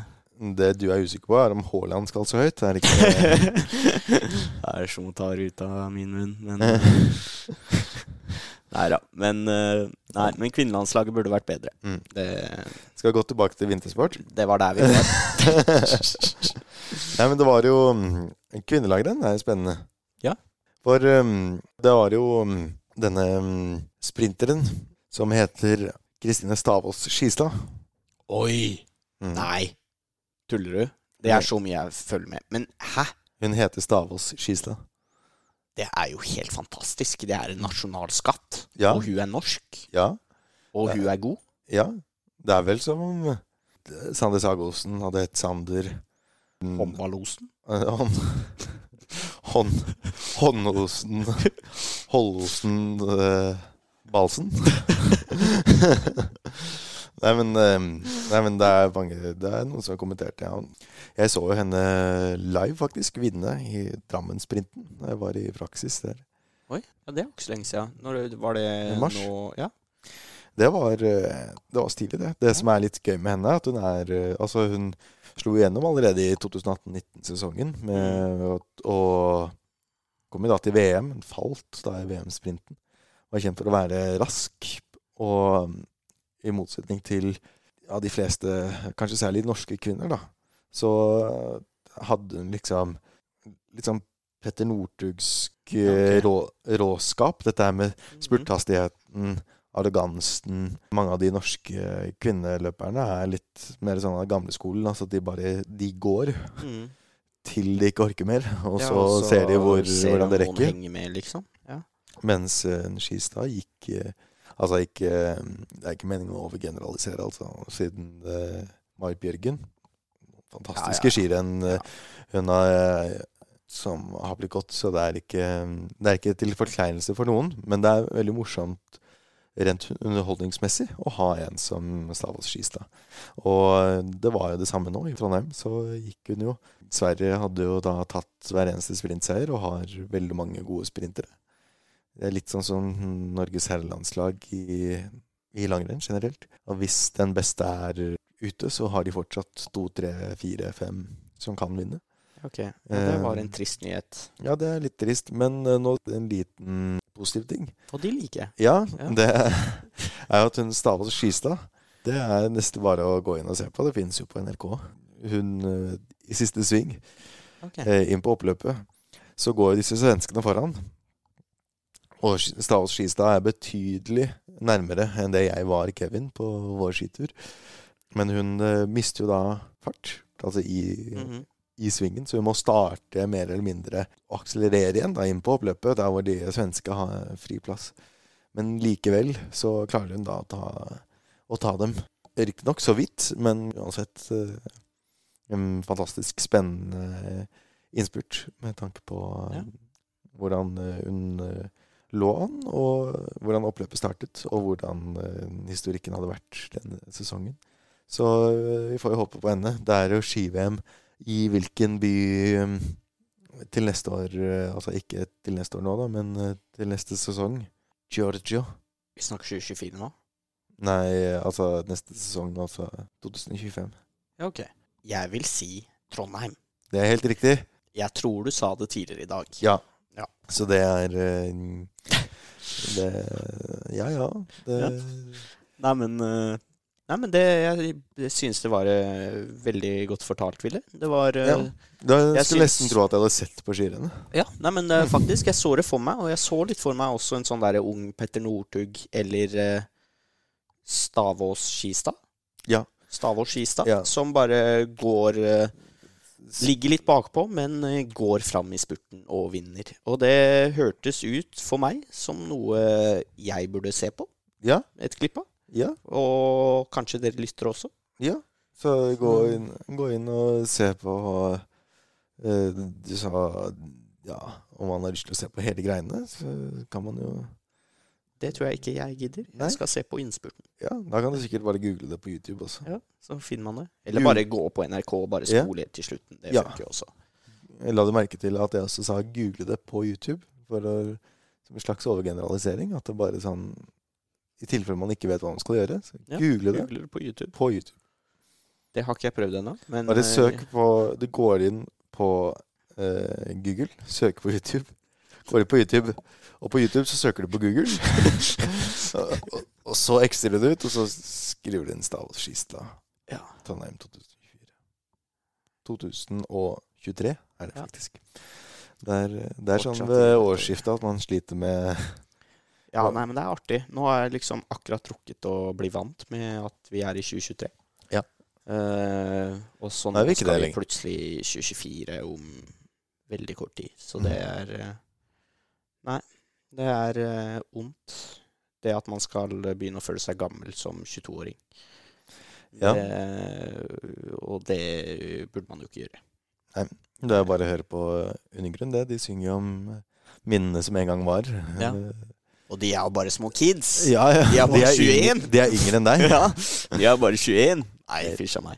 Speaker 3: Det du er usikker på, er om Haaland skal så høyt. Er det ikke
Speaker 4: det er som å ta det ut av min munn, men Nei da. Men, eh, nei, men kvinnelandslaget burde vært bedre.
Speaker 3: Mm.
Speaker 4: Det,
Speaker 3: Skal gå tilbake til vintersport.
Speaker 4: det var der vi var.
Speaker 3: Nei, men det var jo mm, Kvinnelagrenn er jo
Speaker 4: spennende.
Speaker 3: For mm, det var jo mm, denne mm, sprinteren som heter Kristine Stavås Skistad.
Speaker 4: Oi!
Speaker 3: Mm.
Speaker 4: Nei. Tuller du? Det er så mye jeg følger med. Men hæ?
Speaker 3: Hun heter Stavås Skistad.
Speaker 4: Det er jo helt fantastisk. Det er en nasjonalskatt.
Speaker 3: Ja.
Speaker 4: Og hun er norsk.
Speaker 3: Ja.
Speaker 4: Og hun er god.
Speaker 3: ja. Det er vel som om eh, Sander Sagosen hadde hett Sander mm,
Speaker 4: Håndballosen.
Speaker 3: Hånd... Hånd... Håndosen Holdosen eh, Balsen. nei, men, eh, nei, men det er mange Det er noen som har kommentert det. Ja. Jeg så jo henne live faktisk vinne i Drammen-sprinten da jeg var i praksis der.
Speaker 4: Oi, ja, det var ikke så lenge siden. Når var det
Speaker 3: I mars.
Speaker 4: nå Ja.
Speaker 3: Det var, eh, det var stilig, det. Det som er litt gøy med henne, er at hun er Altså, hun slo igjennom allerede i 2018-19-sesongen. med å- Og kom jo da til VM, falt da i VM-sprinten. Var kjent for å være rask. Og mm, i motsetning til ja, de fleste, kanskje særlig norske kvinner, da, så hadde hun liksom litt sånn Petter Northugsk eh,
Speaker 4: Ok.
Speaker 3: rå, råskap. Dette her med
Speaker 4: spurthastigheten.
Speaker 3: spurthastigheten, arrogansen Mange av de norske kvinneløperne er litt mer sånn av gamleskolen. Altså at de bare de går
Speaker 4: Mm.
Speaker 3: til de ikke orker mer, og
Speaker 4: Ja,
Speaker 3: så
Speaker 4: og så
Speaker 3: ser de hvor,
Speaker 4: ser
Speaker 3: hvordan det rekker.
Speaker 4: med, liksom. Ja.
Speaker 3: Mens uh, Skistad gikk eh, Altså ikke Det er ikke meningen å overgeneralisere, altså, siden uh, Marit Bjørgen fantastiske
Speaker 4: Ja,
Speaker 3: skirenn eh, hun har eh, som har blitt gått, så det er ikke, det er ikke til forkleinelse for noen. Men det er veldig morsomt rent underholdningsmessig å ha en som Stavås Skistad. Og det var jo det samme nå. I Trondheim så gikk hun jo Sverige hadde jo da tatt hver eneste sprintseier og har veldig mange gode sprintere. Det er litt sånn som Norges herrelandslag i, i langrenn generelt. Og hvis den beste er ute, så har de fortsatt to, tre, fire, fem som kan vinne.
Speaker 4: Ok, ja, Det var en
Speaker 3: Eh,
Speaker 4: trist nyhet.
Speaker 3: Ja, det er litt trist, men eh, nå en liten positiv ting.
Speaker 4: Og de liker jeg.
Speaker 3: Ja,
Speaker 4: Ja.
Speaker 3: det er jo at hun Stavås Skistad Det er nesten bare å gå inn og se på. Det finnes jo på NRK. Hun eh, i siste sving,
Speaker 4: Ok.
Speaker 3: eh, inn på oppløpet, så går disse svenskene foran. Og Stavås Skistad er betydelig nærmere enn det jeg var Kevin på vår skitur. Men hun eh, mister jo da fart, altså i,
Speaker 4: Mhm.
Speaker 3: I svingen, så hun må starte mer eller mindre og akselerere igjen da inn på oppløpet, der hvor de svenske har fri plass. Men likevel så klarer hun da å ta, å ta dem. Riktignok så vidt, men uansett eh, en fantastisk spennende innspurt med tanke på eh,
Speaker 4: Ja.
Speaker 3: hvordan eh, hun eh, lå an, og hvordan oppløpet startet, og hvordan eh, historikken hadde vært denne sesongen. Så eh, vi får jo håpe på henne. Det er jo ski-VM i hvilken by um, til neste år eh, Altså ikke til neste år nå, da, men eh, til neste sesong. Georgia.
Speaker 4: Vi snakker 2024 nå?
Speaker 3: Nei, altså neste sesong, altså 2025.
Speaker 4: Ja, ok. Jeg vil si Trondheim.
Speaker 3: Det er helt riktig.
Speaker 4: Jeg tror du sa det tidligere i dag.
Speaker 3: Ja.
Speaker 4: Ja.
Speaker 3: Så det er eh, det, Ja, ja. Det,
Speaker 4: Ja. Nei, men, nei, men det, jeg, jeg synes det var eh, veldig godt fortalt, Ville. Det var eh,
Speaker 3: Ja. Da
Speaker 4: Jeg
Speaker 3: skulle nesten tro at jeg hadde sett på skirennet.
Speaker 4: Ja, nei, men uh, faktisk, jeg så det for meg, og jeg så litt for meg også en sånn der ung Petter Northug eller Stavås Skistad.
Speaker 3: Ja.
Speaker 4: Stavås Skistad,
Speaker 3: Ja.
Speaker 4: som bare går Ligger litt bakpå, men går fram i spurten og vinner. Og det hørtes ut for meg som noe jeg burde se på,
Speaker 3: Ja,
Speaker 4: et klipp av.
Speaker 3: ja,
Speaker 4: Og kanskje dere lytter også.
Speaker 3: ja. Så gå inn, gå inn og se på uh, Du sa ja, om man har lyst til å se på hele greiene, så kan man jo
Speaker 4: Det tror jeg ikke jeg gidder.
Speaker 3: Nei.
Speaker 4: Jeg skal se på innspurten.
Speaker 3: Ja, da kan du sikkert bare google det på YouTube også.
Speaker 4: Ja, Så finner man det. Eller bare gå på NRK og bare spole ja. til slutten. Det
Speaker 3: Ja.
Speaker 4: funker også.
Speaker 3: Jeg la du merke til at jeg også sa google det på YouTube, for å, som en slags overgeneralisering. At det bare sånn I tilfelle man ikke vet hva man skal gjøre, så
Speaker 4: Ja,
Speaker 3: google det
Speaker 4: Google det på YouTube.
Speaker 3: på YouTube.
Speaker 4: Det har ikke jeg prøvd ennå.
Speaker 3: Bare
Speaker 4: eh,
Speaker 3: søk på Du går inn på eh, Google, søker på YouTube. Går inn på YouTube, og på YouTube så søker du på Google. og, og, og så ekstrer du det ut, og så skriver du inn Stavås Skistad.
Speaker 4: Ja.
Speaker 3: Trondheim 2024. 2023 er det
Speaker 4: Ja.
Speaker 3: faktisk. Det er, det er sånn ved årsskiftet at man sliter med
Speaker 4: Ja, nei, men det er artig. Nå har jeg liksom akkurat rukket å bli vant med at vi er i 2023.
Speaker 3: Ja.
Speaker 4: Uh, og så nå
Speaker 3: vi
Speaker 4: skal vi plutselig i 2024 om veldig kort tid. Så
Speaker 3: Mm.
Speaker 4: det er eh, Nei, det er eh, ondt. Det at man skal begynne å føle seg gammel som 22-åring.
Speaker 3: Ja.
Speaker 4: Og det burde man jo ikke gjøre.
Speaker 3: Nei, Det er bare å høre på Undergrunn, det. De synger jo om minnene som en gang var.
Speaker 4: Ja. Og de er jo bare små kids!
Speaker 3: Ja, ja.
Speaker 4: De er bare
Speaker 3: yngre,
Speaker 4: 21.
Speaker 3: de er yngre enn deg.
Speaker 4: Ja, de er bare 21. Nei, fysj a meg.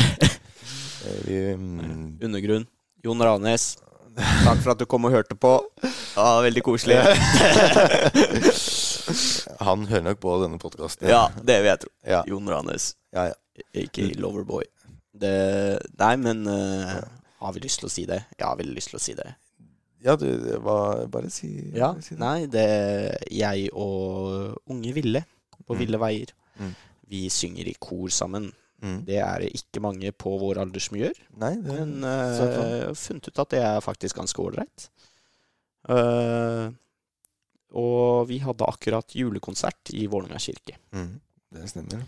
Speaker 3: Eh, mm,
Speaker 4: Undergrunn. Jon Ranes. Takk for at du kom og hørte på. Ja, veldig koselig.
Speaker 3: han hører nok på denne podkasten.
Speaker 4: Ja, det vil jeg tro.
Speaker 3: Ja.
Speaker 4: Jon Ranes,
Speaker 3: Ja, ja.
Speaker 4: ikke Loverboy. Det Nei, men eh, har vi lyst til å si det? Jeg har veldig lyst til å si det.
Speaker 3: Ja du, det var, bare si,
Speaker 4: Ja,
Speaker 3: bare si det.
Speaker 4: nei, det Jeg og Unge Ville på
Speaker 3: Mm.
Speaker 4: Ville veier,
Speaker 3: Mm.
Speaker 4: vi synger i kor sammen.
Speaker 3: Mm.
Speaker 4: Det er det ikke mange på vår alder som gjør.
Speaker 3: Nei, det
Speaker 4: Men jeg har funnet ut at det er faktisk ganske ålreit. Uh, og vi hadde akkurat julekonsert i Vålerenga kirke.
Speaker 3: mm. Det stemmer.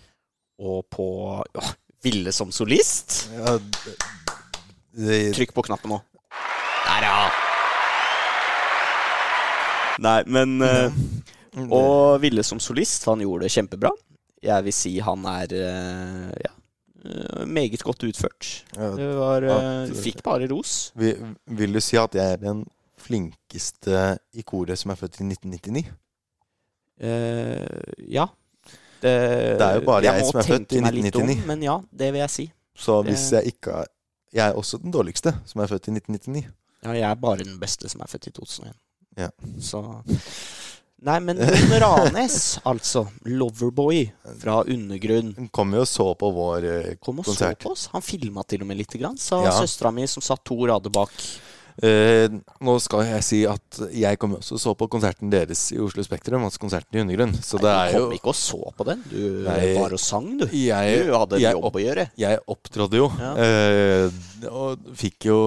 Speaker 4: Og på ja, Ville som solist
Speaker 3: Ja, det, det,
Speaker 4: Trykk på knappen nå. Der, ja! Nei, men
Speaker 3: uh,
Speaker 4: Og Ville som solist, han gjorde det kjempebra. Jeg vil si han er uh, ja, Eh, meget godt utført. Det var Fikk bare ros.
Speaker 3: vi, vil du si at jeg er den flinkeste i koret som er født i 1999?
Speaker 4: Eh, ja. Det,
Speaker 3: Det er jo bare jeg
Speaker 4: jeg
Speaker 3: som er født i 1999.
Speaker 4: Om, men ja, det vil jeg si.
Speaker 3: Så hvis
Speaker 4: Det-
Speaker 3: jeg ikke har Jeg er også den dårligste som er født i 1999.
Speaker 4: Ja, jeg er bare den beste som er født i 2001.
Speaker 3: Ja.
Speaker 4: Så Nei, men Jon Ranes, altså. Loverboy fra Undergrunn.
Speaker 3: Han kom jo og så på vår eh,
Speaker 4: Kom og
Speaker 3: Konsert.
Speaker 4: så på oss. Han filma til og med lite grann, sa
Speaker 3: Ja.
Speaker 4: søstera mi, som satt to rader bak.
Speaker 3: eh, Nå skal jeg si at jeg kom også og så på konserten deres i Oslo Spektrum, altså konserten i Undergrunn. Så det
Speaker 4: Nei,
Speaker 3: er
Speaker 4: du
Speaker 3: jo
Speaker 4: kom ikke og så på den. Du
Speaker 3: Nei.
Speaker 4: var og sang, du.
Speaker 3: Jeg,
Speaker 4: Du hadde en
Speaker 3: jeg,
Speaker 4: jobb
Speaker 3: opp,
Speaker 4: å gjøre.
Speaker 3: jeg opptrådte jo,
Speaker 4: Ja.
Speaker 3: eh, og fikk jo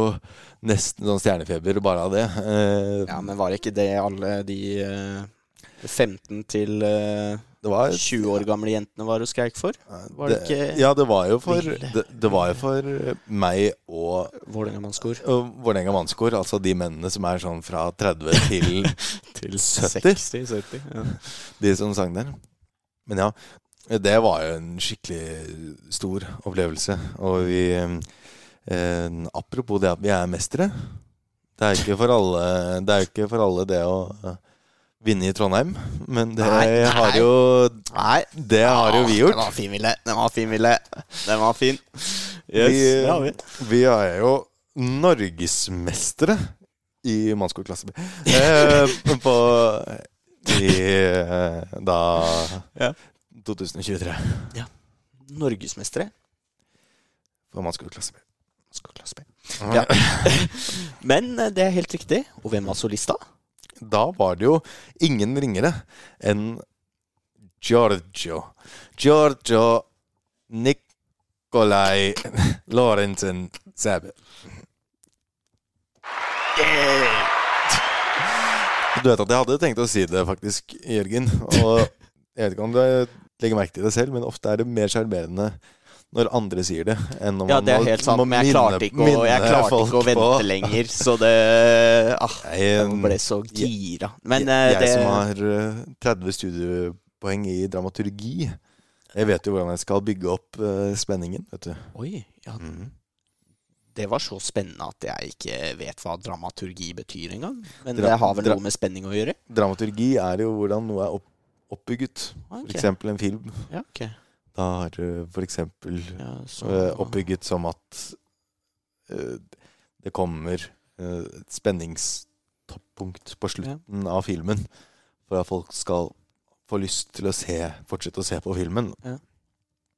Speaker 3: nesten sånn stjernefeber bare av det. Eh,
Speaker 4: Ja, men var ikke det alle de eh, 15 til eh,
Speaker 3: det var
Speaker 4: 20 år gamle jentene var og skreik for? Var det ikke
Speaker 3: Ja, det var jo for det, det var jo for meg og
Speaker 4: Vålerenga mannskor?
Speaker 3: Vålerenga mannskor, altså de mennene som er sånn fra 30 til
Speaker 4: Til
Speaker 3: 70?
Speaker 4: 60-70. Ja.
Speaker 3: de som sang der. Men ja, det var jo en skikkelig stor opplevelse. Og vi eh, Apropos det at vi er mestere. Det er ikke for alle det, er jo ikke for alle det å eh, vinne i Trondheim, men det
Speaker 4: Nei, nei.
Speaker 3: har jo
Speaker 4: Nei,
Speaker 3: Det har jo vi
Speaker 4: Den
Speaker 3: gjort.
Speaker 4: var fin, Ville. Den var fin, Ville. Den var fin. Yes,
Speaker 3: vi,
Speaker 4: det har vi.
Speaker 3: vi er jo norgesmestere i mannskogklasse B. Eh, på i eh, da
Speaker 4: Ja.
Speaker 3: 2023 Ja.
Speaker 4: Norgesmestere.
Speaker 3: for mannskogklasse B.
Speaker 4: Ja. Men eh, det er helt riktig. Og hvem var solista?
Speaker 3: Da var det jo ingen ringere enn Giorgio. Giorgio Nicolai Lorentzen Sæbe. Du vet at jeg hadde tenkt å si det, faktisk, Jørgen. Og jeg vet ikke om du legger merke til det selv, men ofte er det mer sjarmerende når andre sier det, enn når
Speaker 4: Ja,
Speaker 3: man
Speaker 4: det er helt sant, men jeg klarte ikke, å, jeg klarte ikke å vente
Speaker 3: på-
Speaker 4: lenger, så det ah, Jeg ble så gira. Men jeg,
Speaker 3: jeg
Speaker 4: det
Speaker 3: som har eh, 30 studiepoeng i dramaturgi, jeg vet jo hvordan jeg skal bygge opp eh, spenningen, vet du.
Speaker 4: Oi, ja,
Speaker 3: Mhm.
Speaker 4: det var så spennende at jeg ikke vet hva dramaturgi betyr engang. Men
Speaker 3: Dra-
Speaker 4: det har vel noe med spenning å gjøre?
Speaker 3: Dramaturgi er jo hvordan noe er opp, oppbygget.
Speaker 4: Okay.
Speaker 3: Eksempel en film.
Speaker 4: Ja, ok.
Speaker 3: Da er det for eksempel
Speaker 4: Ja, så,
Speaker 3: eh, oppbygget som at eh, det kommer eh, et spenningstoppunkt på slutten av filmen. For at folk skal få lyst til å se, fortsette å se på filmen.
Speaker 4: Ja.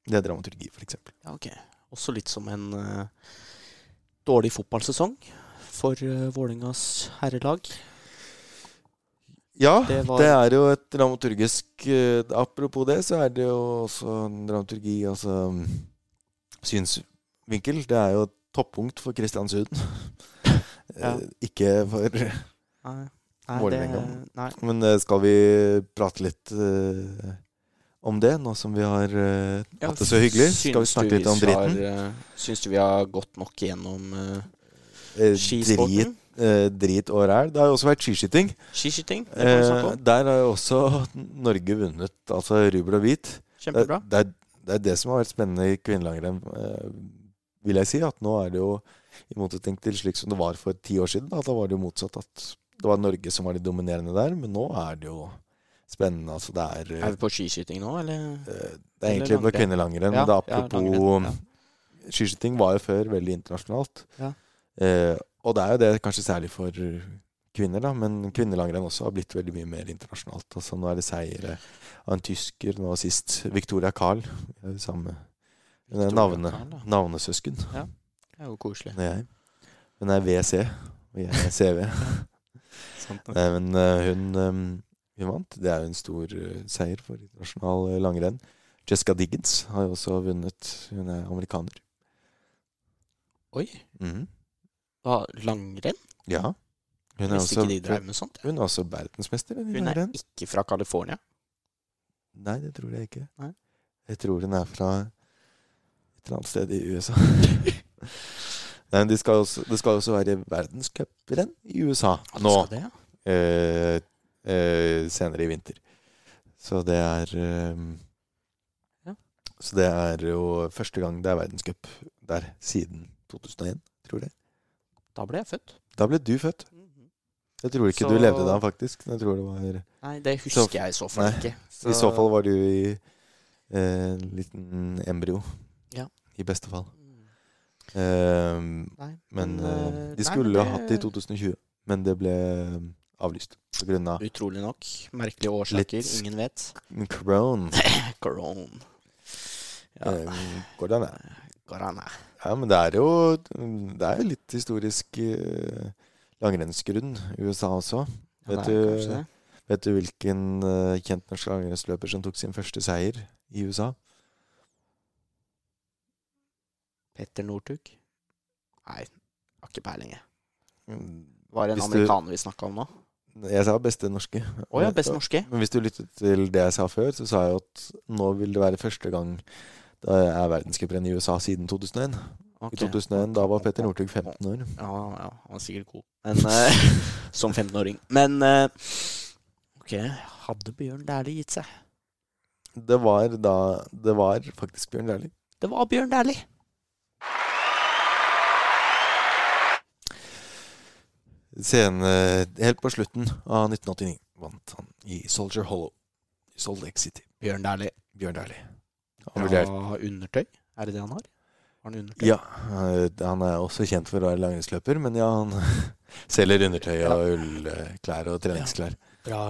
Speaker 3: Det er dramaturgi, eksempel.
Speaker 4: Ja, ok. Også litt som en uh, dårlig fotballsesong for uh, Vålingas herrelag.
Speaker 3: Ja,
Speaker 4: Det
Speaker 3: det, er jo et dramaturgisk eh, Apropos det, så er det jo også en dramaturgi, altså mm, synsvinkel. Det er jo et toppunkt for Kristiansund.
Speaker 4: Ja.
Speaker 3: Eh, Ikke for Vålerenga. Men eh, skal vi prate litt uh, om det, nå som vi har eh,
Speaker 4: Ja,
Speaker 3: hatt det så hyggelig? Skal vi snakke litt om dritten?
Speaker 4: Har, eh, syns du vi har gått nok gjennom uh, skisporten?
Speaker 3: drit, eh, drit og ræl. Det har jo også vært skiskyting.
Speaker 4: Skiskyting? Det kan vi snakke
Speaker 3: Eh,
Speaker 4: om.
Speaker 3: der har jo også Norge vunnet, altså rubel og hvit.
Speaker 4: Kjempebra.
Speaker 3: det, er, det er det som har vært spennende i kvinnelangrenn, eh, vil jeg si. At nå er det jo, i motsetning til slik som det var for ti år siden, da, da var det jo motsatt. At det var Norge som var de dominerende der. Men nå er det jo spennende. Altså det er,
Speaker 4: Er vi på skiskyting nå, eller?
Speaker 3: eh, det er egentlig på
Speaker 4: langrenn?
Speaker 3: kvinnelangrenn.
Speaker 4: Ja,
Speaker 3: men det er
Speaker 4: ja,
Speaker 3: apropos Skiskyting var jo før veldig internasjonalt.
Speaker 4: Ja.
Speaker 3: Eh, og det er jo det kanskje særlig for kvinner, da, men kvinnelangrenn også har blitt veldig mye mer internasjonalt. Altså Nå er det seire av en tysker, nå sist Victoria Carl. Det er det samme Hun navne, navnesøsken. Ja.
Speaker 4: Det er jo koselig.
Speaker 3: Jeg. Hun er VC, og jeg er CV. Nei, men eh, hun, eh, hun vant. Det er jo en stor eh, seier for internasjonal eh, langrenn. Jessica Diggins har jo også vunnet. Hun er amerikaner.
Speaker 4: Oi.
Speaker 3: Mhm.
Speaker 4: Hva, langrenn?
Speaker 3: Ja. Hun er, også,
Speaker 4: de drev med sånt.
Speaker 3: hun er også verdensmester Hun
Speaker 4: Hun er ikke fra California.
Speaker 3: Nei, det tror jeg ikke.
Speaker 4: Nei.
Speaker 3: Jeg tror hun er fra et eller annet sted i USA. Nei, men det skal også, det skal også være verdenscuprenn i USA nå
Speaker 4: det, ja?
Speaker 3: eh, eh, senere i vinter. Så det er eh,
Speaker 4: Ja.
Speaker 3: Så det er jo første gang det er verdenscup der siden 2001, tror jeg.
Speaker 4: Da ble jeg født.
Speaker 3: Da ble du født. Jeg tror ikke
Speaker 4: Så-
Speaker 3: du levde da, faktisk. Det var
Speaker 4: Nei, det husker jeg i så fall
Speaker 3: Nei.
Speaker 4: ikke.
Speaker 3: I så fall var du i eh, en liten embryo.
Speaker 4: Ja.
Speaker 3: I beste fall. Eh,
Speaker 4: Nei,
Speaker 3: men eh,
Speaker 4: eh,
Speaker 3: de
Speaker 4: nei,
Speaker 3: skulle
Speaker 4: men
Speaker 3: ha hatt det i 2020, men det ble eh, avlyst pga. av
Speaker 4: Utrolig nok. Merkelige årsaker.
Speaker 3: Litt-
Speaker 4: Ingen vet.
Speaker 3: corona.
Speaker 4: Corona. Ja,
Speaker 3: Eh, går det an? Ja, men det er jo Det er jo litt historisk uh, langrennsgrunn i USA også.
Speaker 4: Ja,
Speaker 3: Vet du, vet du hvilken uh, kjent norsk langrennsløper som tok sin første seier i USA?
Speaker 4: Petter Northug? Nei, har ikke peiling, jeg.
Speaker 3: Mm,
Speaker 4: Var det en
Speaker 3: Hvis du-
Speaker 4: vi snakka om nå?
Speaker 3: Jeg sa beste norske.
Speaker 4: Oh, ja, best norske.
Speaker 3: Men hvis du lyttet til det jeg sa før, så sa jeg at nå vil det være første gang det er verdenscuprenn i USA siden 2001.
Speaker 4: Okay.
Speaker 3: I 2001 da var Petter Northug 15 år.
Speaker 4: Ja, ja, han var sikkert god. Men eh, Som 15-åring. Men eh, OK, hadde Bjørn Dæhlie gitt seg?
Speaker 3: Det var da Det var faktisk Bjørn Dæhlie.
Speaker 4: Det var Bjørn Dæhlie!
Speaker 3: Helt på slutten av 1989 vant han i Soldier Hollow i Salt Lake City.
Speaker 4: Bjørn Dæhlie.
Speaker 3: Bjørn Dæhlie.
Speaker 4: Bra undertøy? Er det det han har? Har han undertøy?
Speaker 3: Ja, eh, han er også kjent for å være langrennsløper, men ja, han selger undertøy og ullklær og treningsklær.
Speaker 4: Bra,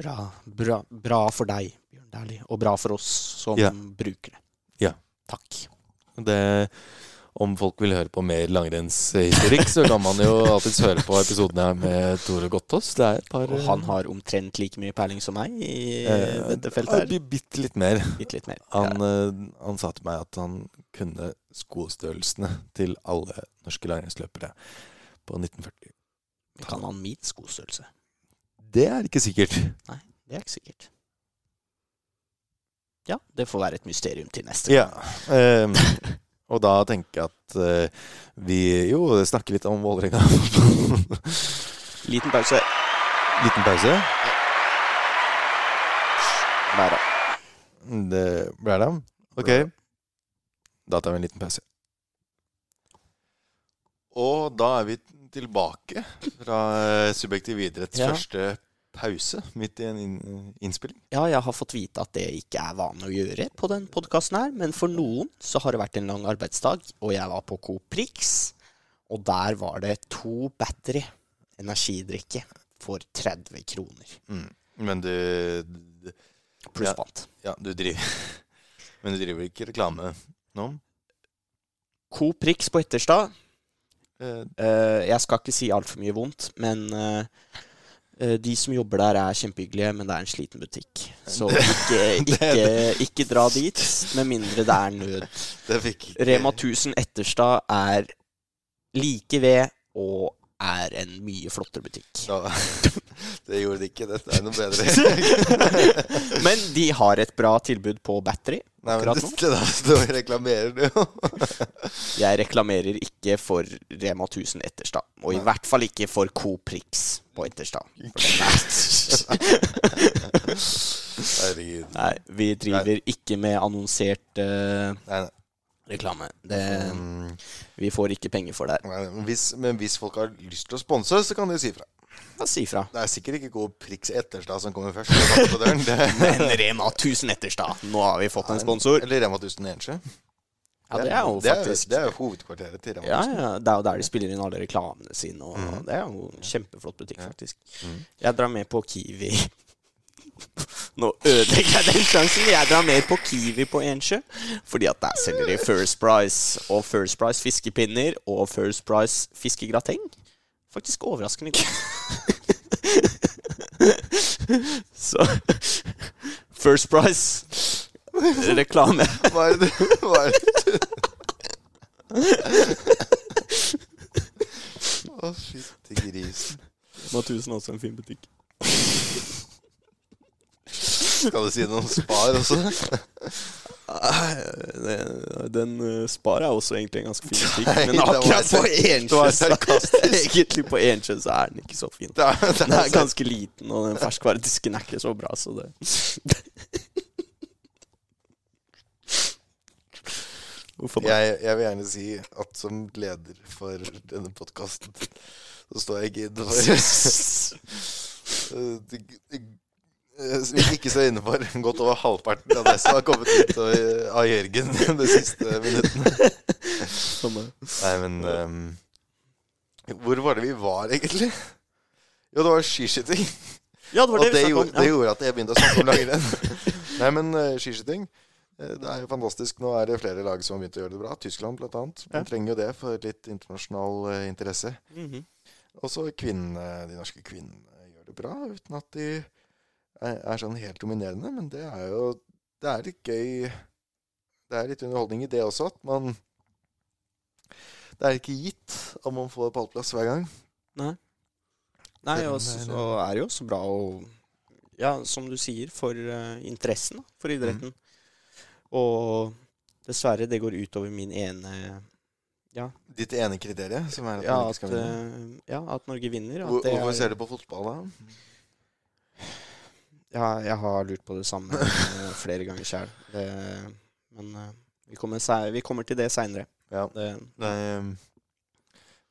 Speaker 4: bra, bra, bra for deg, Bjørn Dæhlie. Og bra for oss som
Speaker 3: Ja.
Speaker 4: bruker det.
Speaker 3: Ja.
Speaker 4: Takk.
Speaker 3: Det, om folk vil høre på mer langrennshistorikk, så kan man jo alltids høre på episodene her med Tore Gottaas. Det er et par
Speaker 4: Og han har omtrent like mye peiling som meg i
Speaker 3: eh,
Speaker 4: dette feltet her.
Speaker 3: Bitte litt mer.
Speaker 4: Bitt litt mer.
Speaker 3: Han,
Speaker 4: Ja.
Speaker 3: eh, han sa til meg at han kunne skostørrelsene til alle norske langrennsløpere på 1940.
Speaker 4: Kan han min skostørrelse?
Speaker 3: Det er ikke sikkert.
Speaker 4: Nei, Det er ikke sikkert. Ja, det får være et mysterium til neste gang.
Speaker 3: Ja. ehm, og da tenker jeg at uh, vi jo snakker litt om Vålerenga.
Speaker 4: Liten pause.
Speaker 3: Liten pause.
Speaker 4: Da.
Speaker 3: Det det. Ok. Da tar vi en liten pause. Og da er vi tilbake fra eh, Subjektiv idretts
Speaker 4: Ja.
Speaker 3: første pause midt i en innspilling.
Speaker 4: Ja, jeg har fått vite at det ikke er vane å gjøre på den podkasten her, men for noen så har det vært en lang arbeidsdag, og jeg var på Coop Prix, og der var det to battery energidrikke for 30 kroner.
Speaker 3: Mm. Men du
Speaker 4: Pluss
Speaker 3: Ja.
Speaker 4: pant.
Speaker 3: Ja, du driver Men du driver ikke reklame nå?
Speaker 4: Coop Prix på Etterstad.
Speaker 3: Uh,
Speaker 4: Eh, jeg skal ikke si altfor mye vondt, men eh, eh, de som jobber der, er kjempehyggelige, men det er en sliten butikk. Så ikke, ikke, ikke dra dit, med mindre det er nød. Rema 1000 Etterstad er like ved og er en mye flottere butikk.
Speaker 3: Ja, det gjorde det ikke. Dette er noe bedre.
Speaker 4: Men de har et bra tilbud på battery
Speaker 3: Nei, men
Speaker 4: du,
Speaker 3: det, står reklamerer du jo.
Speaker 4: Jeg reklamerer ikke for Rema 1000 Etterstad. Og i hvert fall ikke for Coprix på Etterstad. Er
Speaker 3: Herregud.
Speaker 4: Nei, vi driver ikke med annonsert uh,
Speaker 3: Nei, nei.
Speaker 4: reklame. Det,
Speaker 3: Mm,
Speaker 4: vi får ikke penger for det.
Speaker 3: her. men hvis, men hvis folk har lyst til å sponse, så kan de si fra.
Speaker 4: Da si fra.
Speaker 3: Det er sikkert ikke god Prix Etterstad som kommer først.
Speaker 4: Men Rema 1000 Etterstad, nå har vi fått en sponsor.
Speaker 3: Eller Rema 1000 Ensjø.
Speaker 4: Ja, det er jo
Speaker 3: det er,
Speaker 4: faktisk
Speaker 3: det er jo hovedkvarteret til Rema 1000.
Speaker 4: ja, det er jo der de spiller inn alle reklamene sine. Og
Speaker 3: Mhm.
Speaker 4: Det er jo en kjempeflott butikk, faktisk.
Speaker 3: Mhm.
Speaker 4: Jeg drar med på Kiwi. Nå ødelegger jeg den sjansen. Jeg drar med på Kiwi på Ensjø. Fordi at der selger de First Price og First Price fiskepinner og First Price fiskegrateng. Faktisk overraskende godt. Så First Price reklame.
Speaker 3: Hva er det Hva er det Å, fytti grisen.
Speaker 4: 1000 er også en fin butikk.
Speaker 3: Skal du si noe om Spar også?
Speaker 4: Den sparer Spar er også egentlig en ganske fin butikk. Men akkurat på
Speaker 3: sark- det
Speaker 4: Enkjø
Speaker 3: var
Speaker 4: så- Egentlig på så er den ikke så fin. Den er
Speaker 3: er,
Speaker 4: ganske liten, og den ferskvaredisken er ikke så bra, så det
Speaker 3: Jeg, jeg vil gjerne si at som leder for denne podkasten, så står jeg ikke inne for Eh, det- det- eh, Vi ikke står inne for godt over halvparten av det som har kommet ut av, Jørgen de siste minuttene. Nei, men um, Hvor var det vi var, egentlig? Jo, det var skiskyting.
Speaker 4: Ja, det var
Speaker 3: Og
Speaker 4: det vi
Speaker 3: det, gjorde,
Speaker 4: om.
Speaker 3: det gjorde at jeg begynte å snakke om langrenn. Nei, men uh, skiskyting eh, Det er jo fantastisk. Nå er det flere lag som har begynt å gjøre det bra. Tyskland blant annet. Man
Speaker 4: Ja.
Speaker 3: trenger jo det for litt internasjonal uh, interesse.
Speaker 4: Mhm.
Speaker 3: Også kvinnene, de norske kvinnene gjør det bra, uten at de er, sånn helt dominerende. Men det er jo Det er litt gøy Det er litt underholdning i det også, at man Det er ikke gitt om man får pallplass hver gang.
Speaker 4: Nei,
Speaker 3: Nei,
Speaker 4: og så
Speaker 3: er-
Speaker 4: det jo så bra å Ja, som du sier, for uh, interessen for idretten. Og dessverre, det går utover min ene Ja,
Speaker 3: Ditt ene kriterium, som er at
Speaker 4: ja, Norge
Speaker 3: skal vinne.
Speaker 4: eh, ja at Norge vinner. At
Speaker 3: hvorfor
Speaker 4: er-
Speaker 3: ser du på fotball, da?
Speaker 4: Ja, jeg har lurt på det samme eh, flere ganger sjøl. Men eh, vi, kommer vi kommer til det seinere.
Speaker 3: Ja. Nei,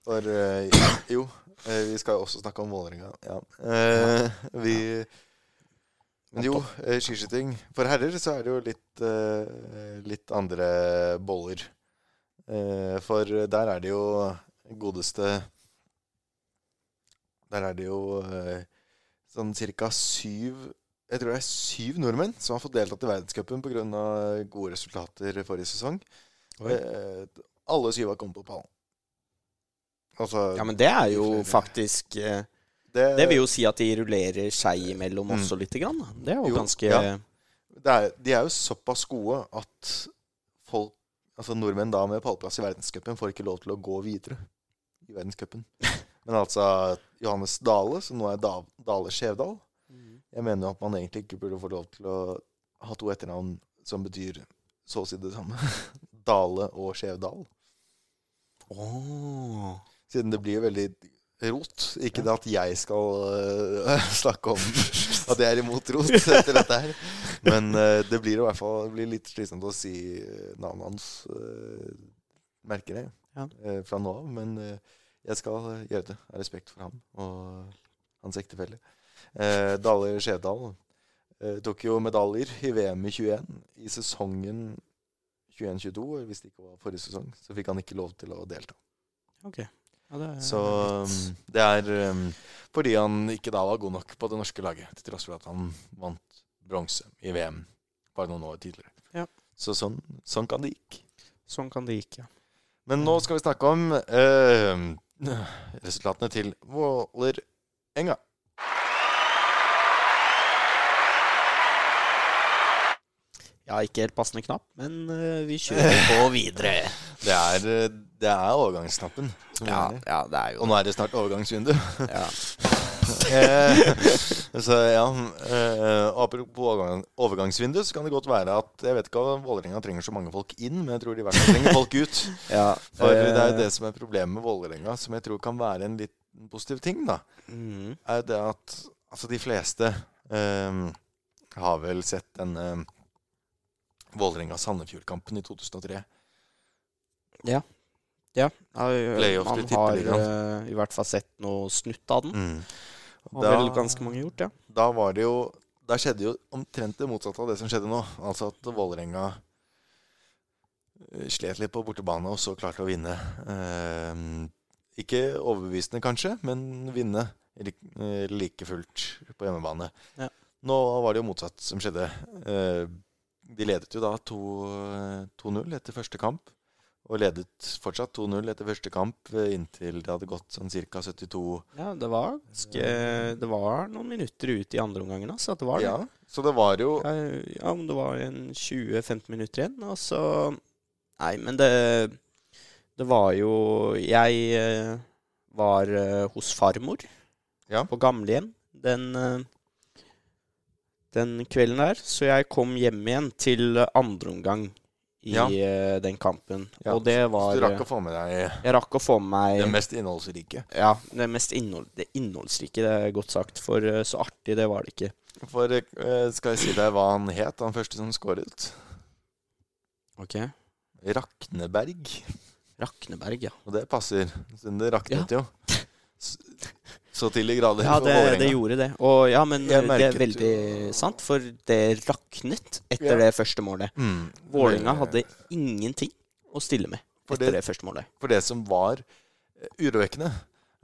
Speaker 3: for eh, Jo, vi skal jo også snakke om Vålerenga. Ja. Vi Men jo, skiskyting. For herrer så er det jo litt, litt andre boller. For der er det jo godeste Der er det jo sånn cirka syv Jeg tror det er syv nordmenn som har fått deltatt i verdenscupen pga. gode resultater forrige sesong.
Speaker 4: Oi.
Speaker 3: Eh, alle syv har kommet på pallen. Altså,
Speaker 4: Ja, men det er jo
Speaker 3: flere.
Speaker 4: faktisk eh,
Speaker 3: det,
Speaker 4: Det vil jo si at de rullerer seg imellom
Speaker 3: Mm.
Speaker 4: også lite grann. Det er jo,
Speaker 3: Jo,
Speaker 4: ganske
Speaker 3: ja. det er, De er jo såpass gode at folk, altså nordmenn da med pallplass i verdenscupen får ikke lov til å gå videre i verdenscupen. Men altså Johannes Dale, som nå er da, Dale Skjevdal Jeg mener jo at man egentlig ikke burde få lov til å ha to etternavn som betyr så å si det samme. Dale og Skjevdal.
Speaker 4: Åh.
Speaker 3: Siden det blir jo veldig rot. Ikke det at jeg skal uh, snakke om at jeg er imot rot etter dette her. Men uh, det blir i hvert fall litt slitsomt å si øh, navnet hans. uh, merker jeg
Speaker 4: Ja.
Speaker 3: fra nå av. Men jeg skal gjøre det av respekt for ham og hans ektefelle. Eh, Dale Skjevdal eh, tok jo medaljer i VM i 21. I sesongen 21-22, hvis det ikke var forrige sesong, så fikk han ikke lov til å delta.
Speaker 4: Ok. Ja, det er
Speaker 3: Så um, det er um, fordi han ikke da var god nok på det norske laget, til tross for at han vant bronse i VM bare noen år tidligere.
Speaker 4: Ja.
Speaker 3: Så sånn, sånn kan det gikk.
Speaker 4: Sånn kan det gikk, ja.
Speaker 3: Men nå skal vi snakke om uh, resultatene til Vålerenga.
Speaker 4: Ja, ikke helt passende knapp, men eh, vi kjører på videre.
Speaker 3: Det er, uh, det er overgangsknappen.
Speaker 4: Ja, ja, det er jo
Speaker 3: Og nå er det snart overgangsvindu.
Speaker 4: ja.
Speaker 3: Eh, så ja eh, Apropos overgang, overgangsvindu, så kan det godt være at Jeg vet ikke om Vålerenga trenger så mange folk inn, men jeg tror de i hvert fall trenger folk ut.
Speaker 4: ja
Speaker 3: For det er jo
Speaker 4: eh,
Speaker 3: det som er problemet med Vålerenga, som jeg tror kan være en litt positiv ting, da.
Speaker 4: Mm.
Speaker 3: Er det at altså de fleste um, har vel sett denne Vålerenga-Sandefjord-kampen i 2003.
Speaker 4: Ja. ja
Speaker 3: Playoff
Speaker 4: man har eh, i hvert fall sett noe snutt av den.
Speaker 3: Mm.
Speaker 4: Har vel ganske mange gjort, ja.
Speaker 3: da var det jo Da skjedde jo omtrent det motsatte av det som skjedde nå. Altså at Vålerenga eh, slet litt på bortebane og så klarte å vinne. Eh, ikke overbevisende, kanskje, men vinne eh, like fullt på hjemmebane.
Speaker 4: Ja.
Speaker 3: Nå var det jo motsatt som skjedde. Eh, de ledet jo da 2-0 etter første kamp. Og ledet fortsatt 2-0 etter første kamp eh, inntil det hadde gått sånn ca. 72
Speaker 4: Ja, det var Det var noen minutter ut i andre omgangen, altså. Det var det.
Speaker 3: Ja, så det var jo
Speaker 4: Ja, om det var 20-15 minutter igjen, og så Nei, men det Det var jo Jeg eh, var eh, hos farmor
Speaker 3: Ja.
Speaker 4: på gamlehjem den den kvelden der, så jeg kom hjem igjen til andre omgang i
Speaker 3: Ja.
Speaker 4: eh, den kampen.
Speaker 3: Ja,
Speaker 4: Og det var
Speaker 3: Så du rakk
Speaker 4: eh,
Speaker 3: å få med deg
Speaker 4: Jeg rakk å få med meg det
Speaker 3: mest innholdsrike.
Speaker 4: Ja, det mest innhold, det innholdsrike, det er godt sagt. For eh, så artig, det var det ikke.
Speaker 3: For skal jeg si deg hva han het, han første som skåret?
Speaker 4: Ok
Speaker 3: Rakneberg.
Speaker 4: Rakneberg, ja.
Speaker 3: Og det passer, siden det raknet jo. Så til de grader
Speaker 4: Ja, det, det gjorde det. Og ja, men det er veldig sant, for det raknet etter
Speaker 3: Ja.
Speaker 4: det første målet.
Speaker 3: Mm.
Speaker 4: Vålinga hadde ingenting å stille med etter
Speaker 3: det-
Speaker 4: det første målet.
Speaker 3: For det som var eh, urovekkende,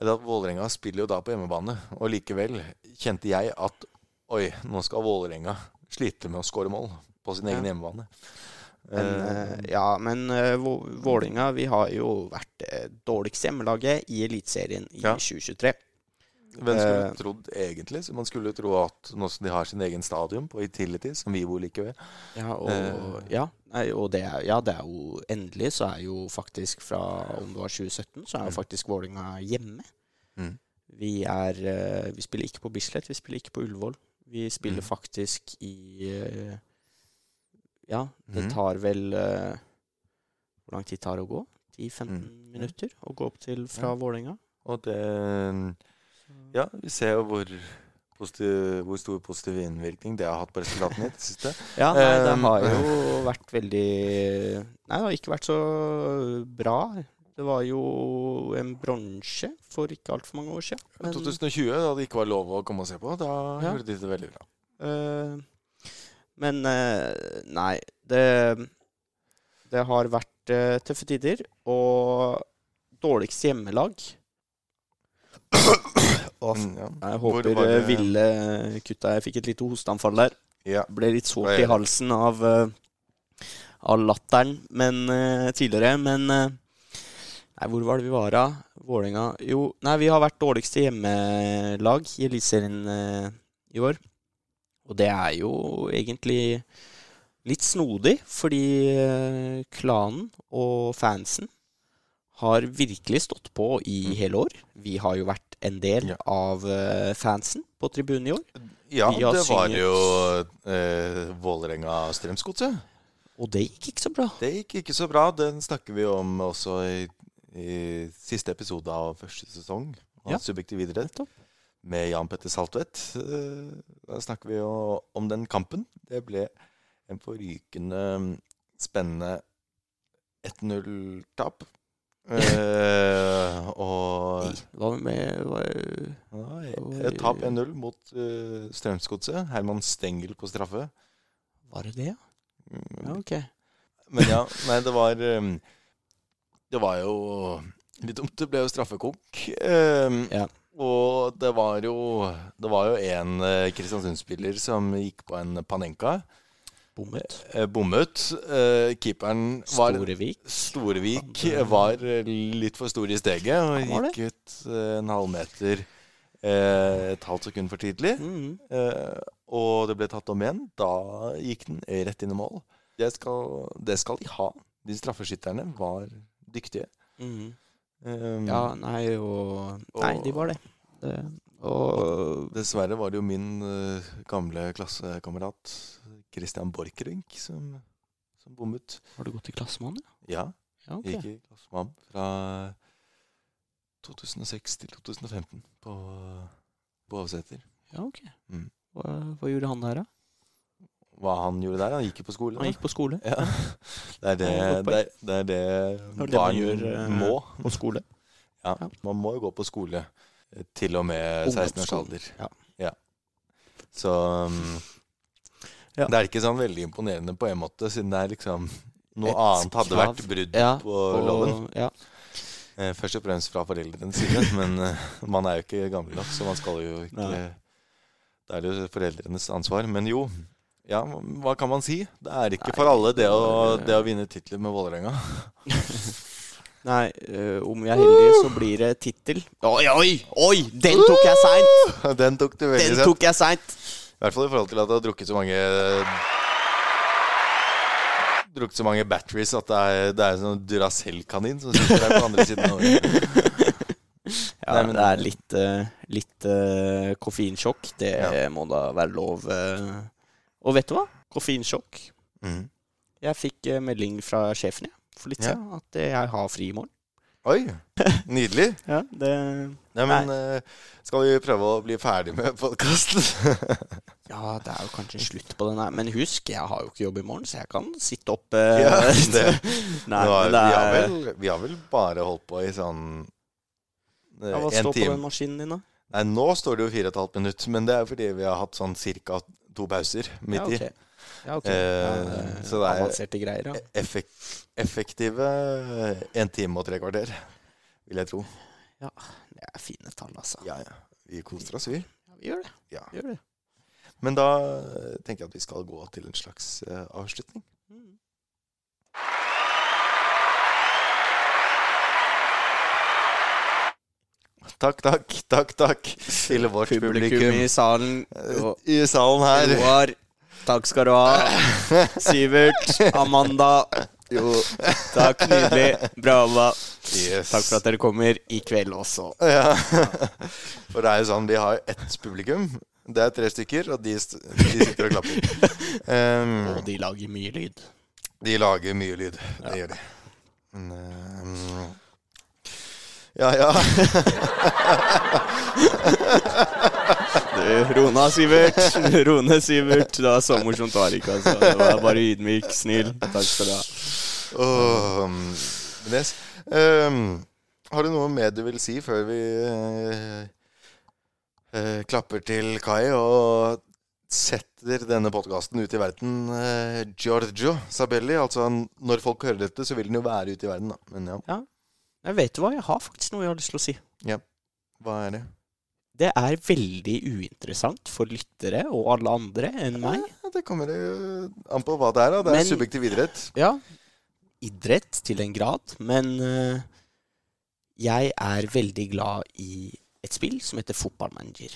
Speaker 3: er at Vålerenga spiller jo da på hjemmebane. Og likevel kjente jeg at oi, nå skal Vålerenga slite med å skåre mål på sin egen
Speaker 4: Ja.
Speaker 3: hjemmebane.
Speaker 4: Men,
Speaker 3: Eh,
Speaker 4: eh, ja, men Vålinga, vi har jo vært det dårligste hjemmelaget i Eliteserien i
Speaker 3: Ja.
Speaker 4: 2023.
Speaker 3: Hvem skulle
Speaker 4: eh,
Speaker 3: trodd egentlig? Så man skulle tro at nå som de har sin egen stadion på Itility, som vi bor like ved
Speaker 4: Ja, og,
Speaker 3: Eh.
Speaker 4: ja, nei, og det, er, ja, det er jo endelig så er jo faktisk fra om det var 2017, så er jo
Speaker 3: Mm.
Speaker 4: faktisk Vålinga hjemme.
Speaker 3: Mm.
Speaker 4: Vi er eh, Vi spiller ikke på Bislett, vi spiller ikke på Ullevål. Vi spiller
Speaker 3: Mm.
Speaker 4: faktisk i eh, Ja, det
Speaker 3: Mhm.
Speaker 4: tar vel eh, Hvor lang tid tar det å gå? 10-15
Speaker 3: Mm.
Speaker 4: minutter å gå opp til fra
Speaker 3: Ja.
Speaker 4: Vålerenga.
Speaker 3: Og det Ja, vi ser jo hvor, positiv, hvor stor positiv innvirkning det har hatt på resultatene i det siste.
Speaker 4: Ja, nei, det
Speaker 3: Um,
Speaker 4: har jo vært veldig Nei, det har ikke vært så bra. Det var jo en bronse for ikke altfor mange år siden.
Speaker 3: Men... 2020, da det ikke var lov å komme og se på, da
Speaker 4: Ja.
Speaker 3: gjorde de det veldig bra.
Speaker 4: Uh, men uh, nei, det Det har vært uh, tøffe tider. Og dårligste hjemmelag Og
Speaker 3: Mm, ja.
Speaker 4: jeg håper
Speaker 3: det-
Speaker 4: eh, Ville kutta Jeg fikk et lite hosteanfall der.
Speaker 3: ja.
Speaker 4: Ble litt sårt i halsen av, eh, av latteren men, eh, tidligere. Men Nei, hvor var det vi var da? Vålerenga Jo, nei, vi har vært dårligste hjemmelag i Eliteserien i år. Og det er jo egentlig litt snodig, fordi klanen og fansen har virkelig stått på i
Speaker 3: Mm.
Speaker 4: hele år. Vi har jo vært en del
Speaker 3: Ja.
Speaker 4: av eh, fansen på tribunen i år.
Speaker 3: ja, det var
Speaker 4: synget-
Speaker 3: jo eh, Vålerenga Strømsgodset.
Speaker 4: Og det gikk ikke så bra.
Speaker 3: Det gikk ikke så bra. Den snakker vi om også i, i siste episode av første sesong av
Speaker 4: Ja.
Speaker 3: Subjektiv idrett. Med Jan Petter Saltvedt. Eh, Da snakker vi jo om den kampen. Det ble en forrykende spennende 1-0-tap. Eh, og
Speaker 4: Hva med hva,
Speaker 3: ja, tap 1-0 mot uh, Strømsgodset. Herman Stengel på straffe.
Speaker 4: Var det det, ja?
Speaker 3: Mm,
Speaker 4: Ja, ok.
Speaker 3: Men ja, nei, det var um, Det var jo litt dumt. Det ble jo straffekonk. Um,
Speaker 4: Ja.
Speaker 3: Og det var jo Det var jo en uh, Kristiansund-spiller som gikk på en Panenka.
Speaker 4: Bommet.
Speaker 3: Eh, bommet. Eh, keeperen var
Speaker 4: Storevik.
Speaker 3: Storevik var eh, litt for stor i steget og gikk ut eh, en halvmeter eh, et halvt sekund for tidlig.
Speaker 4: Mhm.
Speaker 3: Eh, og det ble tatt om igjen. Da gikk den rett inn i mål. Det skal, det skal de ha. De straffeskytterne var dyktige.
Speaker 4: Mhm.
Speaker 3: Um,
Speaker 4: Ja, nei, og Nei, de var det. det og
Speaker 3: Dessverre var det jo min eh, gamle klassekamerat Christian Borchgrevink som, som bommet.
Speaker 4: Har du gått i klasse med han, ja?
Speaker 3: Ja,
Speaker 4: Ja, ok.
Speaker 3: gikk i klasse med ham fra 2006 til 2015 på, på Avseter.
Speaker 4: Ja, ok.
Speaker 3: Mm.
Speaker 4: Hva, hva gjorde han der, da?
Speaker 3: Hva han gjorde der? Han gikk jo på skole.
Speaker 4: Han
Speaker 3: da.
Speaker 4: gikk på skole.
Speaker 3: Ja. Det er det, det, er, det, er det
Speaker 4: det
Speaker 3: barn
Speaker 4: gjør, eh,
Speaker 3: må.
Speaker 4: På skole.
Speaker 3: Ja,
Speaker 4: ja.
Speaker 3: man må jo gå på skole eh, til og med 16 års alder.
Speaker 4: ja.
Speaker 3: Så um,
Speaker 4: Ja.
Speaker 3: det er ikke sånn veldig imponerende på en måte, siden det er liksom noe
Speaker 4: Et
Speaker 3: annet hadde
Speaker 4: krav.
Speaker 3: vært brudd
Speaker 4: Ja,
Speaker 3: på
Speaker 4: og-
Speaker 3: loven.
Speaker 4: Ja.
Speaker 3: Eh, Først og fremst fra foreldrenes side, men eh, man er jo ikke gammel nok, så man skal jo ikke
Speaker 4: Nei.
Speaker 3: Det er jo foreldrenes ansvar. Men jo, ja, hva kan man si? Det er ikke for alle det å, det å vinne titler med Vålerenga.
Speaker 4: Nei, øh, om vi er heldige, så blir det tittel. Oi, oi! Oi! Den tok jeg seint!
Speaker 3: Den tok du veldig
Speaker 4: seint!
Speaker 3: I hvert fall i forhold til at du har drukket så mange Drukket så mange batteries at det er, det er en sånn Duracell-kanin som sitter der på andre siden av året.
Speaker 4: Ja,
Speaker 3: Nei, men-
Speaker 4: det er litt, øh, litt uh, koffeinsjokk. Det
Speaker 3: Ja.
Speaker 4: må da være lov. øh. Og vet du hva? Koffeinsjokk.
Speaker 3: Mm.
Speaker 4: Jeg fikk melding fra sjefen jeg, for litt
Speaker 3: Ja.
Speaker 4: at jeg har fri i morgen.
Speaker 3: Oi, nydelig.
Speaker 4: Ja, det
Speaker 3: Nei, men Nei. skal vi prøve å bli ferdig med podkasten?
Speaker 4: Ja, det er jo kanskje slutt på den her. Men husk, jeg har jo ikke jobb i morgen, så jeg kan sitte oppe
Speaker 3: Ja, det,
Speaker 4: Nei,
Speaker 3: Nå har-
Speaker 4: men
Speaker 3: vi, har
Speaker 4: er
Speaker 3: vel, vi har vel bare holdt på i sånn eh,
Speaker 4: ja, Hva står på den maskinen din, da?
Speaker 3: Nei, nå står det jo fire og et halvt minutt, men det er fordi vi har hatt sånn cirka to pauser midt
Speaker 4: ja,
Speaker 3: i.
Speaker 4: Ja, ok.
Speaker 3: Eh,
Speaker 4: ja, eh,
Speaker 3: så det er-
Speaker 4: avanserte greier, ja.
Speaker 3: Effek effektive en time og tre kvarter, vil jeg tro. Ja.
Speaker 4: Det er fine tall, altså.
Speaker 3: Ja, ja. Vi koser oss, vi.
Speaker 4: Ja, vi gjør det.
Speaker 3: Ja.
Speaker 4: Vi gjør det.
Speaker 3: Men da eh, tenker jeg at vi skal gå til en slags uh, avslutning.
Speaker 4: Mm.
Speaker 3: Takk, takk, takk, takk til vårt
Speaker 4: Publikum
Speaker 3: publikum.
Speaker 4: i salen.
Speaker 3: Eh,
Speaker 4: Og
Speaker 3: I salen her.
Speaker 4: Roar, takk skal du ha. Sivert, Amanda. Jo, takk. Nydelig. Bra jobba.
Speaker 3: Yes.
Speaker 4: Takk for at dere kommer i kveld også.
Speaker 3: Ja. For det er jo sånn, de har ett publikum. Det er tre stykker, og de, de sitter og klapper. Um,
Speaker 4: Og de lager mye lyd.
Speaker 3: de lager mye lyd. Det gjør de. Men um, Ja, ja.
Speaker 4: Du, Rona, Sivert. Rone, Sivert. Det var så morsomt var det ikke, altså. Det var bare ydmyk, snill. Takk skal du ha.
Speaker 3: Åh, yes. Um, har du noe mer du vil si før vi uh, uh, klapper til Kai og setter denne podkasten ut i verden? Uh, Giorgio Sabelli. Altså, når folk hører dette, så vil den jo være ute i verden, da. Men ja,
Speaker 4: Jeg vet du hva, jeg har faktisk noe jeg har lyst til å si. Ja.
Speaker 3: hva er det?
Speaker 4: Det er veldig uinteressant for lyttere og alle andre enn meg.
Speaker 3: Ja, det kommer jo an på hva det er. da Det er
Speaker 4: Men-
Speaker 3: subjektiv idrett.
Speaker 4: Ja, idrett til en grad, men eh, jeg er veldig glad i et spill som heter Fotballmanager.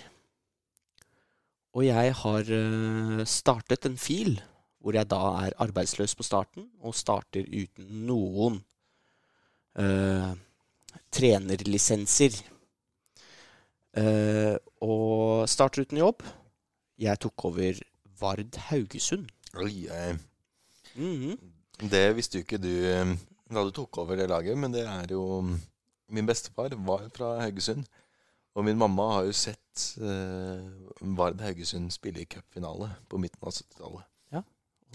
Speaker 4: Og jeg har eh, startet en fil hvor jeg da er arbeidsløs på starten, og starter uten noen uh, trenerlisenser. Eh, og starter uten jobb. Jeg tok over Vard Haugesund.
Speaker 3: Oi, oi.
Speaker 4: Mm -hmm.
Speaker 3: Det visste jo ikke du eh, da du tok over det laget, men det er jo Min bestefar var fra Haugesund. Og min mamma har jo sett eh, Vard Haugesund spille i cupfinale på midten av 70-tallet.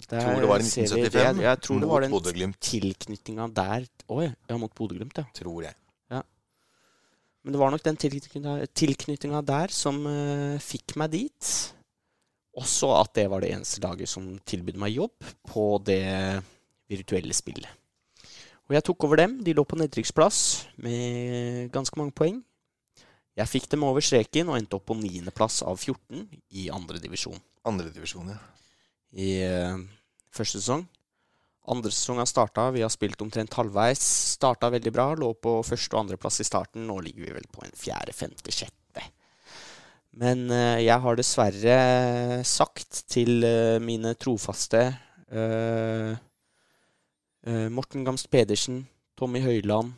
Speaker 4: Der
Speaker 3: Tror det var i 1975.
Speaker 4: Det, Jeg, jeg tror det var den tilknytninga der Oi, ja, mot Bodø-Glimt, ja.
Speaker 3: Tror jeg.
Speaker 4: Men det var nok den tilknytninga- der som uh, fikk meg dit. Også at det var det eneste laget som tilbød meg jobb på det virtuelle spillet. Og jeg tok over dem. De lå på nedrykksplass med ganske mange poeng. Jeg fikk dem over streken og endte opp på niendeplass av 14 i andredivisjon.
Speaker 3: Andredivisjon, ja.
Speaker 4: i uh, første sesong. Andre sesong har starta, vi har spilt omtrent halvveis. Starta veldig bra, lå på første- og andreplass i starten. Nå ligger vi vel på en fjerde, femte, sjette. Men eh, jeg har dessverre sagt til eh, mine trofaste eh, eh, Morten Gamst Pedersen, Tommy Høiland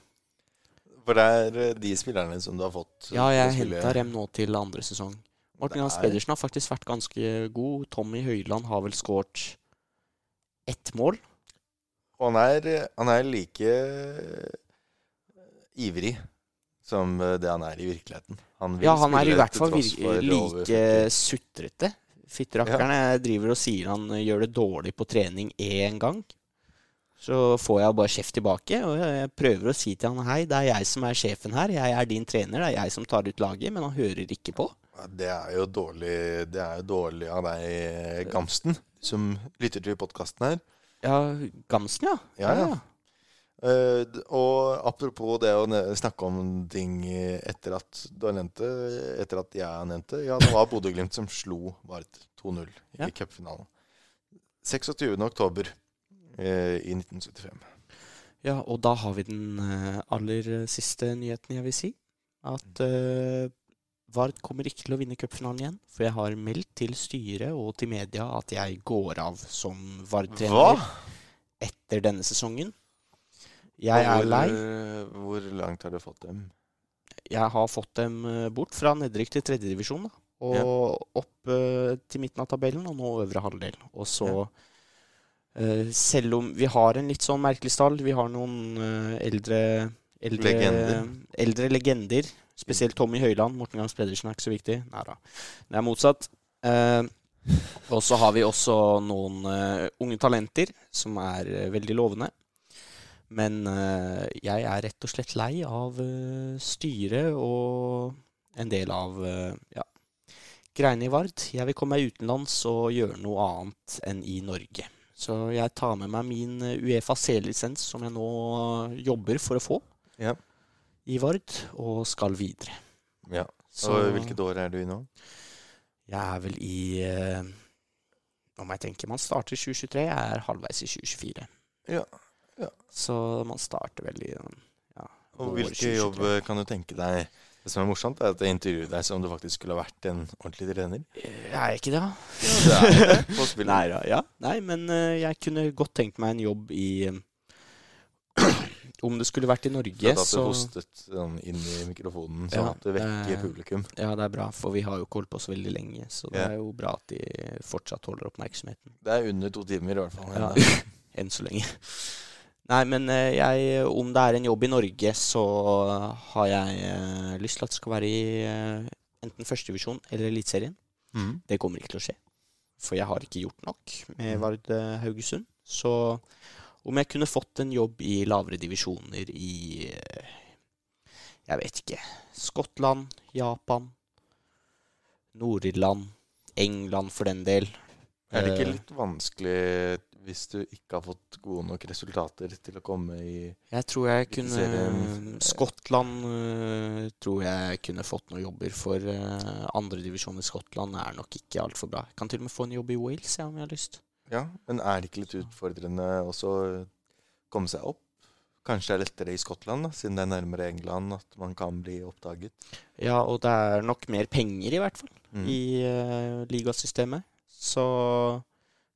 Speaker 3: For det er eh, de spillerne som du har fått
Speaker 4: Ja, jeg henta dem nå til andre sesong. Morten Gamst
Speaker 3: er-
Speaker 4: Pedersen har faktisk vært ganske god. Tommy Høiland har vel skåret ett mål.
Speaker 3: Og han er, han er like eh, ivrig som eh, det han er i virkeligheten. Han
Speaker 4: Ja, han er i hvert fall like
Speaker 3: 40.
Speaker 4: sutrete. Fitterakkerne ja. driver og sier han eh, gjør det dårlig på trening én gang. Så får jeg bare kjeft tilbake, og jeg prøver å si til han hei, det er jeg som er sjefen her, jeg er din trener, det er jeg som tar ut laget, men han hører ikke på.
Speaker 3: Det er jo dårlig Det er jo dårlig av deg, Gamsten, som lytter til podkasten her.
Speaker 4: Ja, Gamsen, ja.
Speaker 3: Ja, ja. D- og apropos det å snakke om ting etter at du har nevnt det, etter at jeg har nevnt det. Ja, det var Bodø-Glimt som slo Vard 2-0
Speaker 4: Ja.
Speaker 3: i cupfinalen. 26. oktober eh, i 1975.
Speaker 4: Ja, og da har vi den eh, aller siste nyheten jeg vil si. At eh, Vard kommer ikke til å vinne cupfinalen igjen. For jeg har meldt til styret og til media at jeg går av som Vard-trener etter denne sesongen. Jeg er lei.
Speaker 3: Hvor langt har du fått dem?
Speaker 4: Jeg har fått dem eh, bort fra nedrykk til tredjedivisjon. Og opp uh, til midten av tabellen, og nå øvre halvdel. Og så eh, Selv om vi har en litt sånn merkelig stall, vi har noen uh, eldre Eldre
Speaker 3: Legender.
Speaker 4: Eldre legender. Spesielt Tommy Høiland. Morten Gangs Pedersen er ikke så viktig. Nei da. Det er motsatt. Eh, Og så har vi også noen uh, unge talenter som er uh, veldig lovende. Men uh, jeg er rett og slett lei av styret og en del av ja, greiene i Vard. Jeg vil komme meg utenlands og gjøre noe annet enn i Norge. Så jeg tar med meg min Uefa C-lisens, som jeg nå jobber for å få
Speaker 3: Ja.
Speaker 4: I Vard, og skal videre.
Speaker 3: ja.
Speaker 4: Så
Speaker 3: Og hvilket år er du i nå?
Speaker 4: jeg er vel i eh, må jeg tenke. Man starter i 2023, jeg er halvveis i 2024.
Speaker 3: Ja, ja.
Speaker 4: Så man starter vel i ja,
Speaker 3: Og hvilken jobb
Speaker 4: 2023.
Speaker 3: eh, kan du tenke deg Det som er morsomt, er at jeg intervjuer deg som om du faktisk skulle ha vært en ordentlig trener.
Speaker 4: Jeg er ikke det, da.
Speaker 3: Ja, det er det på.
Speaker 4: Nei. Ja. Nei, men eh, jeg kunne godt tenkt meg en jobb i eh, Om det skulle vært i Norge,
Speaker 3: Så at du hostet sånn inn i mikrofonen, sånn
Speaker 4: Ja,
Speaker 3: at det vekker
Speaker 4: eh,
Speaker 3: publikum.
Speaker 4: Ja, det er bra, for vi har jo ikke holdt på så veldig lenge. Så det
Speaker 3: Ja.
Speaker 4: er jo bra at de fortsatt holder oppmerksomheten.
Speaker 3: Det er under to timer i hvert fall.
Speaker 4: Ja, enn så lenge. Nei, men eh, jeg, om det er en jobb i Norge, så har jeg eh, lyst til at det skal være i eh, enten førstedivisjon eller Eliteserien.
Speaker 3: Mm.
Speaker 4: Det kommer ikke til å skje. For jeg har ikke gjort nok med
Speaker 3: Mhm.
Speaker 4: Vard Haugesund. Så om jeg kunne fått en jobb i lavere divisjoner i eh, Jeg vet ikke. Skottland, Japan, Nord-Irland, England for den del.
Speaker 3: Er det ikke
Speaker 4: Eh,
Speaker 3: litt vanskelig hvis du ikke har fått gode nok resultater til å komme i
Speaker 4: Jeg tror jeg kunne. Skottland øh, tror jeg kunne fått noen jobber, for uh, andredivisjon i Skottland er nok ikke altfor bra. Jeg kan til og med få en jobb i Wales, ja, om jeg har lyst.
Speaker 3: Ja, men er det ikke litt utfordrende også å komme seg opp? Kanskje det er lettere i Skottland, da, siden det er nærmere England, at man kan bli oppdaget.
Speaker 4: Ja, og det er nok mer penger, i hvert fall,
Speaker 3: Mm.
Speaker 4: i uh, ligasystemet. Så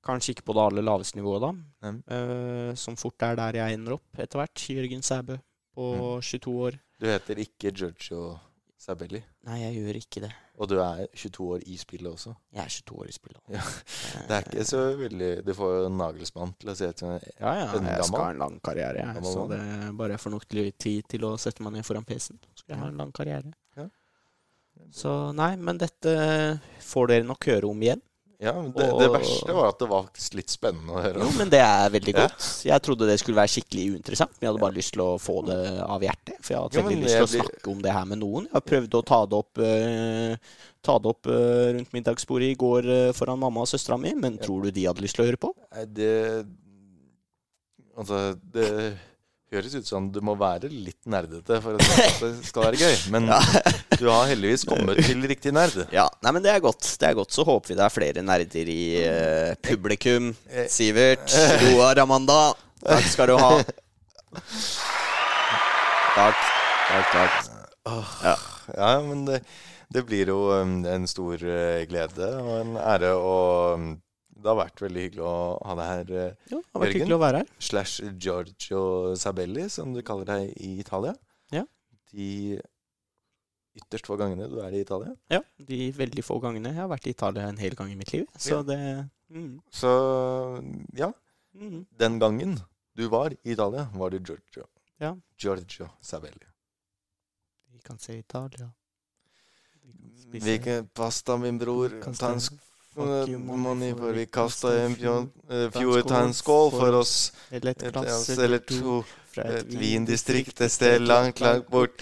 Speaker 4: kanskje ikke på det aller laveste nivået, da.
Speaker 3: Mm.
Speaker 4: Uh, som fort er der jeg ender opp etter hvert. Jørgen Sæbø på
Speaker 3: Mm.
Speaker 4: 22 år.
Speaker 3: Du heter ikke Giorgio Sabelli,
Speaker 4: Nei, jeg gjør ikke det.
Speaker 3: og du er 22 år i spillet også.
Speaker 4: Jeg er 22 år i spillet.
Speaker 3: Ja, Det er ikke så veldig Du får jo en Nagelsmann til å se som en
Speaker 4: Ja, ja,
Speaker 3: En
Speaker 4: jeg skal ha en lang karriere. Jeg.
Speaker 3: gammel
Speaker 4: Så det er bare jeg får nok tid til å sette meg ned foran PC-en. Så skal jeg ha en lang karriere.
Speaker 3: Ja.
Speaker 4: Så nei, men dette får dere nok høre om igjen.
Speaker 3: Ja, det, det verste var at det var litt spennende å høre
Speaker 4: Jo, men det er veldig
Speaker 3: Ja.
Speaker 4: godt. Jeg trodde det skulle være skikkelig uinteressant, men jeg hadde bare lyst til å få det av hjertet. For jeg har hatt veldig lyst til å
Speaker 3: blir-
Speaker 4: snakke om det her med noen. Jeg har prøvd å ta det opp, uh, ta det opp uh, rundt middagsbordet i går uh, foran mamma og søstera mi, men
Speaker 3: Ja.
Speaker 4: tror du de hadde lyst til å høre på?
Speaker 3: Nei, det Altså, det høres ut som du må være litt nerdete for at det skal være gøy. Men du har heldigvis kommet til riktig nerd.
Speaker 4: Ja, nei, men det er godt. Det er godt. Så håper vi det er flere nerder i uh, publikum. Sivert, Roar, Amanda. Takk skal du ha. Takk. Takk, takk. Ja.
Speaker 3: Ja, men det, det blir jo um, en stor eh, glede og en ære å um, Det har vært veldig hyggelig å ha deg her. eh,
Speaker 4: Jo, det har vært
Speaker 3: Jørgen?
Speaker 4: hyggelig å være her.
Speaker 3: slash Giorgio Sabelli, som du kaller deg i Italia.
Speaker 4: Ja.
Speaker 3: De ytterst få gangene du er i Italia.
Speaker 4: Ja, de veldig få gangene. Jeg har vært i Italia en hel gang i mitt liv. Så
Speaker 3: Ja.
Speaker 4: det mm,
Speaker 3: Så ja,
Speaker 4: mm.
Speaker 3: den gangen du var i Italia, var du Giorgio.
Speaker 4: Ja.
Speaker 3: Giorgio Sabelli.
Speaker 4: Vi kan se Italia.
Speaker 3: Hvilken pasta, min bror? Ta en
Speaker 4: money for
Speaker 3: vi kasta en eh, fjord, ta en
Speaker 4: skål for
Speaker 3: oss.
Speaker 4: Et
Speaker 3: Et
Speaker 4: glass eller to fra
Speaker 3: Et vindistrikt et sted langt, langt bort.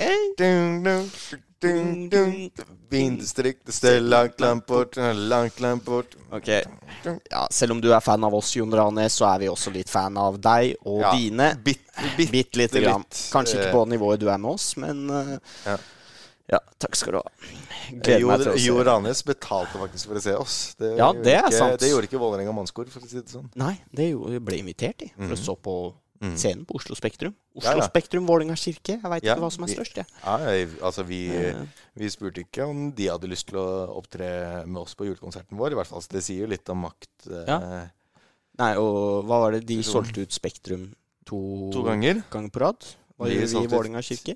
Speaker 3: Vindistrikt et sted langt, langt bort. Langt, langt bort.
Speaker 4: Ok, ja, Selv om du er fan av oss, Jon Rane, så er vi også litt fan av deg og
Speaker 3: Ja,
Speaker 4: dine.
Speaker 3: Bitte, bitte
Speaker 4: Bitte lite grann. Kanskje ikke
Speaker 3: Eh,
Speaker 4: på nivået du er med oss, men uh,
Speaker 3: Ja.
Speaker 4: Ja, takk skal du ha. Gleder
Speaker 3: Jo,
Speaker 4: meg til å se.
Speaker 3: jo Ranes betalte faktisk for å se oss. Det
Speaker 4: Ja, det er
Speaker 3: ikke,
Speaker 4: sant.
Speaker 3: Det gjorde ikke Vålerenga mannskor, for å si det sånn.
Speaker 4: Nei, det ble invitert i, for
Speaker 3: Mhm.
Speaker 4: å så på
Speaker 3: Mhm.
Speaker 4: scenen på Oslo Spektrum. Oslo
Speaker 3: ja.
Speaker 4: Spektrum, Vålerenga kirke. Jeg veit
Speaker 3: Ja,
Speaker 4: ikke hva som er størst, jeg.
Speaker 3: Ja, altså vi, vi spurte ikke om de hadde lyst til å opptre med oss på julekonserten vår. I hvert fall, så Det sier jo litt om makt. eh,
Speaker 4: Ja. Nei, og hva var det? De solgte ut Spektrum to,
Speaker 3: To ganger.
Speaker 4: ganger på rad. Var
Speaker 3: De
Speaker 4: vi i Vålerenga kirke?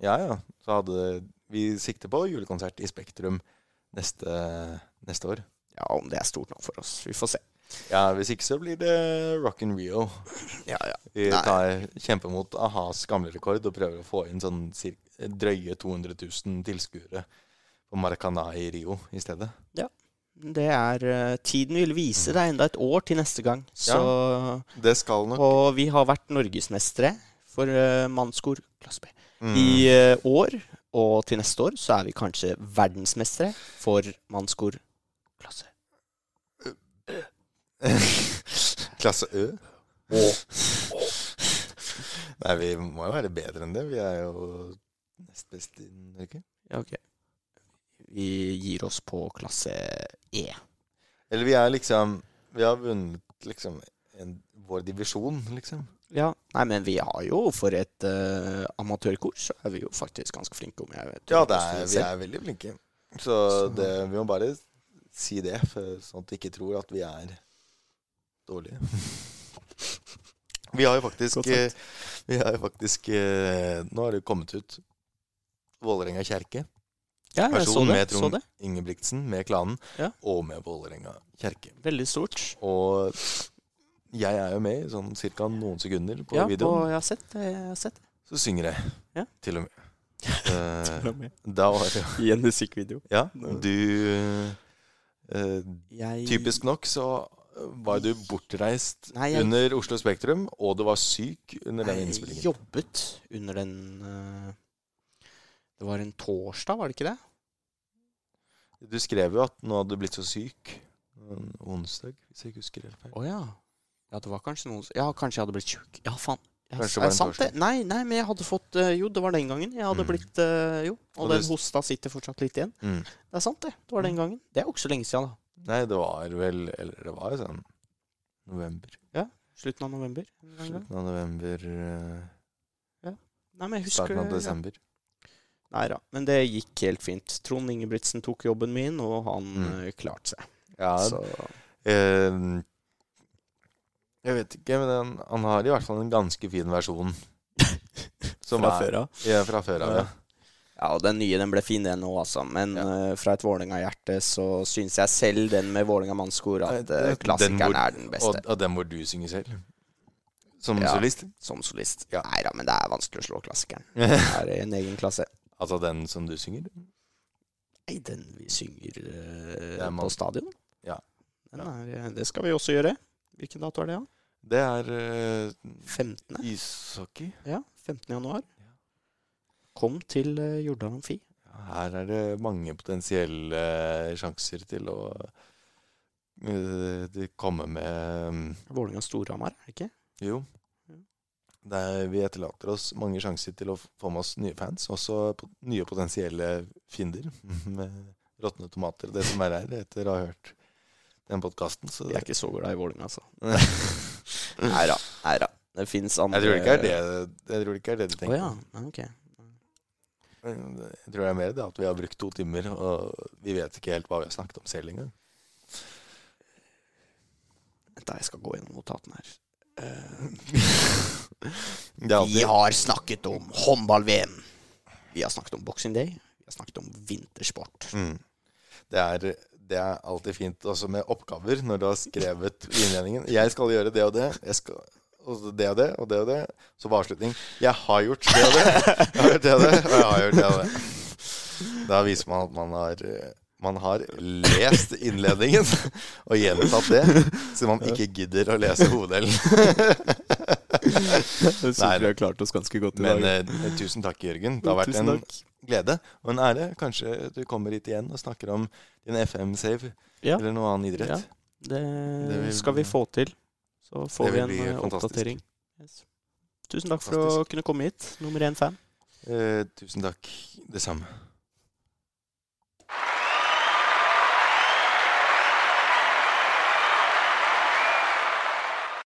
Speaker 3: Ja, ja. Så hadde vi sikter på julekonsert i Spektrum neste, neste år.
Speaker 4: Ja, om det er stort nok for oss. Vi får se.
Speaker 3: Ja, Hvis ikke så blir det Rock in Rio.
Speaker 4: Ja, ja.
Speaker 3: Vi tar, kjemper mot a-has gamle rekord og prøver å få inn sånn drøye 200 000 tilskuere på Maracana i Rio i stedet.
Speaker 4: Det er eh, Tiden vil vise. Det er enda et år til neste gang. Så,
Speaker 3: Det skal nok
Speaker 4: Og vi har vært norgesmestere for uh, mannskor klasse B
Speaker 3: mm.
Speaker 4: i uh, år. Og til neste år så er vi kanskje verdensmestere for mannskor klasse
Speaker 3: Klasse Ø. Nei, vi må jo være bedre enn det. Vi er jo nest best i Norge.
Speaker 4: Ja, ok. Vi gir oss på klasse E.
Speaker 3: Eller vi er liksom Vi har vunnet liksom en, vår divisjon, liksom.
Speaker 4: Ja, Nei, men vi har jo for et uh, amatørkor, så er vi jo faktisk ganske flinke, om jeg vet
Speaker 3: Ja, det er, vi er veldig flinke. Så det, vi må bare si det, for, sånn at de ikke tror at vi er dårlige. Vi har jo faktisk, eh, vi har jo faktisk eh, Nå har det kommet ut Vålerenga kjerke.
Speaker 4: Ja, jeg så det.
Speaker 3: med
Speaker 4: Så det.
Speaker 3: Ingebrigtsen, med klanen,
Speaker 4: Ja.
Speaker 3: og med Vålerenga kjerke.
Speaker 4: Veldig stort.
Speaker 3: Og jeg er jo med i sånn ca. noen sekunder på
Speaker 4: Ja, og
Speaker 3: videoen.
Speaker 4: jeg har sett. Jeg har sett.
Speaker 3: Så synger jeg.
Speaker 4: Ja.
Speaker 3: Til og med. Eh, da var det
Speaker 4: I en musikkvideo.
Speaker 3: Ja, du uh,
Speaker 4: Jeg
Speaker 3: Typisk nok så var du bortreist
Speaker 4: Nei, jeg-
Speaker 3: under Oslo Spektrum, og du var syk under den innspillingen?
Speaker 4: Jeg jobbet under den uh, Det var en torsdag, var det ikke det?
Speaker 3: Du skrev jo at nå hadde du blitt så syk. En onsdag, hvis jeg ikke husker helt feil.
Speaker 4: Oh, ja. Ja, det var kanskje noen Ja, kanskje jeg hadde blitt tjukk. Ja, faen. Ja,
Speaker 3: Kanskje det
Speaker 4: er
Speaker 3: var en
Speaker 4: sant det?
Speaker 3: torsdag.
Speaker 4: Nei, nei, men jeg hadde fått eh, Jo, det var den gangen. Jeg hadde
Speaker 3: Mm.
Speaker 4: blitt eh, Jo. Og,
Speaker 3: Og
Speaker 4: den
Speaker 3: det-
Speaker 4: hosta sitter fortsatt litt igjen.
Speaker 3: Mm.
Speaker 4: Det er sant, det. Det var den gangen. Det er jo ikke så lenge siden, da.
Speaker 3: Nei, det var vel Eller det var jo sånn november.
Speaker 4: Slutten av november. en gang.
Speaker 3: Slutten av november, eh,
Speaker 4: Nei, men jeg husker
Speaker 3: starten av
Speaker 4: ja.
Speaker 3: desember.
Speaker 4: Nei da. Men det gikk helt fint. Trond Ingebrigtsen tok jobben min, og han
Speaker 3: Mm.
Speaker 4: eh, klarte seg.
Speaker 3: Ja,
Speaker 4: Så
Speaker 3: eh, Jeg vet ikke, men han, han har i hvert fall en ganske fin versjon. Som
Speaker 4: fra
Speaker 3: er-
Speaker 4: før av.
Speaker 3: Ja, fra før av, ja.
Speaker 4: Ja, og den nye den ble fin, den òg, altså. Men
Speaker 3: Ja.
Speaker 4: uh, fra et Vålerenga-hjerte så syns jeg selv den med Vålerenga mannskor at
Speaker 3: uh,
Speaker 4: klassikeren
Speaker 3: den hvor-
Speaker 4: er den beste.
Speaker 3: Og, og den hvor du synger selv. Som
Speaker 4: Ja.
Speaker 3: solist.
Speaker 4: Som solist.
Speaker 3: Ja.
Speaker 4: Nei da, men det er vanskelig å slå klassikeren. Det er i en egen klasse.
Speaker 3: altså den som du synger?
Speaker 4: Nei, den vi synger
Speaker 3: uh,
Speaker 4: på stadion.
Speaker 3: Ja.
Speaker 4: Den er, eh, det skal vi også gjøre. Hvilken dato er det, da?
Speaker 3: Det er uh,
Speaker 4: 15.
Speaker 3: ishockey.
Speaker 4: Ja, 15. januar. Kom til uh, Jordal Amfi.
Speaker 3: Her er det mange potensielle uh, sjanser til å uh, komme med um,
Speaker 4: Vålerenga Storhamar, er det ikke?
Speaker 3: Jo. Det er, vi etterlater oss mange sjanser til å få med oss nye fans. Også nye potensielle fiender med råtne tomater. Det som er her, etter å ha hørt den podkasten.
Speaker 4: Jeg er ikke så glad i Vålerenga, altså.
Speaker 3: jeg
Speaker 4: Nei da. Nei da. Det fins andre
Speaker 3: tror ikke det er det Jeg tror ikke det er det du
Speaker 4: Å
Speaker 3: tenker.
Speaker 4: ja. ok.
Speaker 3: Jeg tror det er mer det at vi har brukt to timer, og vi vet ikke helt hva vi har snakket om selv engang.
Speaker 4: Vent, da, jeg skal gå gjennom notatene her. Eh,
Speaker 3: Det er
Speaker 4: vi
Speaker 3: alltid,
Speaker 4: har snakket om håndball-VM. Vi har snakket om Boxing Day. Vi har snakket om vintersport.
Speaker 3: mm, det, er, det er alltid fint også med oppgaver når du har skrevet innledningen. Jeg skal gjøre det og det. Jeg skal, og det og det og det og det. Så på avslutning Jeg har gjort det og det. Jeg har gjort det og det, og jeg har gjort det og det. Da viser man at man har, man har lest innledningen og gjentatt det, så man ikke gidder å lese hoveddelen.
Speaker 4: Jeg
Speaker 3: syns
Speaker 4: vi har klart oss ganske godt i dag.
Speaker 3: Men eh, tusen takk, Jørgen. Det har vært en. Glede og en ære. Kanskje du kommer hit igjen og snakker om din FM-save
Speaker 4: Ja.
Speaker 3: eller noe annen idrett.
Speaker 4: Ja. Det,
Speaker 3: Det vil-
Speaker 4: skal vi få til. Så får vi en eh, oppdatering. Yes. Tusen takk for å kunne komme hit. Nummer én fan.
Speaker 3: Eh, tusen takk. Det samme.